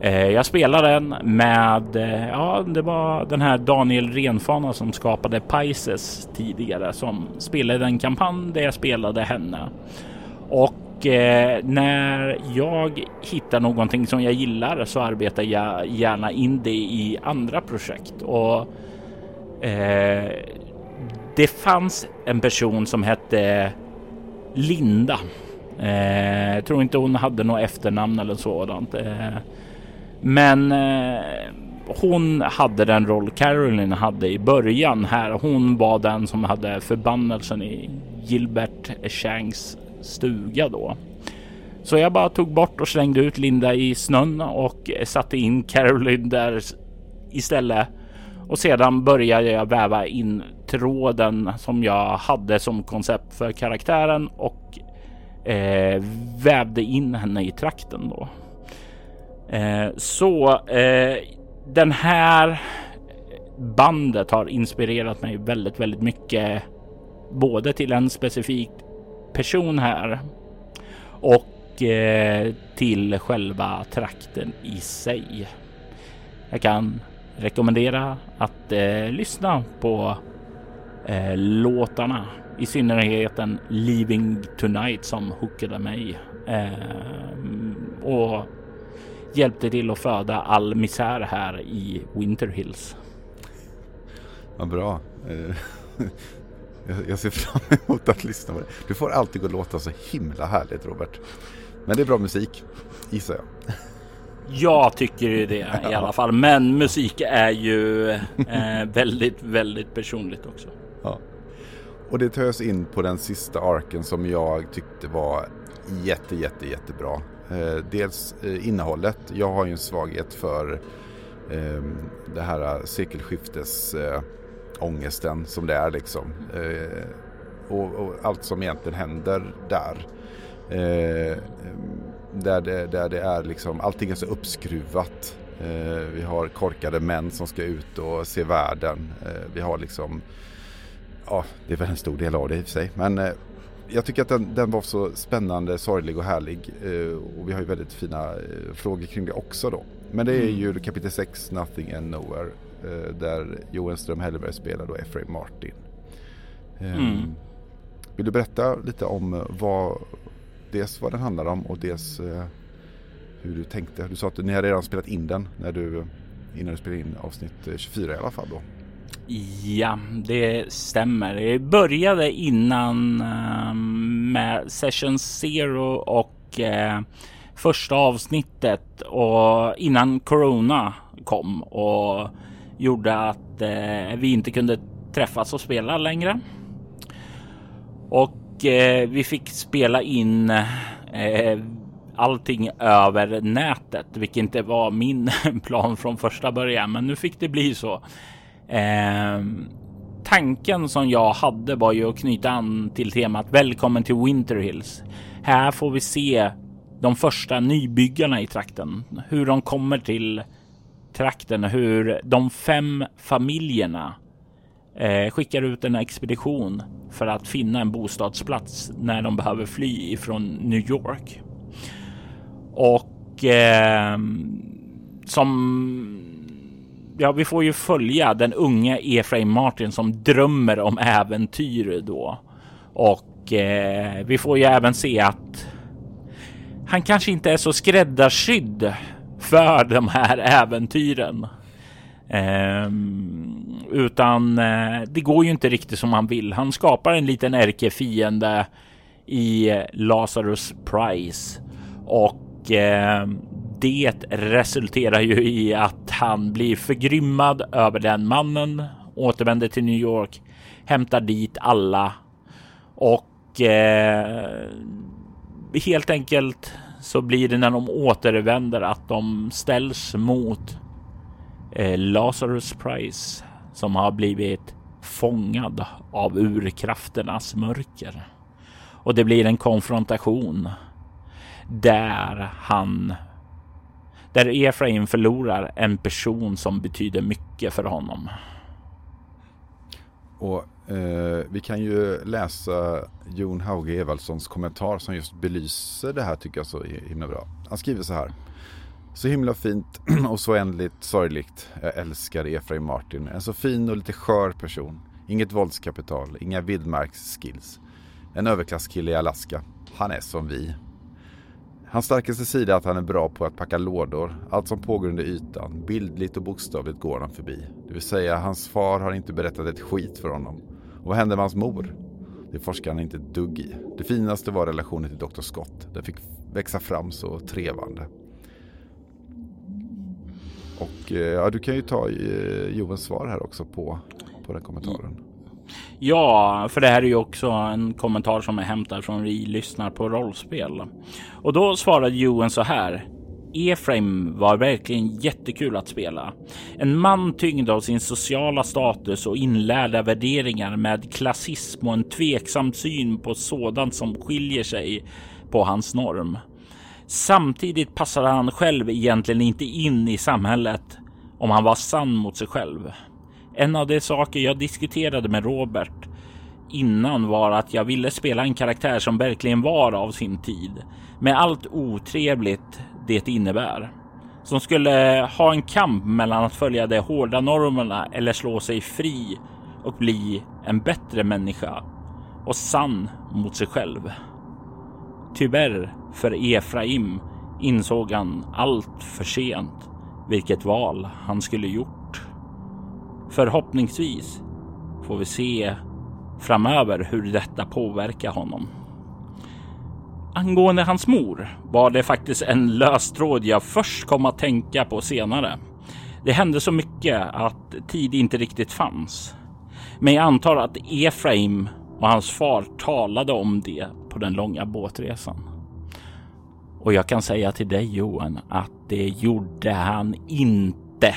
Eh, jag spelade den med, eh, ja, det var den här Daniel Renfana som skapade Pisces tidigare som spelade en kampanj där jag spelade henne. Och och eh, när jag hittar någonting som jag gillar så arbetar jag gärna in det i andra projekt. Och eh, det fanns en person som hette Linda. Eh, jag tror inte hon hade något efternamn eller sådant. Eh, men eh, hon hade den roll Caroline hade i början här. Hon var den som hade förbannelsen i Gilbert Shanks stuga då. Så jag bara tog bort och slängde ut Linda i snön och satte in Caroline där istället. Och sedan började jag väva in tråden som jag hade som koncept för karaktären och eh, vävde in henne i trakten då. Eh, så eh, den här bandet har inspirerat mig väldigt, väldigt mycket. Både till en specifik person här och eh, till själva trakten i sig. Jag kan rekommendera att eh, lyssna på eh, låtarna, i synnerhet den Leaving Tonight som hookade mig eh, och hjälpte till att föda all misär här i Winter Hills. Vad bra. Eh, *laughs* Jag ser fram emot att lyssna på det. Du får alltid gå och låta så himla härligt Robert. Men det är bra musik, gissar jag. Jag tycker ju det i alla fall. Men musik är ju eh, väldigt, väldigt personligt också. Ja. Och det oss in på den sista arken som jag tyckte var jätte, jätte, jättebra. Eh, dels eh, innehållet. Jag har ju en svaghet för eh, det här sekelskiftes ångesten som det är liksom. Och, och, allt som egentligen händer där. Där, det, där det är liksom, allting är så uppskruvat. Vi har korkade män som ska ut och se världen. Vi har liksom, ja det är väl en stor del av det i och för sig. Men jag tycker att den, den, var så spännande, sorglig och härlig. Eh, och vi har ju väldigt fina frågor kring det också då. Men det är mm. ju kapitel 6, Nothing and Nowhere. Eh, där Johan Ström Helleberg spelar då Efraim Martin. Ehm, mm. Vill du berätta lite om vad, dels vad den handlar om och dels eh, hur du tänkte. Du sa att ni hade redan spelat in den när du, innan du spelade in avsnitt 24 i alla fall då. Ja, det stämmer. Det började innan ehm, med Session Zero och eh, första avsnittet och innan Corona kom och gjorde att eh, vi inte kunde träffas och spela längre. Och eh, vi fick spela in allting över nätet, vilket inte var min *laughs* plan från första början. Men nu fick det bli så. Eh, tanken som jag hade var ju att knyta an till temat Välkommen till Winter Hills. Här får vi se de första nybyggarna i trakten, hur de kommer till trakten, hur de fem familjerna eh, skickar ut en expedition för att finna en bostadsplats när de behöver fly ifrån New York. Och eh, som ja, vi får ju följa den unge Efraim Martin som drömmer om äventyr då. Och eh, vi får ju även se att han kanske inte är så skräddarsydd för de här äventyren. Eh, utan eh, det går ju inte riktigt som han vill. Han skapar en liten ärkefiende i Lazarus Price och ehm, det resulterar ju i att han blir förgrymmad över den mannen, återvänder till New York, hämtar dit alla och eh, helt enkelt så blir det när de återvänder att de ställs mot eh, Lazarus Price som har blivit fångad av urkrafternas mörker. Och det blir en konfrontation där han där Efraim förlorar en person som betyder mycket för honom. Och eh, Vi kan ju läsa Jon Hauge Evaldssons kommentar som just belyser det här tycker jag så himla bra. Han skriver så här. Så himla fint *clears throat* och så ändligt sorgligt. Jag älskar Efraim Martin. En så fin och lite skör person. Inget våldskapital, inga vildmarksskills. En överklasskille i Alaska. Han är som vi. Hans starkaste sida är att han är bra på att packa lådor. Allt som pågår under ytan, bildligt och bokstavligt går han förbi. Det vill säga, hans far har inte berättat ett skit för honom. Och vad hände med hans mor? Det forskar han inte ett dugg i. Det finaste var relationen till Dr. Scott. Den fick växa fram så trevande. Och eh, ja, du kan ju ta eh, Joens svar här också på, på den kommentaren. Ja, för det här är ju också en kommentar som är hämtad från vi lyssnar på rollspel. Och då svarade Johan så här. Efraim var verkligen jättekul att spela. En man tyngd av sin sociala status och inlärda värderingar med klassism och en tveksam syn på sådant som skiljer sig på hans norm. Samtidigt passade han själv egentligen inte in i samhället om han var sann mot sig själv. En av de saker jag diskuterade med Robert innan var att jag ville spela en karaktär som verkligen var av sin tid med allt otrevligt det innebär. Som skulle ha en kamp mellan att följa de hårda normerna eller slå sig fri och bli en bättre människa och sann mot sig själv. Tyvärr för Efraim insåg han allt för sent vilket val han skulle gjort. Förhoppningsvis får vi se framöver hur detta påverkar honom. Angående hans mor var det faktiskt en lös tråd jag först kom att tänka på senare. Det hände så mycket att tid inte riktigt fanns. Men jag antar att Efraim och hans far talade om det på den långa båtresan. Och jag kan säga till dig Johan att det gjorde han inte.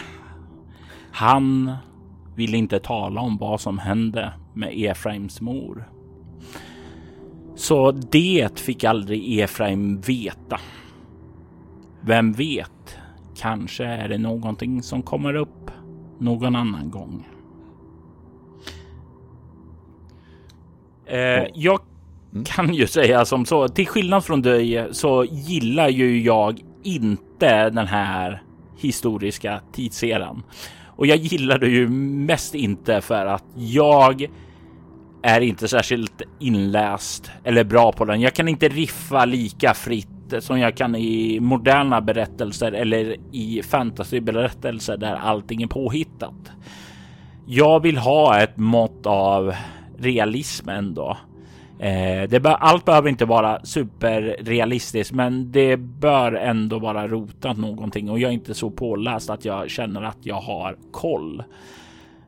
Han ville inte tala om vad som hände med Efraims mor. Så det fick aldrig Efraim veta. Vem vet? Kanske är det någonting som kommer upp någon annan gång. Eh, jag mm. kan ju säga som så, till skillnad från dig så gillar ju jag inte den här historiska tidseran. Och jag gillar det ju mest inte för att jag är inte särskilt inläst eller bra på den. Jag kan inte riffa lika fritt som jag kan i moderna berättelser eller i fantasyberättelser där allting är påhittat. Jag vill ha ett mått av realism ändå. Eh, det be allt behöver inte vara superrealistiskt, men det bör ändå vara rotat någonting och jag är inte så påläst att jag känner att jag har koll.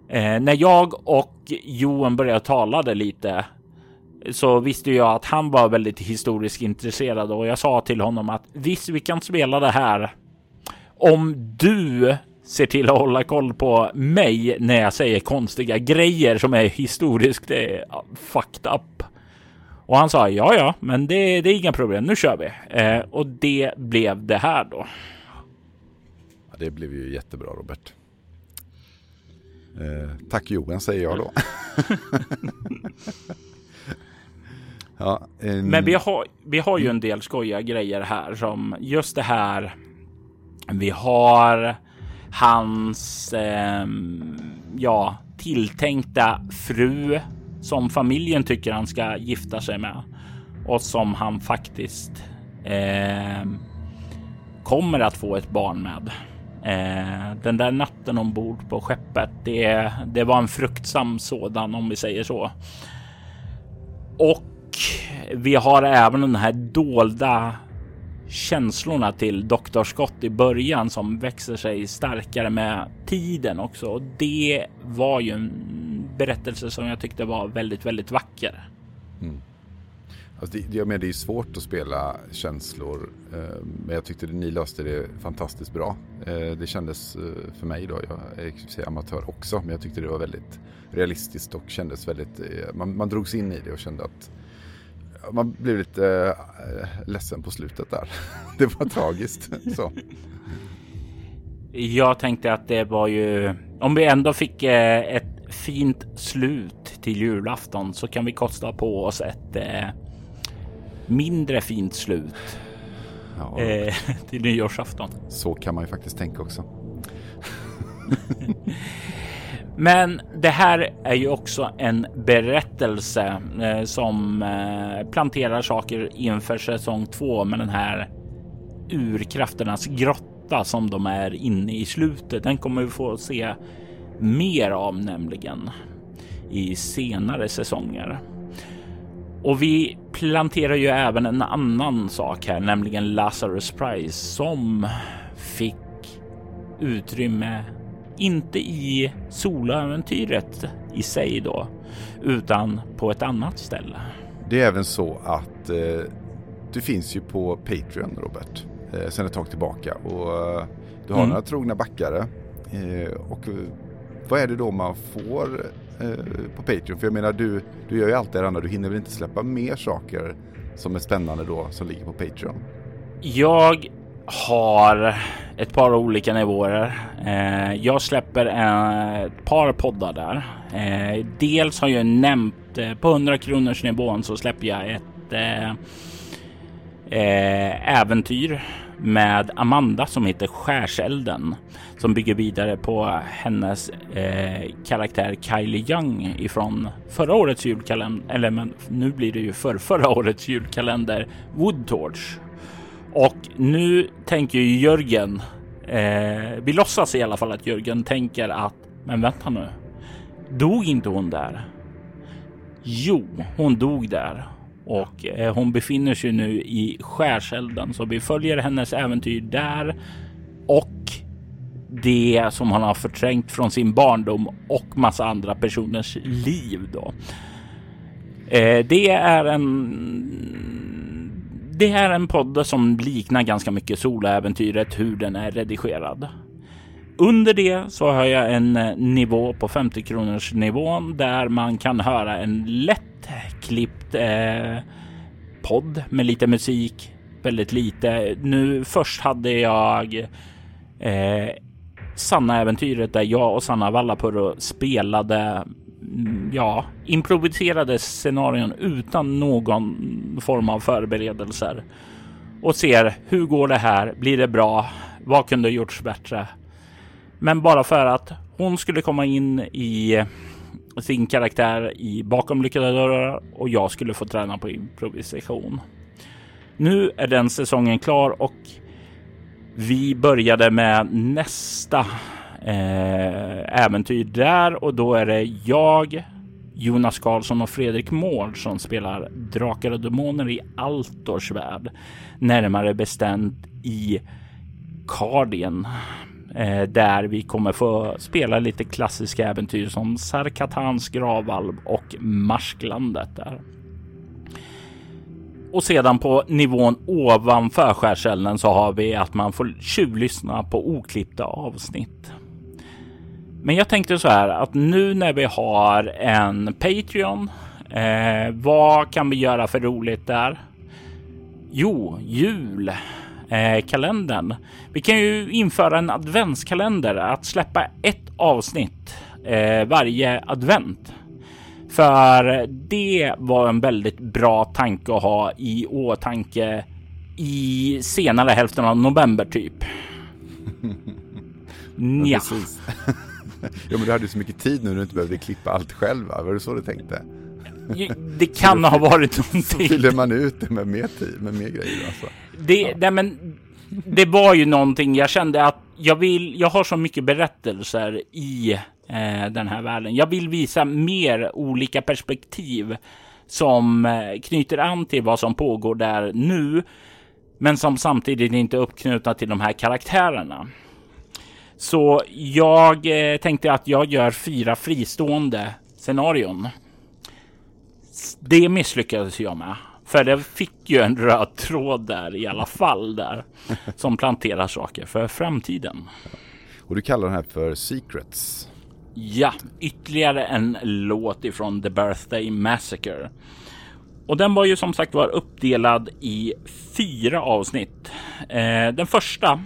Eh, när jag och Johan började tala lite så visste jag att han var väldigt historiskt intresserad och jag sa till honom att visst, vi kan spela det här om du ser till att hålla koll på mig när jag säger konstiga grejer som är historiskt fucked up. Och han sa ja, ja, men det, det är inga problem. Nu kör vi. Eh, och det blev det här då. Ja, det blev ju jättebra Robert. Eh, tack Johan säger jag då. *laughs* ja, en... Men vi har, vi har ju en del skojiga grejer här som just det här. Vi har hans eh, ja, tilltänkta fru som familjen tycker han ska gifta sig med och som han faktiskt eh, kommer att få ett barn med. Eh, den där natten ombord på skeppet, det, det var en fruktsam sådan om vi säger så. Och vi har även den här dolda känslorna till Dr. Scott i början som växer sig starkare med tiden också. Och det var ju en berättelse som jag tyckte var väldigt, väldigt vacker. Mm. Alltså det, jag menar, det är svårt att spela känslor, eh, men jag tyckte ni löste det fantastiskt bra. Eh, det kändes eh, för mig då, jag är amatör också, men jag tyckte det var väldigt realistiskt och kändes väldigt, eh, man, man drogs in i det och kände att man blev lite äh, ledsen på slutet där. *laughs* det var tragiskt. *laughs* Så. Jag tänkte att det var ju, om vi ändå fick eh, ett fint slut till julafton så kan vi kosta på oss ett eh, mindre fint slut ja. eh, *laughs* till nyårsafton. Så kan man ju faktiskt tänka också. *laughs* Men det här är ju också en berättelse eh, som eh, planterar saker inför säsong två med den här urkrafternas grotta som de är inne i slutet. Den kommer vi få se mer av nämligen i senare säsonger. Och vi planterar ju även en annan sak här, nämligen Lazarus Prize som fick utrymme inte i soloäventyret i sig då, utan på ett annat ställe. Det är även så att eh, du finns ju på Patreon, Robert, eh, sedan ett tag tillbaka och eh, du har mm. några trogna backare. Eh, och vad är det då man får eh, på Patreon? För jag menar, du, du gör ju allt det andra. Du hinner väl inte släppa mer saker som är spännande då som ligger på Patreon? Jag har ett par olika nivåer. Eh, jag släpper ett par poddar där. Eh, dels har jag nämnt eh, på 100 kronors nivån så släpper jag ett eh, eh, äventyr med Amanda som heter Skärselden som bygger vidare på hennes eh, karaktär Kylie Young ifrån förra årets julkalender, eller men nu blir det ju för förra årets julkalender Woodtorch. Och nu tänker ju Jörgen, eh, vi låtsas i alla fall att Jörgen tänker att, men vänta nu, dog inte hon där? Jo, hon dog där och eh, hon befinner sig nu i skärselden så vi följer hennes äventyr där och det som han har förträngt från sin barndom och massa andra personers liv då. Eh, det är en det är en podd som liknar ganska mycket soloäventyret hur den är redigerad. Under det så har jag en eh, nivå på 50 kronors nivån där man kan höra en lätt klippt eh, podd med lite musik, väldigt lite. Nu först hade jag eh, Sanna äventyret där jag och Sanna Vallapuro spelade mm, ja, improviserade scenarion utan någon form av förberedelser och ser hur går det här? Blir det bra? Vad kunde gjorts bättre? Men bara för att hon skulle komma in i sin karaktär i bakom lyckade dörrar och jag skulle få träna på improvisation. Nu är den säsongen klar och vi började med nästa eh, äventyr där och då är det jag, Jonas Karlsson och Fredrik Mård som spelar Drakar och Demoner i Altors värld. Närmare bestämt i Cardien. Eh, där vi kommer få spela lite klassiska äventyr som Sarkatans gravalv och Marsklandet där. Och sedan på nivån ovanför skärselden så har vi att man får tjuvlyssna på oklippta avsnitt. Men jag tänkte så här att nu när vi har en Patreon, eh, vad kan vi göra för roligt där? Jo, jul. Eh, kalendern. Vi kan ju införa en adventskalender att släppa ett avsnitt eh, varje advent. För det var en väldigt bra tanke att ha i åtanke i senare hälften av november typ. *laughs* Ja, precis. *laughs* ja, men du hade så mycket tid nu när du inte behövde klippa allt själv, va? Var det så du tänkte? Det kan ha varit någonting. Så *laughs* fyller man ut det med mer tid, med mer grejer alltså. Det, ja. nej, men det var ju någonting jag kände att jag vill, jag har så mycket berättelser i Eh, den här världen. Jag vill visa mer olika perspektiv som eh, knyter an till vad som pågår där nu, men som samtidigt inte är uppknutna till de här karaktärerna. Så jag eh, tänkte att jag gör fyra fristående scenarion. Det misslyckades jag med. För det fick ju en röd tråd där i alla fall där. Som planterar saker för framtiden. Och du kallar den här för Secrets? Ja, ytterligare en låt ifrån The Birthday Massacre. Och den var ju som sagt var uppdelad i fyra avsnitt. Eh, den första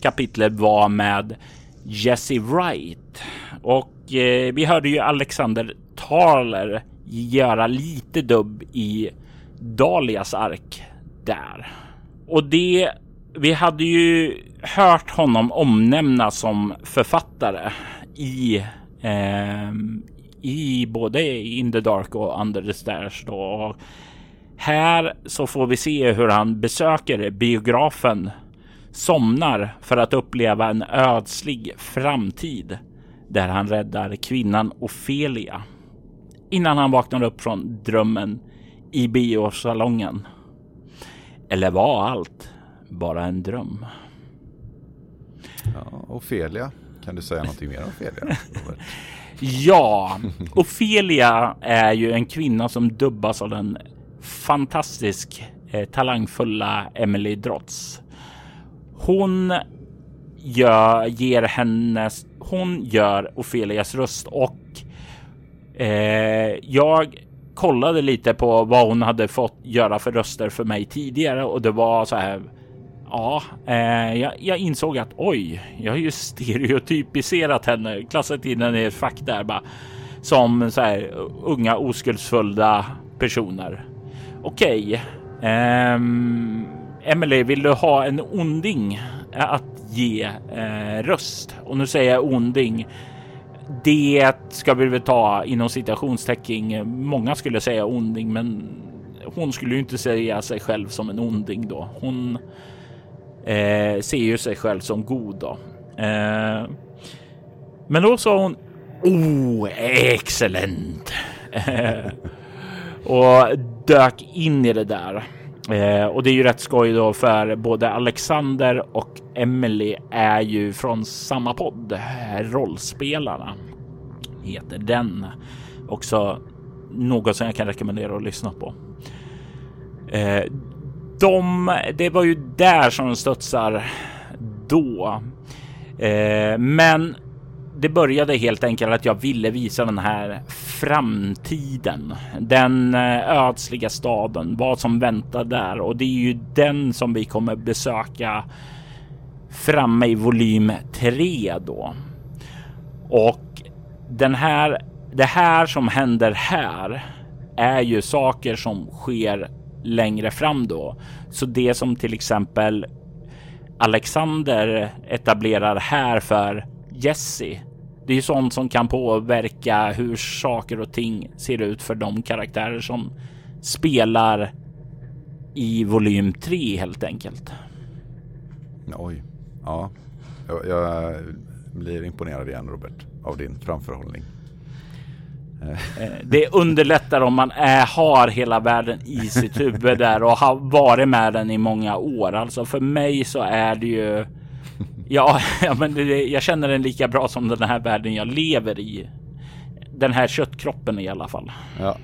kapitlet var med Jesse Wright och eh, vi hörde ju Alexander Thaler göra lite dubb i Dalias ark där. Och det vi hade ju hört honom omnämnas som författare i eh, i både In the Dark och Under the Stairs. Då. Här så får vi se hur han besöker biografen, somnar för att uppleva en ödslig framtid där han räddar kvinnan Ofelia innan han vaknar upp från drömmen i biosalongen. Eller var allt bara en dröm? Ja, Ofelia, kan du säga någonting mer om Ofelia? *laughs* ja, Ofelia är ju en kvinna som dubbas av den fantastisk eh, talangfulla Emily Drotz. Hon gör, ger hennes, hon gör Ofelias röst och eh, jag kollade lite på vad hon hade fått göra för röster för mig tidigare och det var så här. Ja, eh, jag, jag, insåg att oj, jag har ju stereotypiserat henne, klassat in henne i ett fack där bara som så här unga oskuldsfulla personer. Okej, okay. eh, Emily, vill du ha en onding att ge eh, röst? Och nu säger jag onding det ska vi väl ta inom citationstecken. Många skulle säga onding, men hon skulle ju inte säga sig själv som en onding då. Hon eh, ser ju sig själv som god då. Eh, men då sa hon Oh, excellent! Eh, och dök in i det där. Eh, och det är ju rätt skoj då för både Alexander och Emily är ju från samma podd. Rollspelarna heter den. Också något som jag kan rekommendera att lyssna på. Eh, de, det var ju där som de studsar då. Eh, men det började helt enkelt att jag ville visa den här framtiden, den eh, ödsliga staden, vad som väntar där och det är ju den som vi kommer besöka framme i volym 3 då. Och den här, det här som händer här är ju saker som sker längre fram då. Så det som till exempel Alexander etablerar här för Jesse Det är ju sånt som kan påverka hur saker och ting ser ut för de karaktärer som spelar i volym 3 helt enkelt. Oj, ja. Jag, jag blir imponerad igen Robert av din framförhållning. Eh, det underlättar om man är, har hela världen i sitt huvud där och har varit med den i många år. Alltså för mig så är det ju Ja, *laughs* ja men det, jag känner den lika bra som den här världen jag lever i. Den här köttkroppen i alla fall. Ja.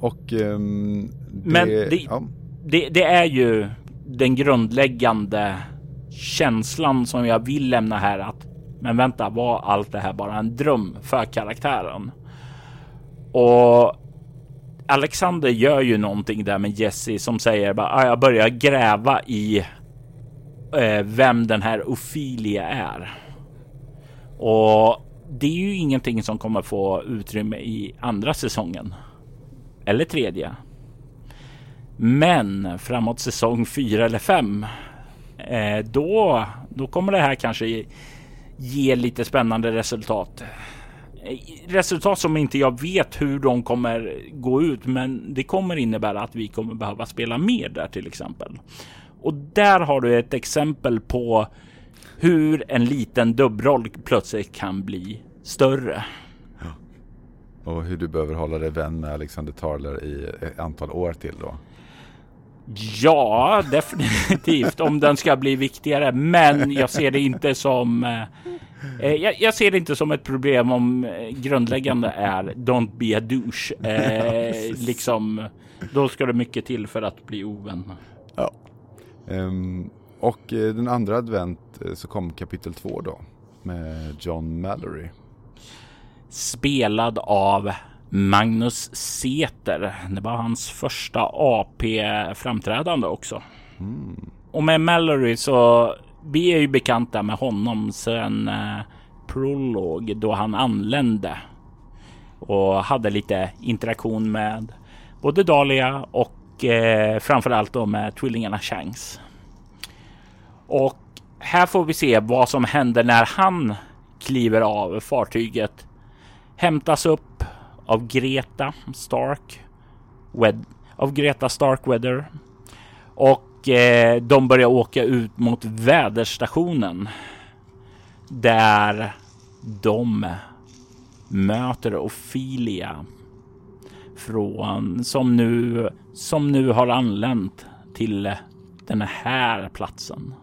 Och um, det, Men det, ja. det, det, är ju den grundläggande känslan som jag vill lämna här att men vänta, var allt det här bara en dröm för karaktären? Och Alexander gör ju någonting där med Jesse som säger bara ah, jag börjar gräva i eh, vem den här Ophelia är. Och det är ju ingenting som kommer få utrymme i andra säsongen. Eller tredje. Men framåt säsong fyra eller fem. Eh, då, då kommer det här kanske ge lite spännande resultat. Resultat som inte jag vet hur de kommer gå ut, men det kommer innebära att vi kommer behöva spela mer där till exempel. Och där har du ett exempel på hur en liten dubbroll plötsligt kan bli större. Ja. Och hur du behöver hålla dig vän med Alexander Tarler i ett antal år till då? Ja, definitivt om den ska bli viktigare. Men jag ser det inte som eh, eh jag, jag, ser det inte som ett problem om eh, grundläggande är don't be a douche. Eh, *laughs* liksom, då ska det mycket till för att bli ovän. Ja. Um, och eh, den andra advent eh, så kom kapitel två då med John Mallory. Spelad av Magnus Seter. Det var hans första AP-framträdande också. Mm. Och med Mallory så vi är ju bekanta med honom sen eh, Prolog då han anlände och hade lite interaktion med både Dahlia och eh, framförallt då med tvillingarna Shanks. Och här får vi se vad som händer när han kliver av fartyget. Hämtas upp av Greta Stark. Wed av Greta Starkweather. Och eh, de börjar åka ut mot väderstationen. Där de möter Ophelia från som nu som nu har anlänt till den här platsen.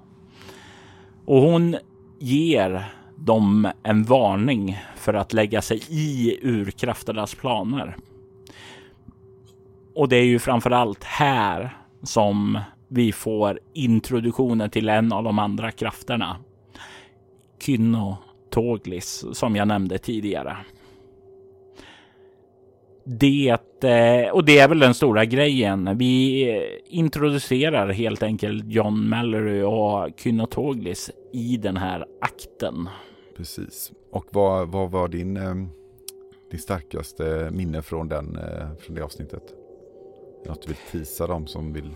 Och hon ger dem en varning för att lägga sig i urkrafternas planer. Och det är ju framför allt här som vi får introduktionen till en av de andra krafterna. Kynno Toglis som jag nämnde tidigare det, eh, och det är väl den stora grejen. Vi introducerar helt enkelt John Mallory och Kynno Toglis i den här akten. Precis. Och vad, vad var din, eh, din starkaste minne från, den, eh, från det avsnittet? Något du vill tisa dem som vill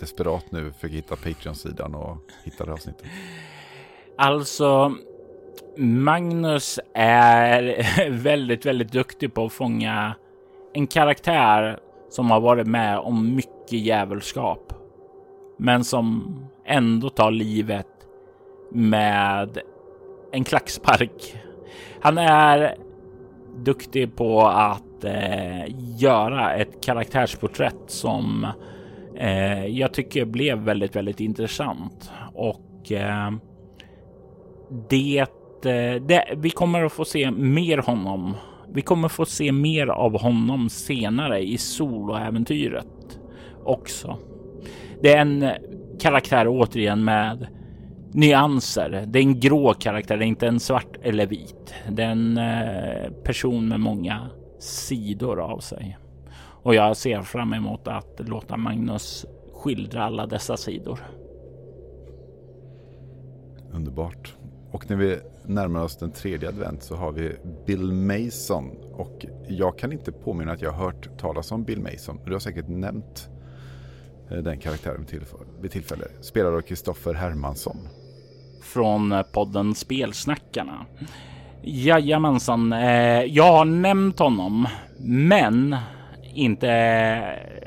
desperat nu försöka hitta Patreon-sidan och hitta det avsnittet? Alltså, Magnus är *laughs* väldigt, väldigt duktig på att fånga en karaktär som har varit med om mycket djävulskap. Men som ändå tar livet med en klackspark. Han är duktig på att eh, göra ett karaktärsporträtt som eh, jag tycker blev väldigt, väldigt intressant och eh, det, eh, det, vi kommer att få se mer honom vi kommer få se mer av honom senare i soloäventyret också. Det är en karaktär återigen med nyanser. Det är en grå karaktär, det är inte en svart eller vit. Det är en eh, person med många sidor av sig. Och jag ser fram emot att låta Magnus skildra alla dessa sidor. Underbart. Och när vi närmar oss den tredje advent så har vi Bill Mason. Och jag kan inte påminna att jag har hört talas om Bill Mason. Du har säkert nämnt eh, den karaktären vid tillfälle. Spelad av Kristoffer Hermansson från eh, podden Spelsnackarna. Jajamensan, eh, jag har nämnt honom, men inte.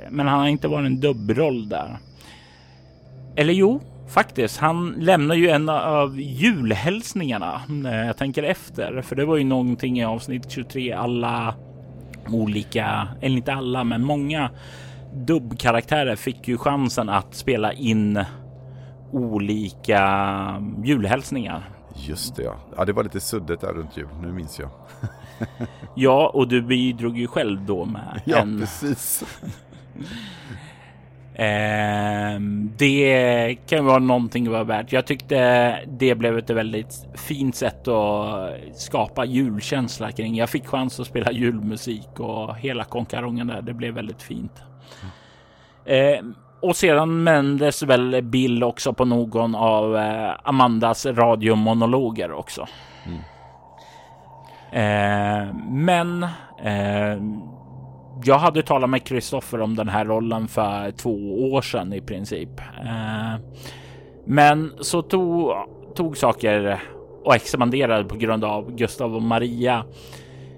Men han har inte varit en dubbroll där. Eller jo, faktiskt. Han lämnar ju en av julhälsningarna eh, jag tänker efter, för det var ju någonting i avsnitt 23. Alla olika, eller inte alla, men många dubbkaraktärer fick ju chansen att spela in olika julhälsningar. Just det ja. Ja, det var lite suddigt där runt jul. Nu minns jag. *laughs* ja, och du bidrog ju själv då med *laughs* ja, en. precis. *laughs* Eh, det kan vara någonting att vara värt. Jag tyckte det blev ett väldigt fint sätt att skapa julkänsla kring. Jag fick chans att spela julmusik och hela konkarongen där. Det blev väldigt fint. Eh, och sedan mändes väl Bill också på någon av eh, Amandas radiomonologer också. Mm. Eh, men eh, jag hade talat med Kristoffer om den här rollen för två år sedan i princip. Eh, men så tog, tog saker och expanderade på grund av Gustav och Maria.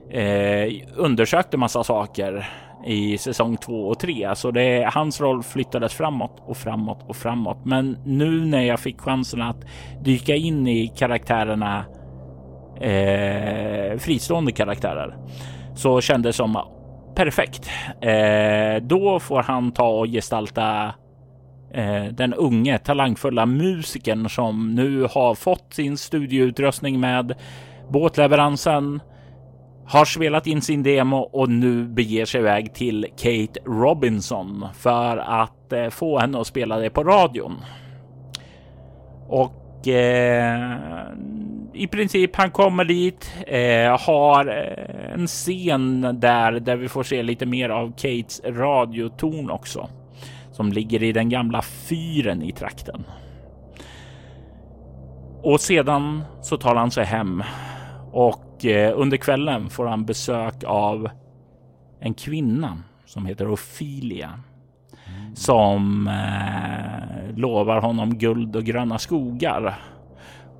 Eh, undersökte massa saker i säsong två och tre, så det hans roll flyttades framåt och framåt och framåt. Men nu när jag fick chansen att dyka in i karaktärerna, eh, fristående karaktärer, så kändes det som ah, perfekt. Eh, då får han ta och gestalta eh, den unge talangfulla musikern som nu har fått sin studioutrustning med båtleveransen, har spelat in sin demo och nu beger sig iväg till Kate Robinson för att eh, få henne att spela det på radion. Och eh, i princip han kommer dit, eh, har eh, en scen där, där vi får se lite mer av Kates radiotorn också. Som ligger i den gamla fyren i trakten. Och sedan så tar han sig hem och och eh, under kvällen får han besök av en kvinna som heter Ophelia. Mm. Som eh, lovar honom guld och gröna skogar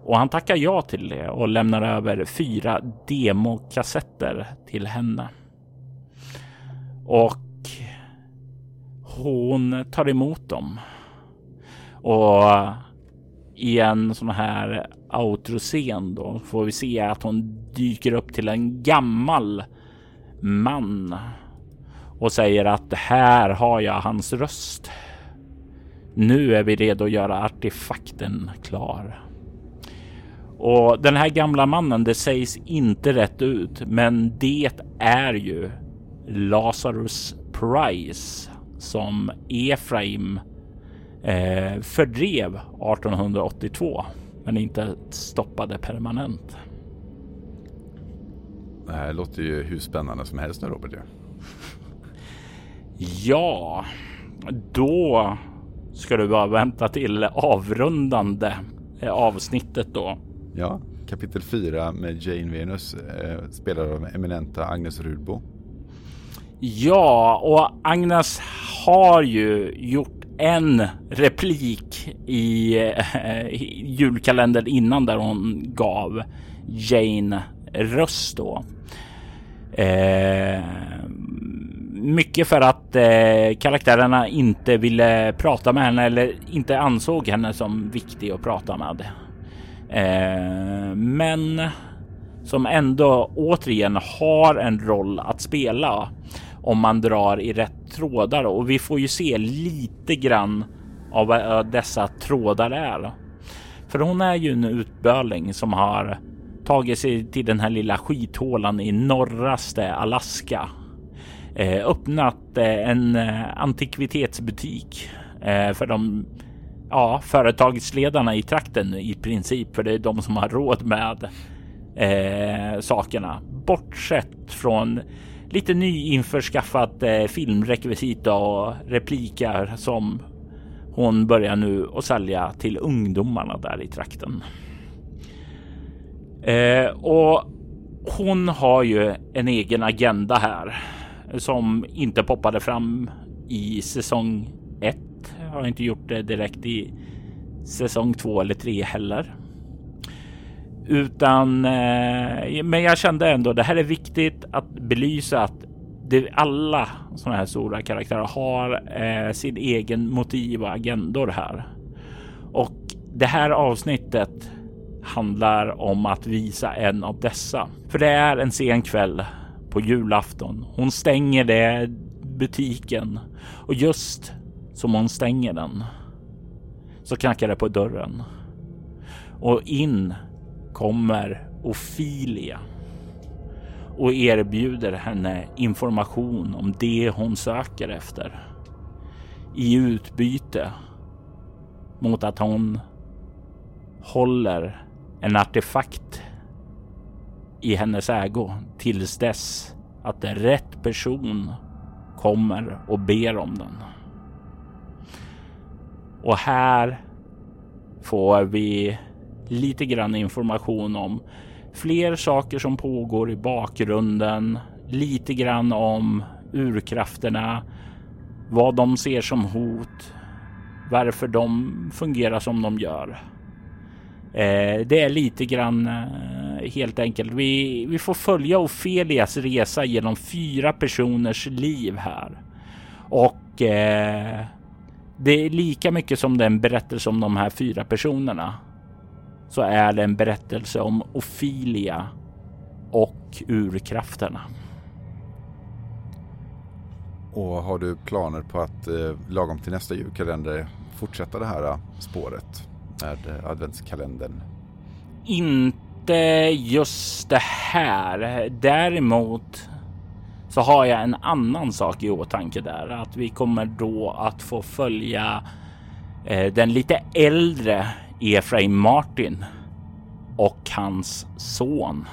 och han tackar ja till det och lämnar över fyra demokassetter till henne. Och hon tar emot dem. Och i en sån här outroscen då får vi se att hon dyker upp till en gammal man och säger att här har jag hans röst. Nu är vi redo att göra artefakten klar. Och den här gamla mannen, det sägs inte rätt ut, men det är ju Lazarus Price som Efraim eh, fördrev 1882, men inte stoppade permanent. Det här låter ju hur spännande som helst nu Robert. *laughs* Ja, då ska du bara vänta till avrundande eh, avsnittet då. Ja, kapitel 4 med Jane Venus eh, spelad av eminenta Agnes Rudbo. Ja, och Agnes har ju gjort en replik i, eh, julkalendern innan där hon gav Jane röst då. Eh, mycket för att eh, karaktärerna inte ville prata med henne eller inte ansåg henne som viktig att prata med. Eh, men som ändå återigen har en roll att spela om man drar i rätt trådar och vi får ju se lite grann av vad eh, dessa trådar är. För hon är ju en utböling som har tagit sig till den här lilla skithålan i norraste Alaska. Eh, öppnat eh, en antikvitetsbutik för de ja, företagsledarna i trakten i princip, för det är de som har råd med eh, sakerna. Bortsett från lite nyinförskaffat eh, filmrekvisita och repliker som hon börjar nu att sälja till ungdomarna där i trakten. Eh, och hon har ju en egen agenda här som inte poppade fram i säsong 1 har inte gjort det direkt i säsong två eller tre heller. Utan, eh, men jag kände ändå det här är viktigt att belysa att det, alla sådana här stora karaktärer har eh, sin egen motiv och agendor här. Och det här avsnittet handlar om att visa en av dessa. För det är en sen kväll på julafton. Hon stänger det butiken och just som hon stänger den så knackar det på dörren och in kommer Ofilia och erbjuder henne information om det hon söker efter i utbyte mot att hon håller en artefakt i hennes ägo tills dess att rätt person kommer och ber om den. Och här får vi lite grann information om fler saker som pågår i bakgrunden, lite grann om urkrafterna, vad de ser som hot, varför de fungerar som de gör. Eh, det är lite grann eh, helt enkelt. Vi, vi får följa Ofelias resa genom fyra personers liv här och eh, det är lika mycket som den berättelse om de här fyra personerna så är det en berättelse om Ofilia och urkrafterna. Och har du planer på att eh, lagom till nästa julkalender fortsätta det här eh, spåret med eh, adventskalendern? Inte just det här. Däremot så har jag en annan sak i åtanke där. Att vi kommer då att få följa eh, den lite äldre Efraim Martin och hans son.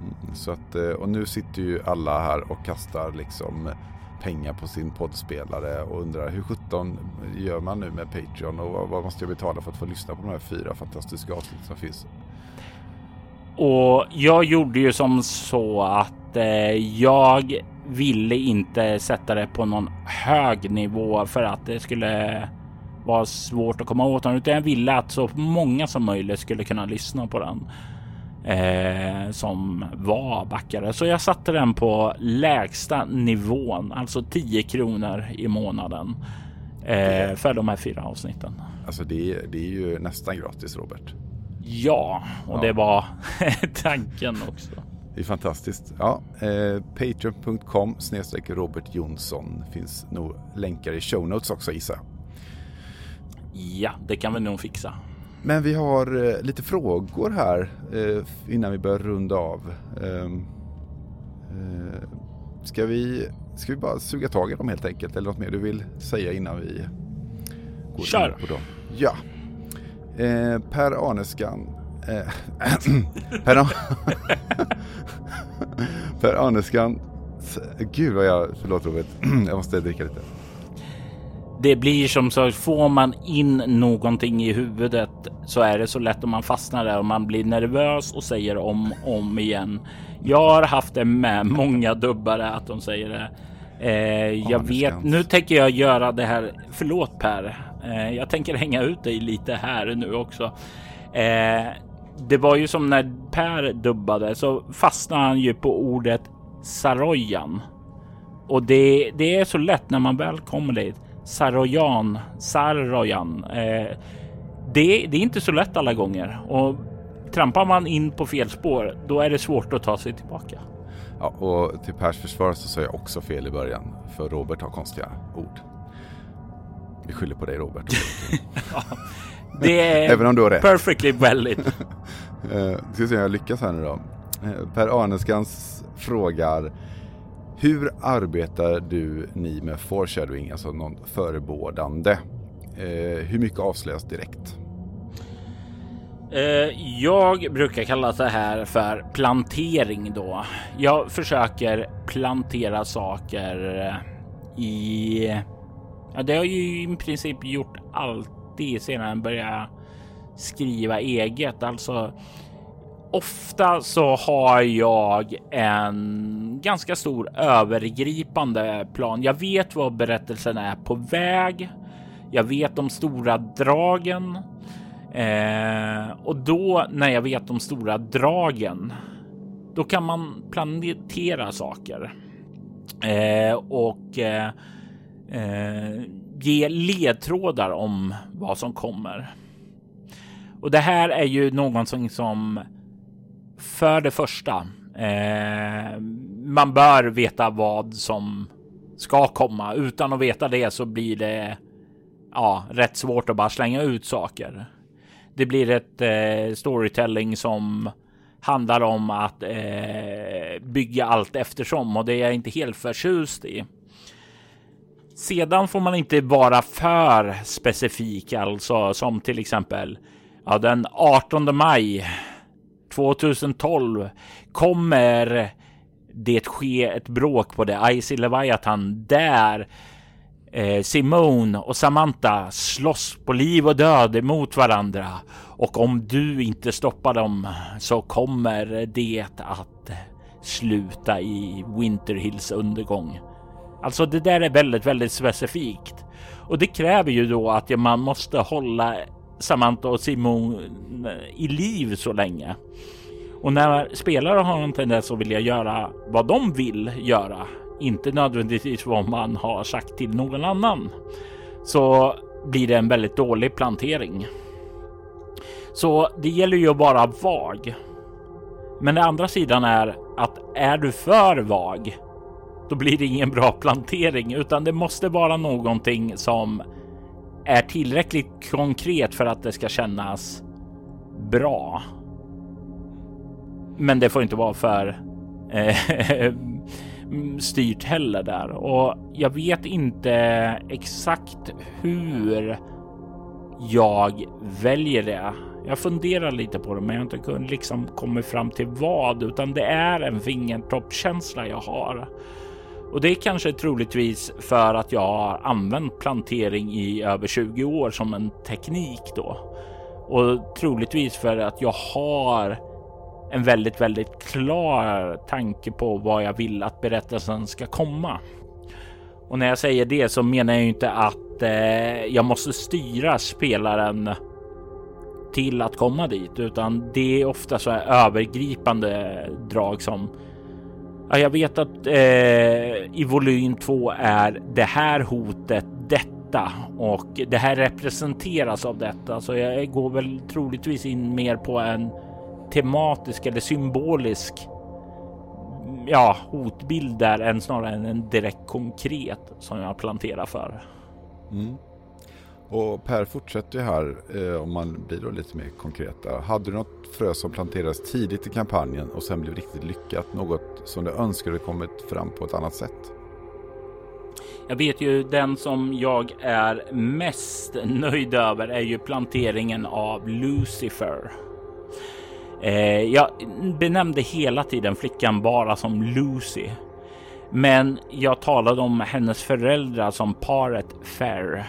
Mm, så att, eh, och nu sitter ju alla här och kastar liksom pengar på sin poddspelare och undrar hur sjutton gör man nu med Patreon och vad måste jag betala för att få lyssna på de här fyra fantastiska avsnitt som finns? Och jag gjorde ju som så att eh, jag ville inte sätta det på någon hög nivå för att det skulle vara svårt att komma åt den, utan jag ville att så många som möjligt skulle kunna lyssna på den eh, som var backare. Så jag satte den på lägsta nivån, alltså 10 kronor i månaden eh, för de här fyra avsnitten. Alltså det, det är ju nästan gratis Robert. Ja, och ja. det var *laughs* tanken också. Det är fantastiskt. Ja, eh, Patreon.com snedstreck Robert Jonsson. Finns nog länkar i show notes också gissar Ja, det kan vi nog fixa. Men vi har eh, lite frågor här eh, innan vi börjar runda av. Ehm, eh, ska, vi, ska vi bara suga tag i dem helt enkelt? Eller något mer du vill säga innan vi går Kör. in på dem? Ja. Per Arneskan. *clears throat* Per, *laughs* per Arneskan. Gud vad jag, förlåt Robert, *clears throat* jag måste dricka lite det blir som så får man in någonting i huvudet så är det så lätt om man fastnar där och man blir nervös och säger om och om igen. Jag har haft det med många dubbare att de säger det. Eh, jag vet, nu tänker jag göra det här. Förlåt Per, eh, jag tänker hänga ut dig lite här nu också. Eh, det var ju som när Per dubbade så fastnade han ju på ordet Sarojan. Och det, det är så lätt när man väl kommer dit. Sarojan, Sarojan. Eh, det, det är inte så lätt alla gånger och trampar man in på fel spår, då är det svårt att ta sig tillbaka. Ja, och till Pers försvar så sa jag också fel i början, för Robert har konstiga ord. Vi skyller på dig Robert. *laughs* ja, det är Även om du har rätt. perfectly valid. uh, *laughs* ska se om jag lyckas här nu då. Uh, per Arneskans frågar hur arbetar du ni med foreshadowing, alltså någon förebådande? Eh, hur mycket avslöjas direkt? Eh, jag brukar kalla det här för plantering då. Jag försöker plantera saker eh, i... Ja, det har jag ju i princip gjort alltid sedan jag började skriva eget. Alltså, ofta så har jag en ganska stor övergripande plan. Jag vet vad berättelsen är på väg. Jag vet de stora dragen. Eh, och då när jag vet de stora dragen, då kan man planetera saker eh, och eh, eh, ge ledtrådar om vad som kommer. Och det här är ju någonting som för det första eh, man bör veta vad som ska komma. Utan att veta det så blir det ja, rätt svårt att bara slänga ut saker. Det blir ett eh, storytelling som handlar om att eh, bygga allt eftersom och det är jag inte helt förtjust i. Sedan får man inte vara för specifik, alltså som till exempel ja, den 18 maj 2012 kommer det ske ett bråk på The Icy Leviathan där eh, Simone och Samantha slåss på liv och död mot varandra. Och om du inte stoppar dem så kommer det att sluta i Winterhills undergång. Alltså det där är väldigt, väldigt specifikt. Och det kräver ju då att man måste hålla Samantha och Simon eh, i liv så länge. Och när spelare har en tendens att vilja göra vad de vill göra, inte nödvändigtvis vad man har sagt till någon annan, så blir det en väldigt dålig plantering. Så det gäller ju att vara vag. Men den andra sidan är att är du för vag, då blir det ingen bra plantering, utan det måste vara någonting som är tillräckligt konkret för att det ska kännas bra. Men det får inte vara för eh, *laughs* styrt heller där och jag vet inte exakt hur jag väljer det. Jag funderar lite på det, men jag har inte kunnat liksom kommit fram till vad, utan det är en fingertoppkänsla jag har. Och det är kanske troligtvis för att jag har använt plantering i över 20 år som en teknik då. Och troligtvis för att jag har en väldigt, väldigt klar tanke på vad jag vill att berättelsen ska komma. Och när jag säger det så menar jag ju inte att eh, jag måste styra spelaren till att komma dit, utan det är ofta så här övergripande drag som Ja, jag vet att eh, i volym 2 är det här hotet detta och det här representeras av detta. Så jag går väl troligtvis in mer på en tematisk eller symbolisk ja, hotbild där än snarare än en direkt konkret som jag planterar för. Mm. Och Per fortsätter ju här eh, om man blir då lite mer konkreta. Hade du något frö som planterades tidigt i kampanjen och sen blev riktigt lyckat? Något som de önskade kommit fram på ett annat sätt? Jag vet ju den som jag är mest nöjd över är ju planteringen av Lucifer. Eh, jag benämnde hela tiden flickan bara som Lucy. Men jag talade om hennes föräldrar som paret Fair.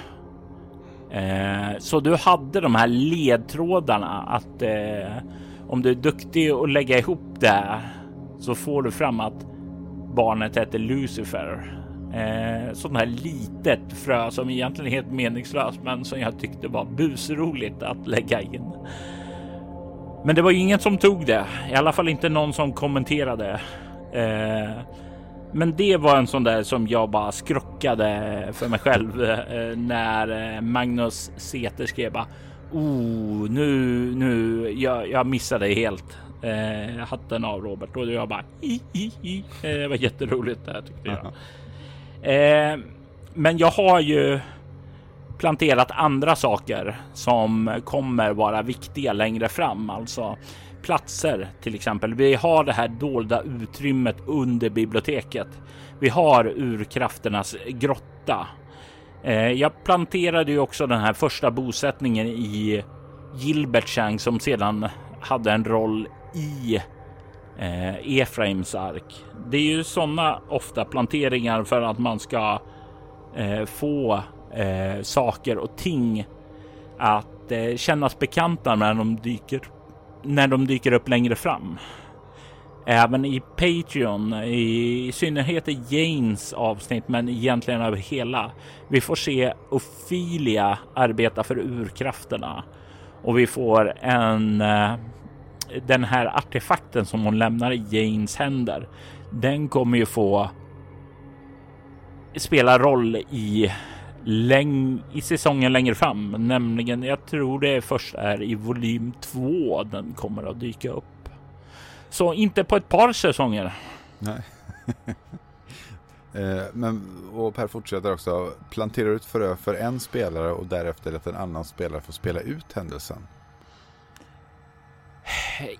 Eh, så du hade de här ledtrådarna att eh, om du är duktig och lägga ihop det så får du fram att barnet heter Lucifer. Eh, sånt här litet frö som egentligen är helt meningslöst, men som jag tyckte var busroligt att lägga in. Men det var ju ingen som tog det, i alla fall inte någon som kommenterade. Eh, men det var en sån där som jag bara skrockade för mig själv eh, när eh, Magnus Seter skrev bara Oh, nu, nu, jag, jag missade helt. Eh, hatten av Robert och jag bara hi, hi, hi. Eh, det var jätteroligt det här tyckte jag. Eh, men jag har ju planterat andra saker som kommer vara viktiga längre fram, alltså platser till exempel. Vi har det här dolda utrymmet under biblioteket. Vi har urkrafternas grotta. Eh, jag planterade ju också den här första bosättningen i Gilbertshang som sedan hade en roll i eh, Efraims ark. Det är ju sådana ofta planteringar för att man ska eh, få saker och ting att kännas bekanta när de dyker när de dyker upp längre fram. Även i Patreon, i synnerhet i Janes avsnitt, men egentligen över hela. Vi får se Ophelia arbeta för urkrafterna och vi får en eh, den här artefakten som hon lämnar i Janes händer. Den kommer ju få spela roll i i säsongen längre fram, nämligen jag tror det först är i volym 2 den kommer att dyka upp. Så inte på ett par säsonger. Nej. *laughs* Eh, men, och Per fortsätter också. Planterar ut frö för en spelare och därefter att en annan spelare får spela ut händelsen.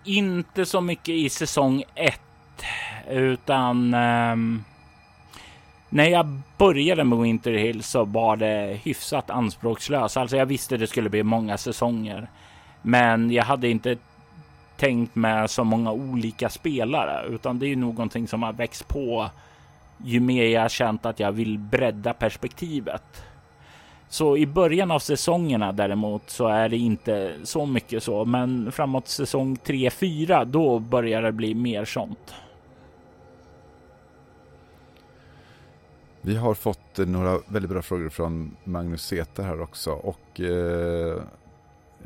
Inte så mycket i säsong 1 utan um, när jag började med Winter Hill så var det hyfsat anspråkslöst. Alltså jag visste det skulle bli många säsonger, men jag hade inte tänkt med så många olika spelare, utan det är någonting som har växt på ju mer jag känt att jag vill bredda perspektivet. Så i början av säsongerna däremot så är det inte så mycket så, men framåt säsong 3-4 då börjar det bli mer sånt. Vi har fått några väldigt bra frågor från Magnus Säter här också och eh,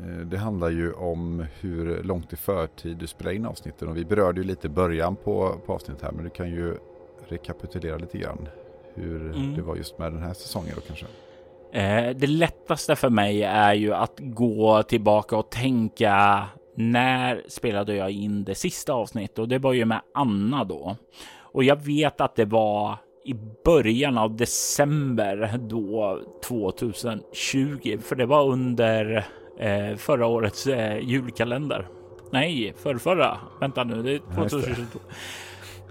eh, det handlar ju om hur långt i förtid du spelar in avsnitten och vi berörde ju lite början på, på avsnittet här men du kan ju rekapitulera lite grann hur mm. det var just med den här säsongen då kanske. Eh, det lättaste för mig är ju att gå tillbaka och tänka när spelade jag in det sista avsnittet och det var ju med Anna då. Och jag vet att det var i början av december då 2020, för det var under eh, förra årets eh, julkalender. Nej, för förra. Vänta nu, det är 2022.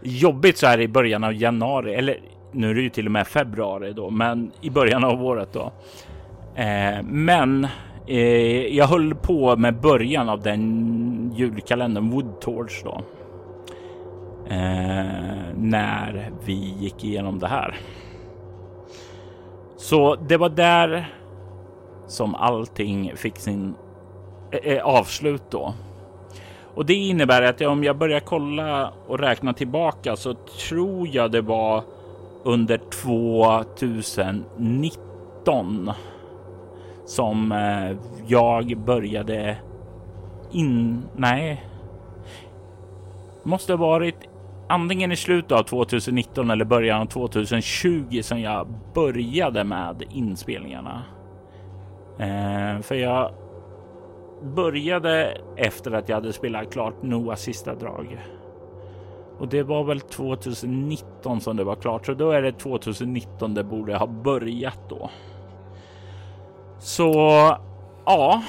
Jobbigt så här i början av januari, eller nu är det ju till och med februari då, men i början av året då. Eh, men eh, jag höll på med början av den julkalendern Wood Torch då eh, när vi gick igenom det här. Så det var där som allting fick sin eh, eh avslut då. Och det innebär att om jag börjar kolla och räkna tillbaka så tror jag det var under 2019 som eh, jag började in. Nej, måste ha varit antingen i slutet av 2019 eller början av 2020 som jag började med inspelningarna. Eh, för jag började efter att jag hade spelat klart Noahs sista drag. Och det var väl 2019 som det var klart, så då är det 2019 det borde ha börjat då. Så ja,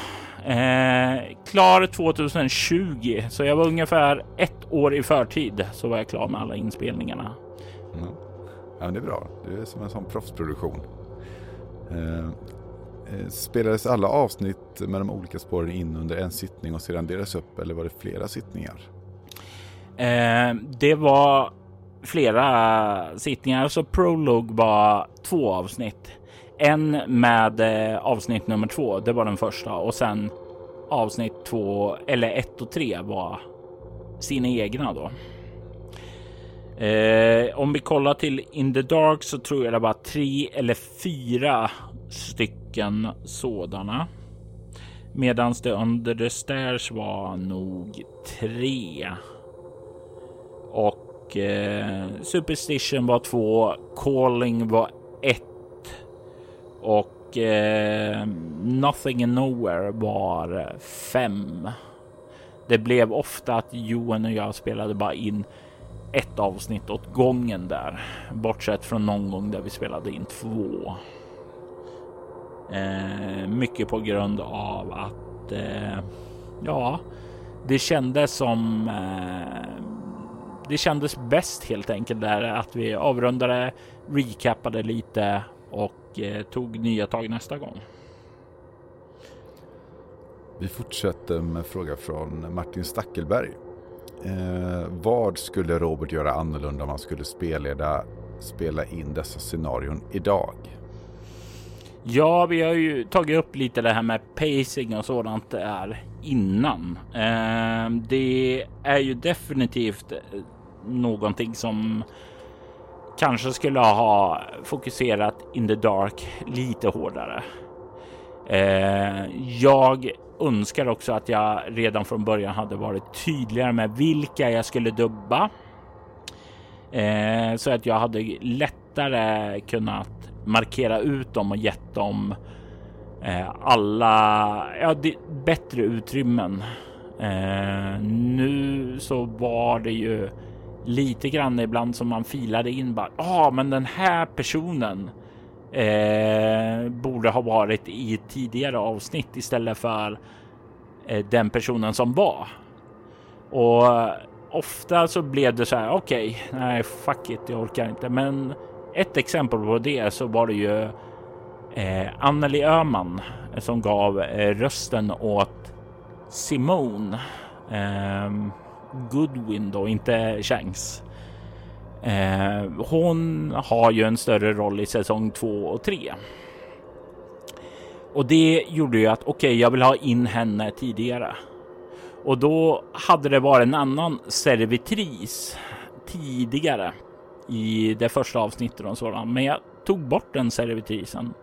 Eh, klar 2020, så jag var ungefär ett år i förtid så var jag klar med alla inspelningarna. Mm. Ja, det är bra. Det är som en sån proffsproduktion. Eh, eh, spelades alla avsnitt med de olika spåren in under en sittning och sedan delades upp eller var det flera sittningar? Eh, det var flera sittningar, så Prolog var två avsnitt. En med eh, avsnitt nummer två, det var den första och sen avsnitt två eller ett och tre var sina egna då. Eh, om vi kollar till In the Dark så tror jag det var tre eller fyra stycken sådana. Medan det Under the Stairs var nog tre. Och eh, Superstition var två, Calling var och eh, Nothing and Nowhere var fem. Det blev ofta att Johan och jag spelade bara in ett avsnitt åt gången där, bortsett från någon gång där vi spelade in två. Eh, mycket på grund av att eh, ja, det kändes som eh, det kändes bäst helt enkelt där att vi avrundade, recapade lite och tog nya tag nästa gång. Vi fortsätter med fråga från Martin Stackelberg. Eh, vad skulle Robert göra annorlunda om han skulle spelleda, spela in dessa scenarion idag? Ja, vi har ju tagit upp lite det här med pacing och sådant där innan. Eh, det är ju definitivt någonting som kanske skulle ha fokuserat in the dark lite hårdare. Eh, jag önskar också att jag redan från början hade varit tydligare med vilka jag skulle dubba. Eh, så att jag hade lättare kunnat markera ut dem och gett dem eh, alla ja, bättre utrymmen. Nu så var det ju lite grann ibland som man filade in bara. Ja, ah, men den här personen eh, borde ha varit i ett tidigare avsnitt istället för eh, den personen som var. Och eh, ofta så blev det så här. Okej, okay, nej, fuck it, jag orkar inte. Men ett exempel på det så var det ju eh, Anneli Öhman eh, som gav eh, rösten åt Simone eh, Goodwin då, inte Shanks. Eh, hon har ju en större roll i säsong två och tre. Och det gjorde ju att okej, okay, jag vill ha in henne tidigare. Och då hade det varit en annan servitris tidigare i det första avsnittet och sådant. Men jag tog bort den servitrisen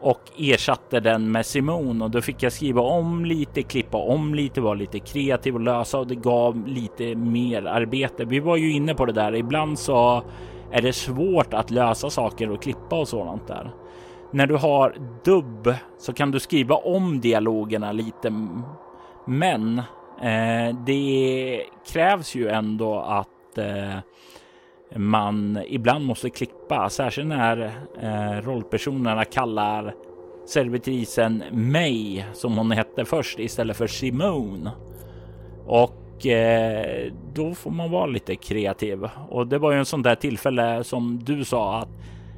och ersatte den med Simon och då fick jag skriva om lite, klippa om lite, vara lite kreativ och lösa och det gav lite mer arbete. Vi var ju inne på det där. Ibland så är det svårt att lösa saker och klippa och sådant där. När du har dubb så kan du skriva om dialogerna lite. Men eh, det krävs ju ändå att eh, man ibland måste klippa, särskilt när eh, rollpersonerna kallar servitrisen May som hon hette först istället för Simone. Och eh, då får man vara lite kreativ och det var ju en sån där tillfälle som du sa att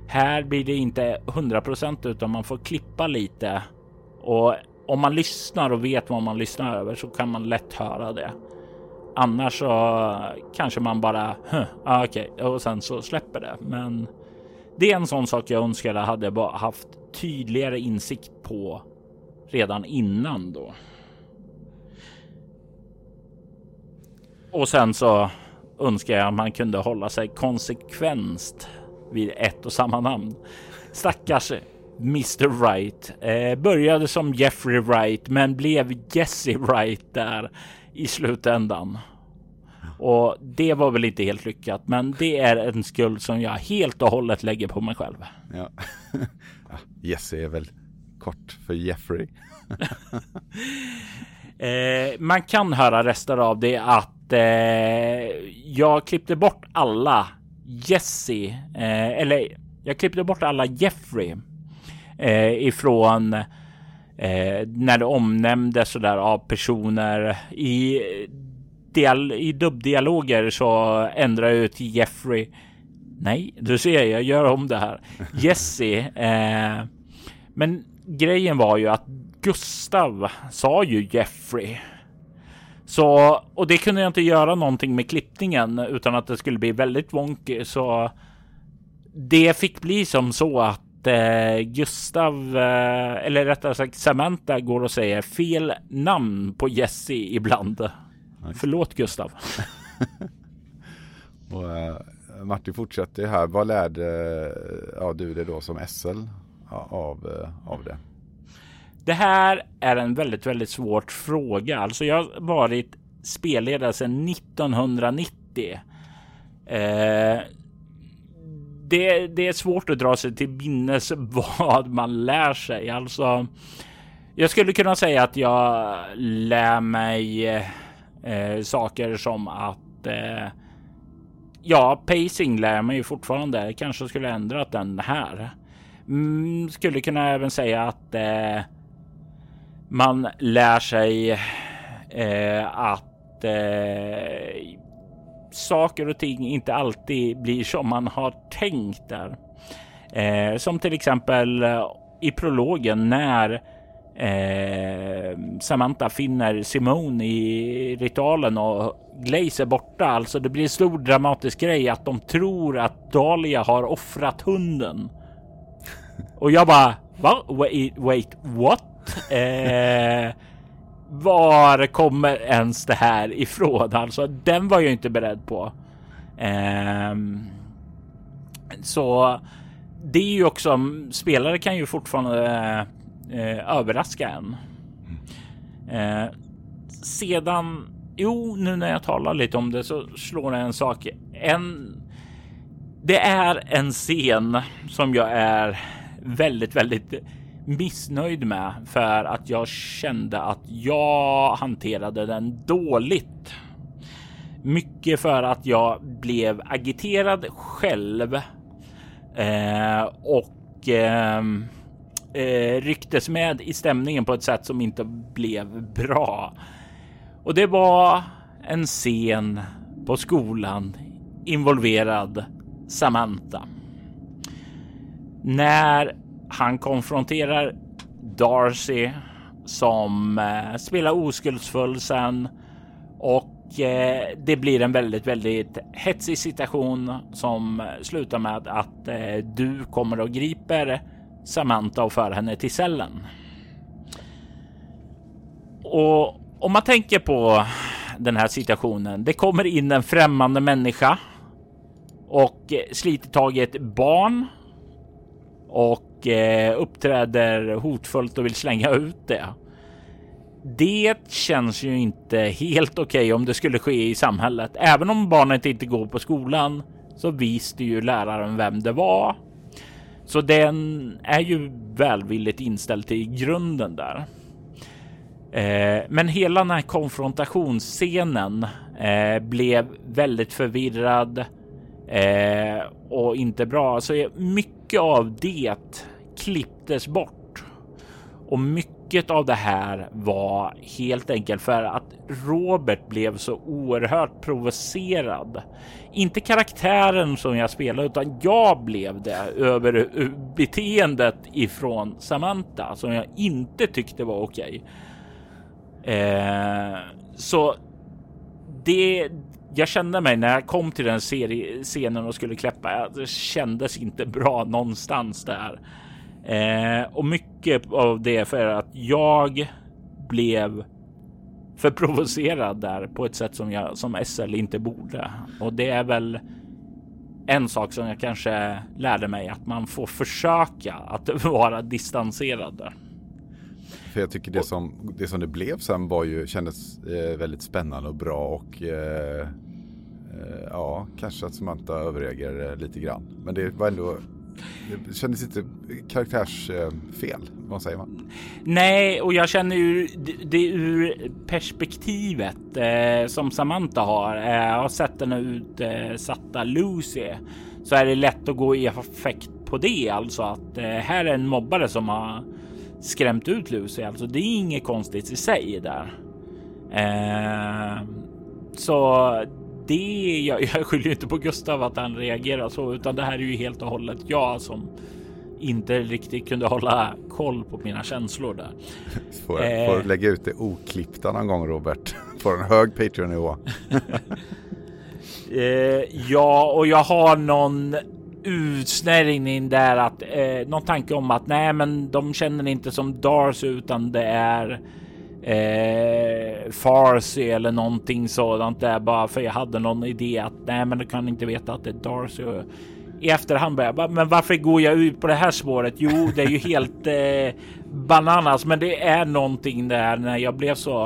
här blir det inte 100% utan man får klippa lite och om man lyssnar och vet vad man lyssnar över så kan man lätt höra det. Annars så kanske man bara huh, ah, okej okay. och sen så släpper det. Men det är en sån sak jag önskar jag hade haft tydligare insikt på redan innan då. Och sen så önskar jag att man kunde hålla sig konsekvent vid ett och samma namn. Stackars Mr Wright eh, började som Jeffrey Wright men blev Jesse Wright där i slutändan. Och det var väl inte helt lyckat, men det är en skuld som jag helt och hållet lägger på mig själv. Ja, *laughs* Jesse är väl kort för Jeffrey. *laughs* eh, man kan höra rester av det att eh, jag klippte bort alla Jesse, eh, eller jag klippte bort alla Jeffrey eh, ifrån eh, när det omnämndes sådär av personer i dial i dubbdialoger så ändrar jag ut Jeffrey. Nej, du ser, jag gör om det här. *laughs* Jesse. Eh, men grejen var ju att Gustav sa ju Jeffrey. Så, och det kunde jag inte göra någonting med klippningen utan att det skulle bli väldigt wonky. Så det fick bli som så att eh, Gustav, eh, eller rättare sagt Samantha, går och säger fel namn på Jesse ibland. Okay. Förlåt Gustav. *laughs* och, eh, Martin fortsätter här. Vad lärde ja, du dig då som SL av, eh, av det? Det här är en väldigt, väldigt svårt fråga. Alltså jag har varit spelledare sedan 1990. Eh, det, det är svårt att dra sig till minnes *laughs* vad man lär sig. Alltså, jag skulle kunna säga att jag lär mig eh, saker som att eh, ja, pacing lär man ju fortfarande. Kanske skulle ändrat den här. Mm, skulle kunna även säga att eh, man lär sig eh, att eh, saker och ting inte alltid blir som man har tänkt där. Eh, som till exempel eh, i prologen när eh, Samantha finner Simone i ritualen och Glaze är borta. Alltså det blir en stor dramatisk grej att de tror att Dahlia har offrat hunden. Och jag bara, va? Wait, wait what? Eh, var kommer ens det här ifrån? Alltså, den var jag inte beredd på. Eh, så det är ju också, spelare kan ju fortfarande eh, överraska en. Eh, sedan, jo, nu när jag talar lite om det så slår det en sak. En, det är en scen som jag är väldigt, väldigt missnöjd med för att jag kände att jag hanterade den dåligt. Mycket för att jag blev agiterad själv eh, och eh, eh, rycktes med i stämningen på ett sätt som inte blev bra. Och det var en scen på skolan involverad Samantha. När han konfronterar Darcy som eh, spelar oskuldsfull sen och eh, det blir en väldigt, väldigt hetsig situation som slutar med att eh, du kommer och griper Samantha och för henne till cellen. Och om man tänker på den här situationen. Det kommer in en främmande människa och sliter tag i ett barn och eh, uppträder hotfullt och vill slänga ut det. Det känns ju inte helt okej okay om det skulle ske i samhället. Även om barnet inte går på skolan så visste ju läraren vem det var. Så den är ju välvilligt inställd till grunden där. Eh, men hela den här konfrontationsscenen eh, blev väldigt förvirrad eh, och inte bra. Så mycket av det klipptes bort och mycket mycket av det här var helt enkelt för att Robert blev så oerhört provocerad. Inte karaktären som jag spelade, utan jag blev det över beteendet ifrån Samantha som jag inte tyckte var okej. Eh, så det jag kände mig när jag kom till den serie, scenen och skulle kläppa. Det kändes inte bra någonstans där. Eh, och mycket av det för att jag blev för provocerad där på ett sätt som jag som SL inte borde. Och det är väl en sak som jag kanske lärde mig att man får försöka att *laughs* vara distanserad där. För jag tycker det som det, som det blev sen var ju, kändes eh, väldigt spännande och bra och eh, eh, ja, kanske att Samantha överreagerade lite grann. Men det var ändå det kändes inte karaktärsfel, vad säger man? Nej, och jag känner ju det ur perspektivet eh, som Samantha har. Eh, jag har sett den utsatta eh, Lucy så är det lätt att gå i affekt på det. Alltså att eh, här är en mobbare som har skrämt ut Lucy. Alltså det är inget konstigt i sig där. Eh, så det, jag, jag skyller inte på Gustav att han reagerar så, utan det här är ju helt och hållet jag som inte riktigt kunde hålla koll på mina känslor där. *laughs* Får, eh, får lägga ut det oklippta någon gång Robert. *laughs* På en hög Patreon-nivå. *laughs* eh, ja, och jag har någon utsnärjning där att eh, någon tanke om att nej, men de känner inte som Darcy utan det är eh, Farsi eller någonting sådant där bara för jag hade någon idé att nej, men du kan inte veta att det är Darcy. I efterhand började jag men varför går jag ut på det här spåret? Jo, det är ju helt eh, bananas, men det är någonting där när jag blev så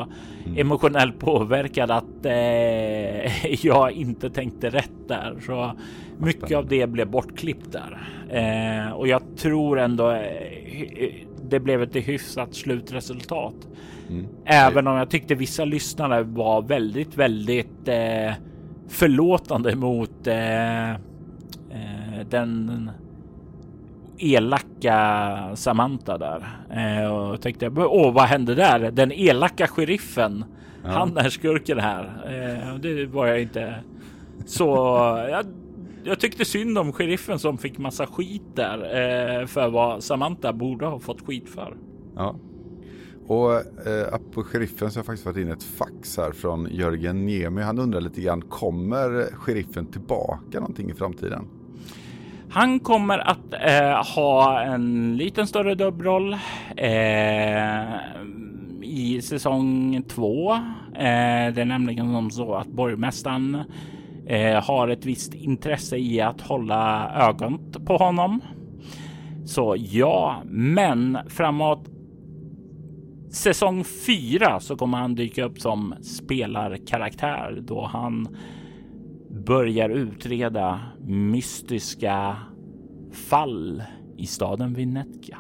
mm. emotionellt påverkad att eh, *laughs* jag inte tänkte rätt där. Så mycket av det blev bortklippt där eh, och jag tror ändå eh, det blev ett hyfsat slutresultat. Mm. Även om jag tyckte vissa lyssnare var väldigt, väldigt eh, förlåtande mot eh, eh, den elaka Samantha där eh, och tänkte åh, vad hände där? Den elaka sheriffen. Ja. Han är skurken här. Eh, det var jag inte så. *laughs* Jag, jag tyckte synd om sheriffen som fick massa skit där eh, för vad Samantha borde ha fått skit för. Ja, och eh, på sheriffen så har jag faktiskt fått in ett fax här från Jörgen Niemi. Han undrar lite grann, kommer sheriffen tillbaka någonting i framtiden? Han kommer att eh, ha en liten större dubbroll eh, i säsong två. Eh, det är nämligen som så att borgmästaren eh, har ett visst intresse i att hålla ögon på honom. Så ja, men framåt säsong 4 så kommer han dyka upp som spelarkaraktär då han börjar utreda mystiska fall i staden Vinetka.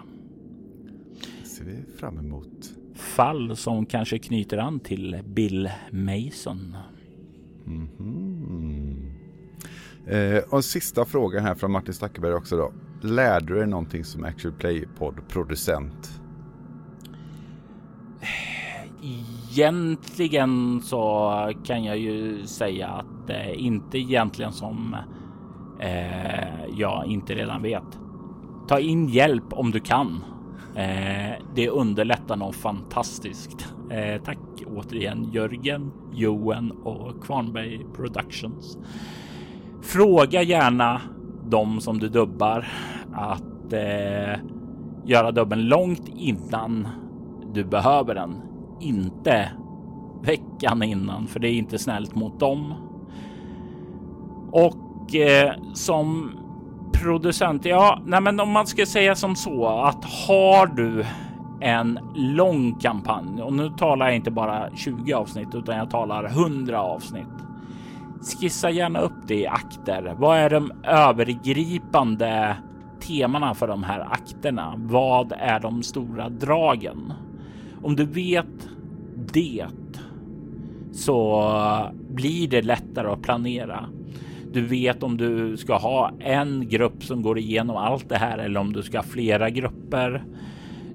Det ser vi fram emot. Fall som kanske knyter an till Bill Mason. Mm -hmm. eh, och sista frågan här från Martin Stackeberg också då. Lärde du dig någonting som Actual Play-podd-producent? Egentligen så kan jag ju säga att det inte egentligen som eh, jag inte redan vet. Ta in hjälp om du kan. Eh, det underlättar något fantastiskt. Eh, tack återigen Jörgen, Johan och Kvarnberg Productions. Fråga gärna de som du dubbar att eh, göra dubben långt innan du behöver den. Inte veckan innan, för det är inte snällt mot dem. Och eh, som producent, ja, nej, men om man ska säga som så att har du en lång kampanj och nu talar jag inte bara 20 avsnitt utan jag talar 100 avsnitt. Skissa gärna upp det i akter. Vad är de övergripande temana för de här akterna? Vad är de stora dragen? Om du vet det så blir det lättare att planera. Du vet om du ska ha en grupp som går igenom allt det här eller om du ska ha flera grupper.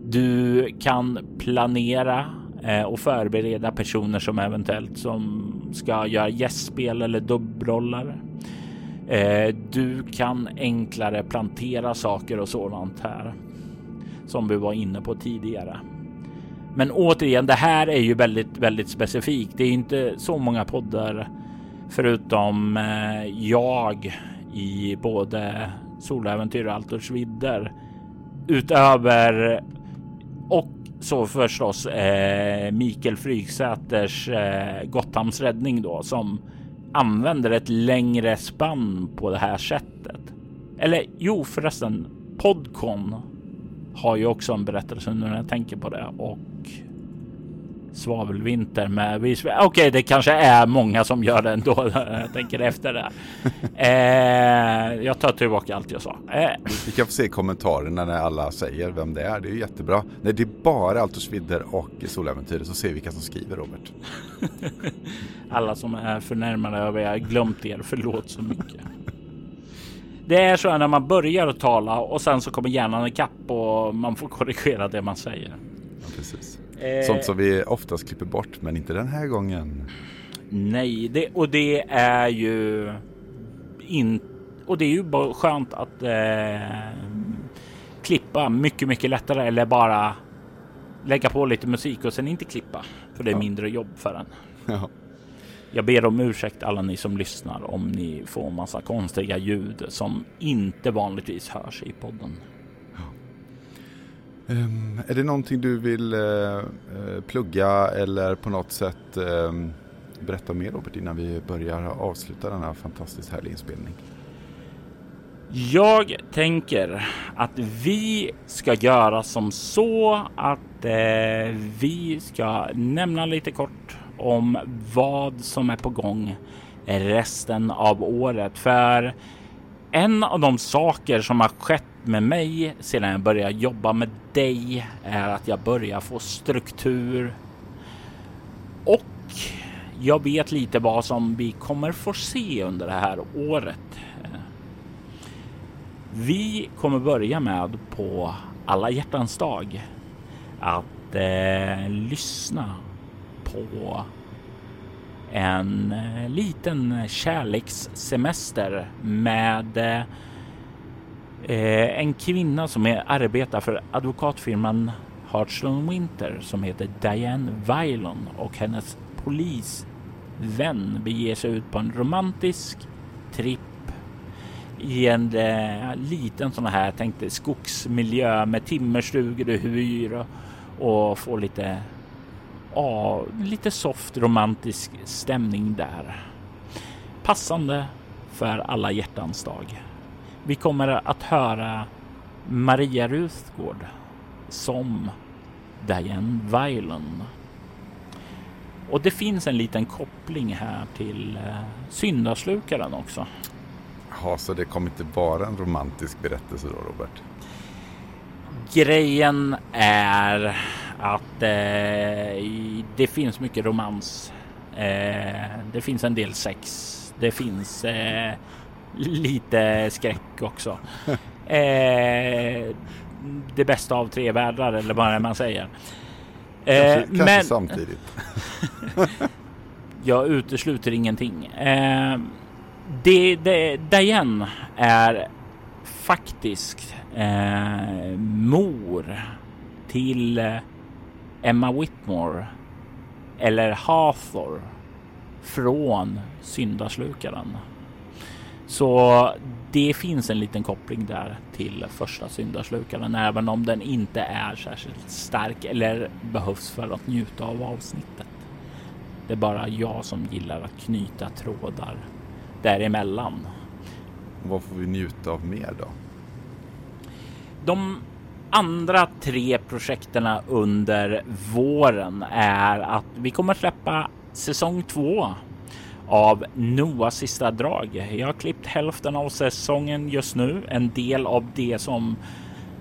Du kan planera eh, och förbereda personer som eventuellt som ska göra gästspel eller dubbroller. Eh, du kan enklare plantera saker och sådant här som vi var inne på tidigare. Men återigen, det här är ju väldigt, väldigt specifikt. Det är inte så många poddar förutom eh, jag i både Soläventyr och Altors vidder utöver och så förstås eh, Mikael Fryksäters eh, Gotthams räddning då som använder ett längre spann på det här sättet. Eller jo förresten, Podcon har ju också en berättelse nu när jag tänker på det och svavelvinter med Okej, okay, det kanske är många som gör det ändå. *laughs* jag tänker efter det. Eh, jag tar tillbaka allt jag sa. Eh. Vi kan få se kommentarerna när alla säger vem det är. Det är jättebra. När det är bara Altos vidder och Soläventyret så ser vi vilka som skriver Robert. *laughs* alla som är förnärmade över jag glömt er. Förlåt så mycket. Det är så när man börjar att tala och sen så kommer hjärnan ikapp och man får korrigera det man säger. Ja, precis. Eh, Sånt som vi oftast klipper bort, men inte den här gången. Nej, det, och det är ju in, och det är ju bara skönt att eh, klippa mycket, mycket lättare eller bara lägga på lite musik och sen inte klippa. För det är ja. mindre jobb för en. Ja. Jag ber om ursäkt alla ni som lyssnar om ni får massa konstiga ljud som inte vanligtvis hörs i podden. Um, är det någonting du vill uh, plugga eller på något sätt um, berätta mer Robert innan vi börjar avsluta denna fantastiskt härliga inspelning? Jag tänker att vi ska göra som så att eh, vi ska nämna lite kort om vad som är på gång resten av året. För en av de saker som har skett med mig sedan jag började jobba med dig är att jag börjar få struktur och jag vet lite vad som vi kommer få se under det här året. Vi kommer börja med på alla hjärtans dag att eh, lyssna på en eh, liten kärlekssemester med eh, eh, en kvinna som är, arbetar för advokatfirman Hartslund Winter som heter Diane Vylon och hennes polisvän beger sig ut på en romantisk tripp i en eh, liten sån här tänkte skogsmiljö med timmerstugor och hyr och, och får lite ja, lite soft romantisk stämning där. Passande för alla hjärtans dag. Vi kommer att höra Maria Ruthgård som Diane Violin. Och det finns en liten koppling här till eh, syndaslukaren också. Ja, så det kommer inte bara en romantisk berättelse då, Robert? Grejen är att eh, det finns mycket romans. Eh, det finns en del sex. Det finns eh, lite skräck också. *laughs* Eh, det bästa av tre världar eller vad man säger. Kanske, eh, kanske men, samtidigt. *laughs* jag utesluter ingenting. Eh, det, det, Diane är faktiskt mor till Emma Whitmore eller Hathor från syndaslukaren. Så det finns en liten koppling där till första syndaslukaren, även om den inte är särskilt stark eller behövs för att njuta av avsnittet. Det är bara jag som gillar att knyta trådar däremellan. Vad får vi njuta av mer då? De andra tre projekten under våren är att vi kommer släppa säsong två av Noahs sista drag. Jag har klippt hälften av säsongen just nu. En del av det som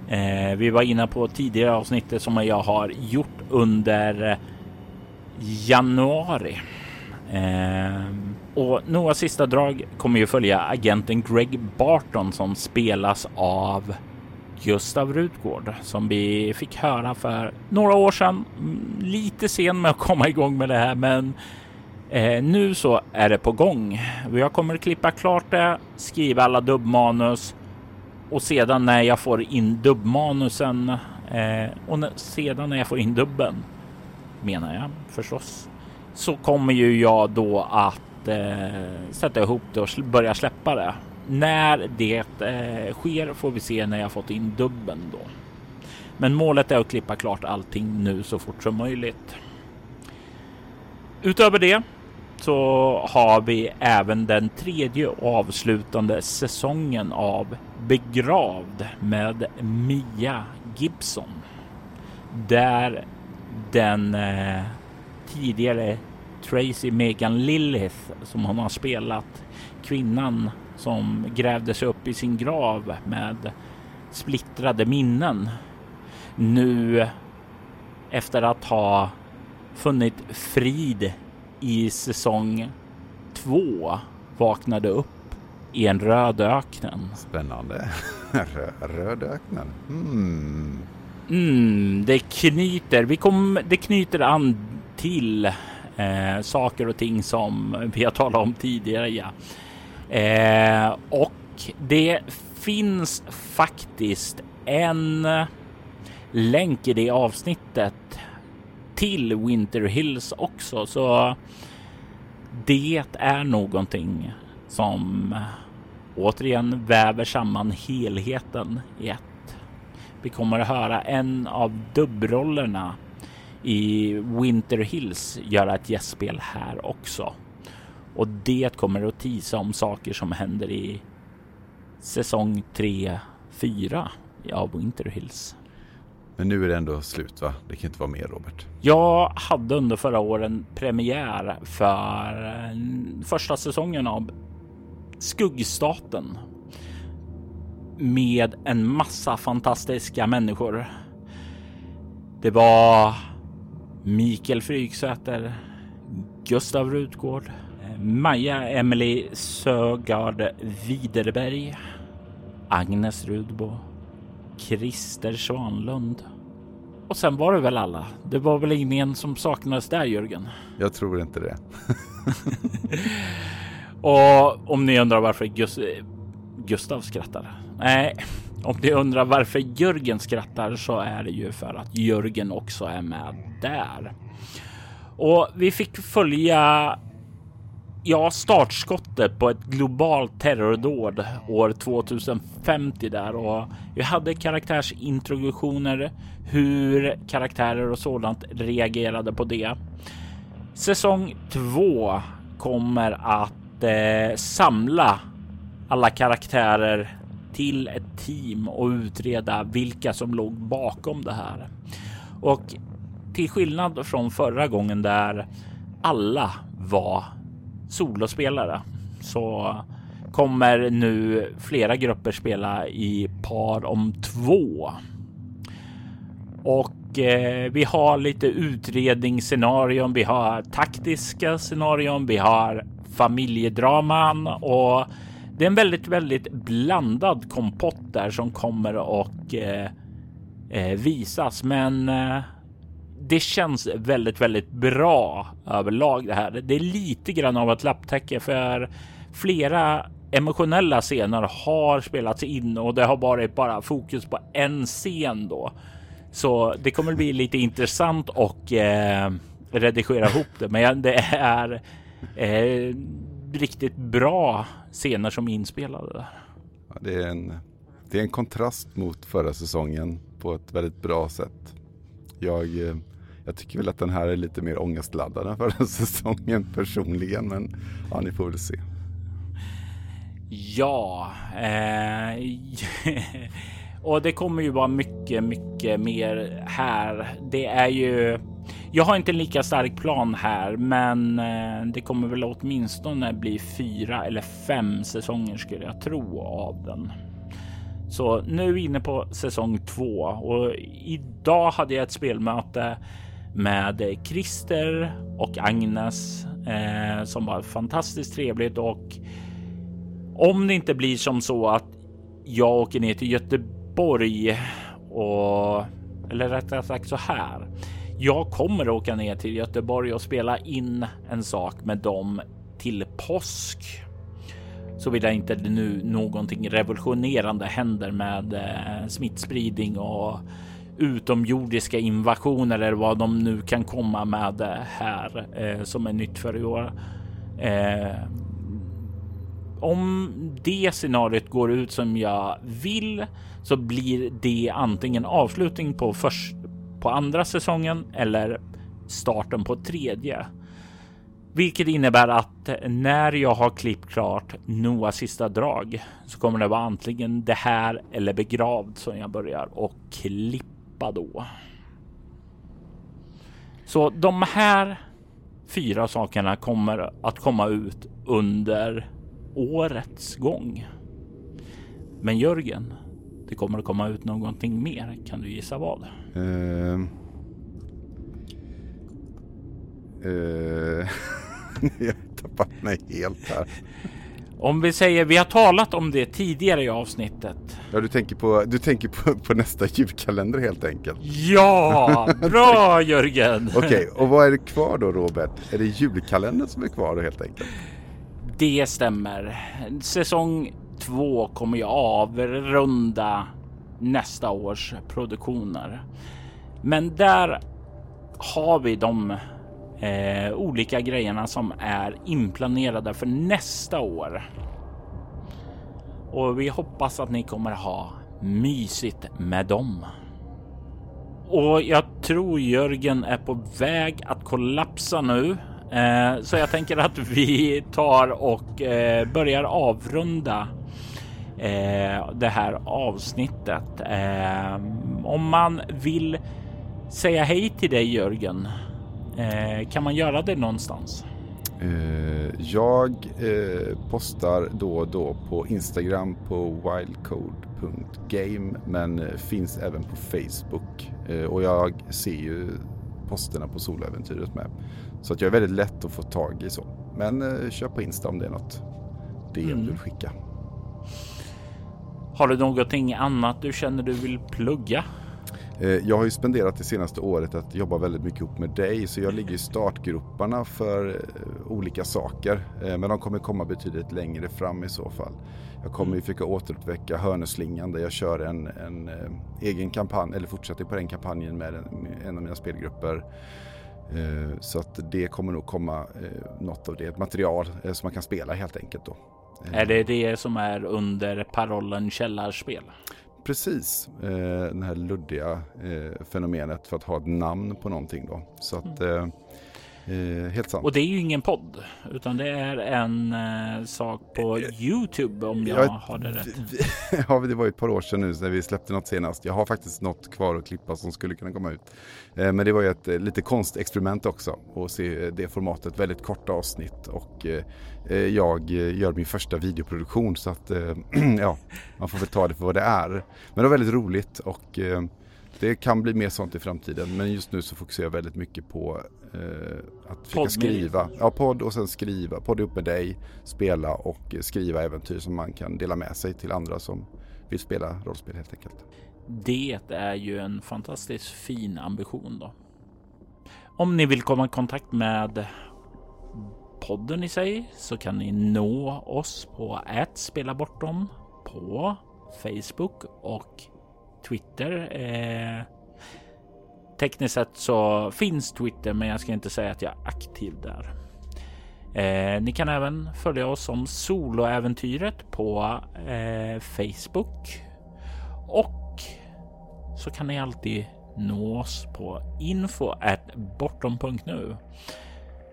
eh, vi var inne på tidigare avsnittet som jag har gjort under januari. Eh, och Noahs sista drag kommer ju följa agenten Greg Barton som spelas av Gustav Rutgård som vi fick höra för några år sedan. Mm, lite sen med att komma igång med det här, men eh, nu så är det på gång. Jag kommer att klippa klart det, skriva alla dubbmanus och sedan när jag får in dubbmanusen eh, och sedan när jag får in dubben menar jag förstås, så kommer ju jag då att eh, sätta ihop det och börja släppa det. När det eh, sker får vi se när jag fått in dubben då. Men målet är att klippa klart allting nu så fort som möjligt. Utöver det så har vi även den tredje och avslutande säsongen av Begravd med Mia Gibson. Där den eh, tidigare Tracy Megan Lilith som hon har spelat kvinnan som grävde sig upp i sin grav med splittrade minnen. Nu efter att ha funnit frid i säsong två vaknade upp i en röd öknen. Spännande. *laughs* röd öknen. Hmm. Mm, det knyter. Vi kom, det knyter an till eh, saker och ting som vi har talat om tidigare. Ja. Eh, och det finns faktiskt en länk i det avsnittet till Winter Hills också, så det är någonting som återigen väver samman helheten i ett. Vi kommer att höra en av dubbrollerna i Winter Hills göra ett gästspel här också. Och det kommer att tisa om saker som händer i säsong 3, 4 av Winter Hills. Men nu är det ändå slut va? Det kan inte vara mer Robert. Jag hade under förra åren premiär för första säsongen av Skuggstaten. Med en massa fantastiska människor. Det var Mikael Fryksäter, Gustav Rutgård, Maja Emily Sögaard Widerberg, Agnes Rudbo, Christer Svanlund. Och sen var det väl alla. Det var väl ingen som saknades där Jörgen? Jag tror inte det. *laughs* och om ni undrar varför Gust Gustav skrattar? Nej, om ni undrar varför Jörgen skrattar så är det ju för att Jörgen också är med där. Och vi fick följa ja, startskottet på ett globalt terrordåd år 2050 där och vi hade karaktärsintroduktioner, hur karaktärer och sådant reagerade på det. Säsong 2 kommer att eh, samla alla karaktärer till ett team och utreda vilka som låg bakom det här. Och till skillnad från förra gången där alla var solospelare så kommer nu flera grupper spela i par om två. Och eh, vi har lite utredningsscenarion, vi har taktiska scenarion, vi har familjedraman och det är en väldigt, väldigt blandad kompott där som kommer och eh, eh visas. Men eh, det känns väldigt, väldigt bra överlag det här. Det är lite grann av ett lapptäcke för flera emotionella scener har spelats in och det har varit bara fokus på en scen då. Så det kommer bli lite intressant och eh, redigera ihop det. Men det är eh, riktigt bra scener som är inspelade. Där. Ja, det, är en, det är en kontrast mot förra säsongen på ett väldigt bra sätt. Jag, eh, jag tycker väl att den här är lite mer ångestladdad än förra *laughs* säsongen personligen. Men ja, ni får väl se. Ja, eh, *laughs* och det kommer ju vara mycket, mycket mer här. Det är ju jag har inte en lika stark plan här, men eh, det kommer väl åtminstone bli fyra eller fem säsonger skulle jag tro av den. Så nu är vi inne på säsong två och idag hade jag ett spelmöte med Christer och Agnes eh, som var fantastiskt trevligt och om det inte blir som så att jag åker ner till Göteborg och eller rättare sagt så här. Jag kommer åka ner till Göteborg och spela in en sak med dem till påsk. Såvida inte nu någonting revolutionerande händer med eh, smittspridning och utomjordiska invasioner eller vad de nu kan komma med eh, här eh, som är nytt för i år. Eh, om det scenariot går ut som jag vill så blir det antingen avslutning på först på andra säsongen eller starten på tredje. Vilket innebär att när jag har klippt klart Noahs sista drag så kommer det vara antingen det här eller begravd som jag börjar och klippa då. Så de här fyra sakerna kommer att komma ut under årets gång. Men Jörgen, det kommer att komma ut någonting mer. Kan du gissa vad? Uh, *laughs* uh, jag tappat mig helt här. Om vi säger, vi har talat om det tidigare i avsnittet. Ja, du tänker på, du tänker på, på nästa julkalender helt enkelt. Ja, bra Jörgen! *laughs* Okej, okay, och vad är det kvar då Robert? Är det julkalendern som är kvar då helt enkelt? Det stämmer. Säsong två kommer jag avrunda nästa års produktioner. Men där har vi de eh, olika grejerna som är inplanerade för nästa år. Och vi hoppas att ni kommer ha mysigt med dem. Och jag tror Jörgen är på väg att kollapsa nu. Eh, så jag tänker att vi tar och eh, börjar avrunda eh, det här avsnittet. Eh, om man vill säga hej till dig Jörgen, eh, kan man göra det någonstans? Eh, jag eh, postar då och då på Instagram på wildcode.game men eh, finns även på Facebook och jag ser ju posterna på Soläventyret med. Så att jag är väldigt lätt att få tag i så. Men kör på Insta om det är något DM mm. du vill skicka. Har du någonting annat du känner du vill plugga? Eh, jag har ju spenderat det senaste året att jobba väldigt mycket ihop med dig så jag ligger i startgroparna för eh, olika saker. Eh, men de kommer komma betydligt längre fram i så fall. Jag kommer ju försöka återuppväcka Hörneslingan där jag kör en, en egen kampanj, eller fortsätter på den kampanjen med en, en av mina spelgrupper. Så att det kommer nog komma något av det, ett material som man kan spela helt enkelt då. Är det det som är under parollen källarspel? Precis, eh, det här luddiga eh, fenomenet för att ha ett namn på någonting då. Så att, mm. Eh, helt sant. Och det är ju ingen podd, utan det är en eh, sak på Youtube om jag Ja, har det rätt. vi- *laughs* ja, det var ju ett par år sedan nu när vi släppte något senast. Jag har faktiskt något kvar att klippa som skulle kunna komma ut. Eh, Men det var ju ett eh, lite konstexperiment också att se eh, det formatet, väldigt korta avsnitt och eh, eh, jag eh, gör min första videoproduktion så att eh, *clears throat* ja, man får väl ta det för vad det är. Men det var väldigt roligt och eh, det kan bli mer sånt i framtiden men just nu så fokuserar jag väldigt mycket på eh, att försöka skriva. Ja, podd och sen skriva. Podd ihop med dig, spela och eh, skriva äventyr som man kan dela med sig till andra som vill spela rollspel helt enkelt. Det är ju en fantastiskt fin ambition då. Om ni vill komma i kontakt med podden i sig så kan ni nå oss på att spela bortom på Facebook och Twitter. Eh, tekniskt sett så finns Twitter, men jag ska inte säga att jag är aktiv där. Eh, ni kan även följa oss som soloäventyret på eh, Facebook och så kan ni alltid nå oss på info bortom.nu.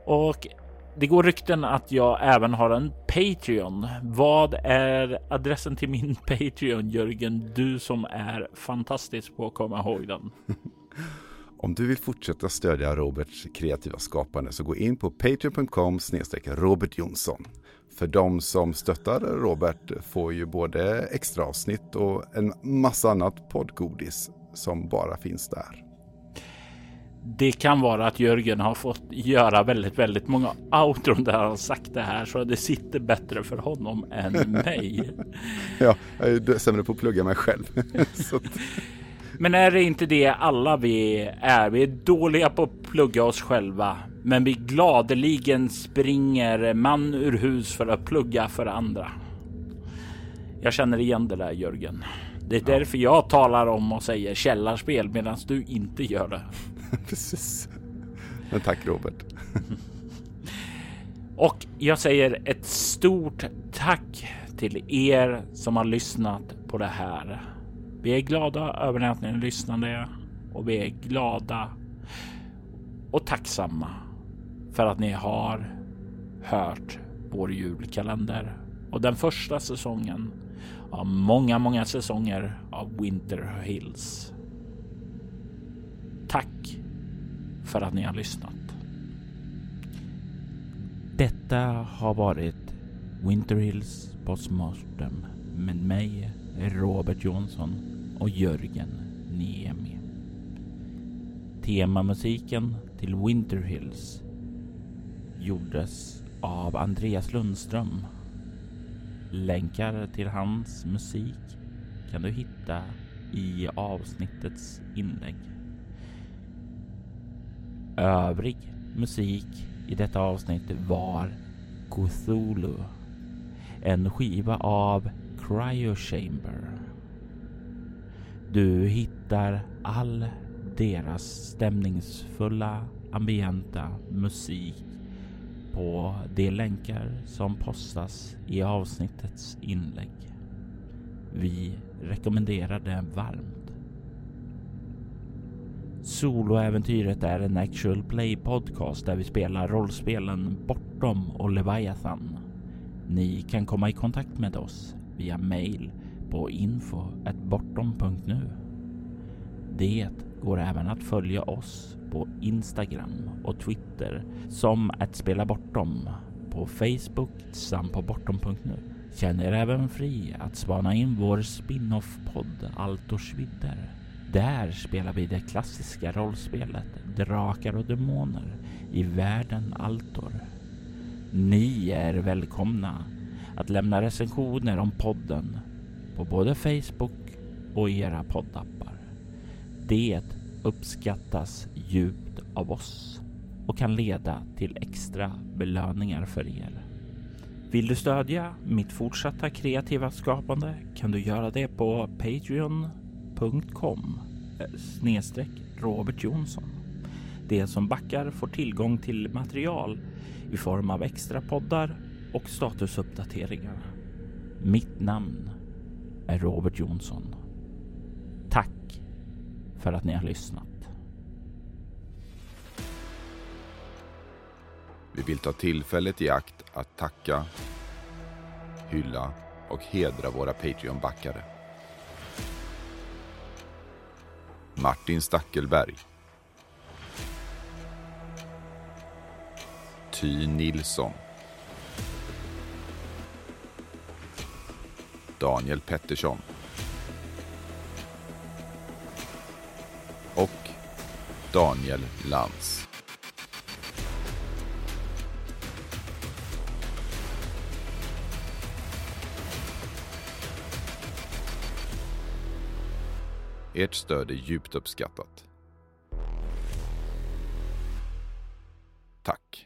Och det går rykten att jag även har en Patreon. Vad är adressen till min *laughs* Patreon, Jörgen? Du som är fantastisk på att komma ihåg den. *laughs* Om du vill fortsätta stödja Roberts kreativa skapande så gå in på patreon.com Robert Jonsson. För de som stöttar Robert får ju både extra avsnitt och en massa annat poddgodis som bara finns där. Det kan vara att Jörgen har fått göra väldigt, väldigt många outron där han sagt det här så det sitter bättre för honom än mig. *laughs* Ja, jag är sämre på att plugga mig själv. *laughs* Men är det inte det alla vi är? Vi är dåliga på att plugga oss själva, men vi gladeligen springer man ur hus för att plugga för andra. Jag känner igen det där Jörgen. Det är därför jag talar om och säger källarspel medan du inte gör det. *laughs* precis. Men tack Robert. *laughs* Och jag säger ett stort tack till er som har lyssnat på det här. Vi är glada över att ni lyssnade och vi är glada och tacksamma för att ni har hört vår julkalender och den första säsongen av många, många säsonger av Winter Hills. Tack för att ni har lyssnat. Detta har varit Winter Hills Postmortem med mig, Robert Jonsson och Jörgen Niemi. Temamusiken till Winter Hills gjordes av Andreas Lundström. Länkar till hans musik kan du hitta i avsnittets inlägg. Övrig musik i detta avsnitt var Cthulhu. En skiva av Cryo Chamber. Du hittar all deras stämningsfulla ambienta musik på de länkar som postas i avsnittets inlägg. Vi rekommenderar det varmt. Soloäventyret är en actual play podcast där vi spelar rollspelen Bortom och Leviathan. Ni kan komma i kontakt med oss via mail på info.bortom.nu. Det går även att följa oss på Instagram och Twitter som att spela bortom på Facebook samt på bortom.nu. Känn er även fri att spana in vår spin-off-podd Altor Schwitter där spelar vi det klassiska rollspelet Drakar och Demoner i världen Altor. Ni är välkomna att lämna recensioner om podden på både Facebook och era poddappar. Det uppskattas djupt av oss och kan leda till extra belöningar för er. Vill du stödja mitt fortsatta kreativa skapande kan du göra det på patreon.com snedstreck Robert Jonsson. De som backar får tillgång till material i form av extra poddar och statusuppdateringar. Mitt namn är Robert Jonsson. Tack för att ni har lyssnat. Vi vill ta tillfället i akt att tacka, hylla och hedra våra Patreon-backare. Martin Stackelberg. Ty Nilsson. Daniel Pettersson. Och Daniel Lantz. Ert stöd är djupt uppskattat. Tack!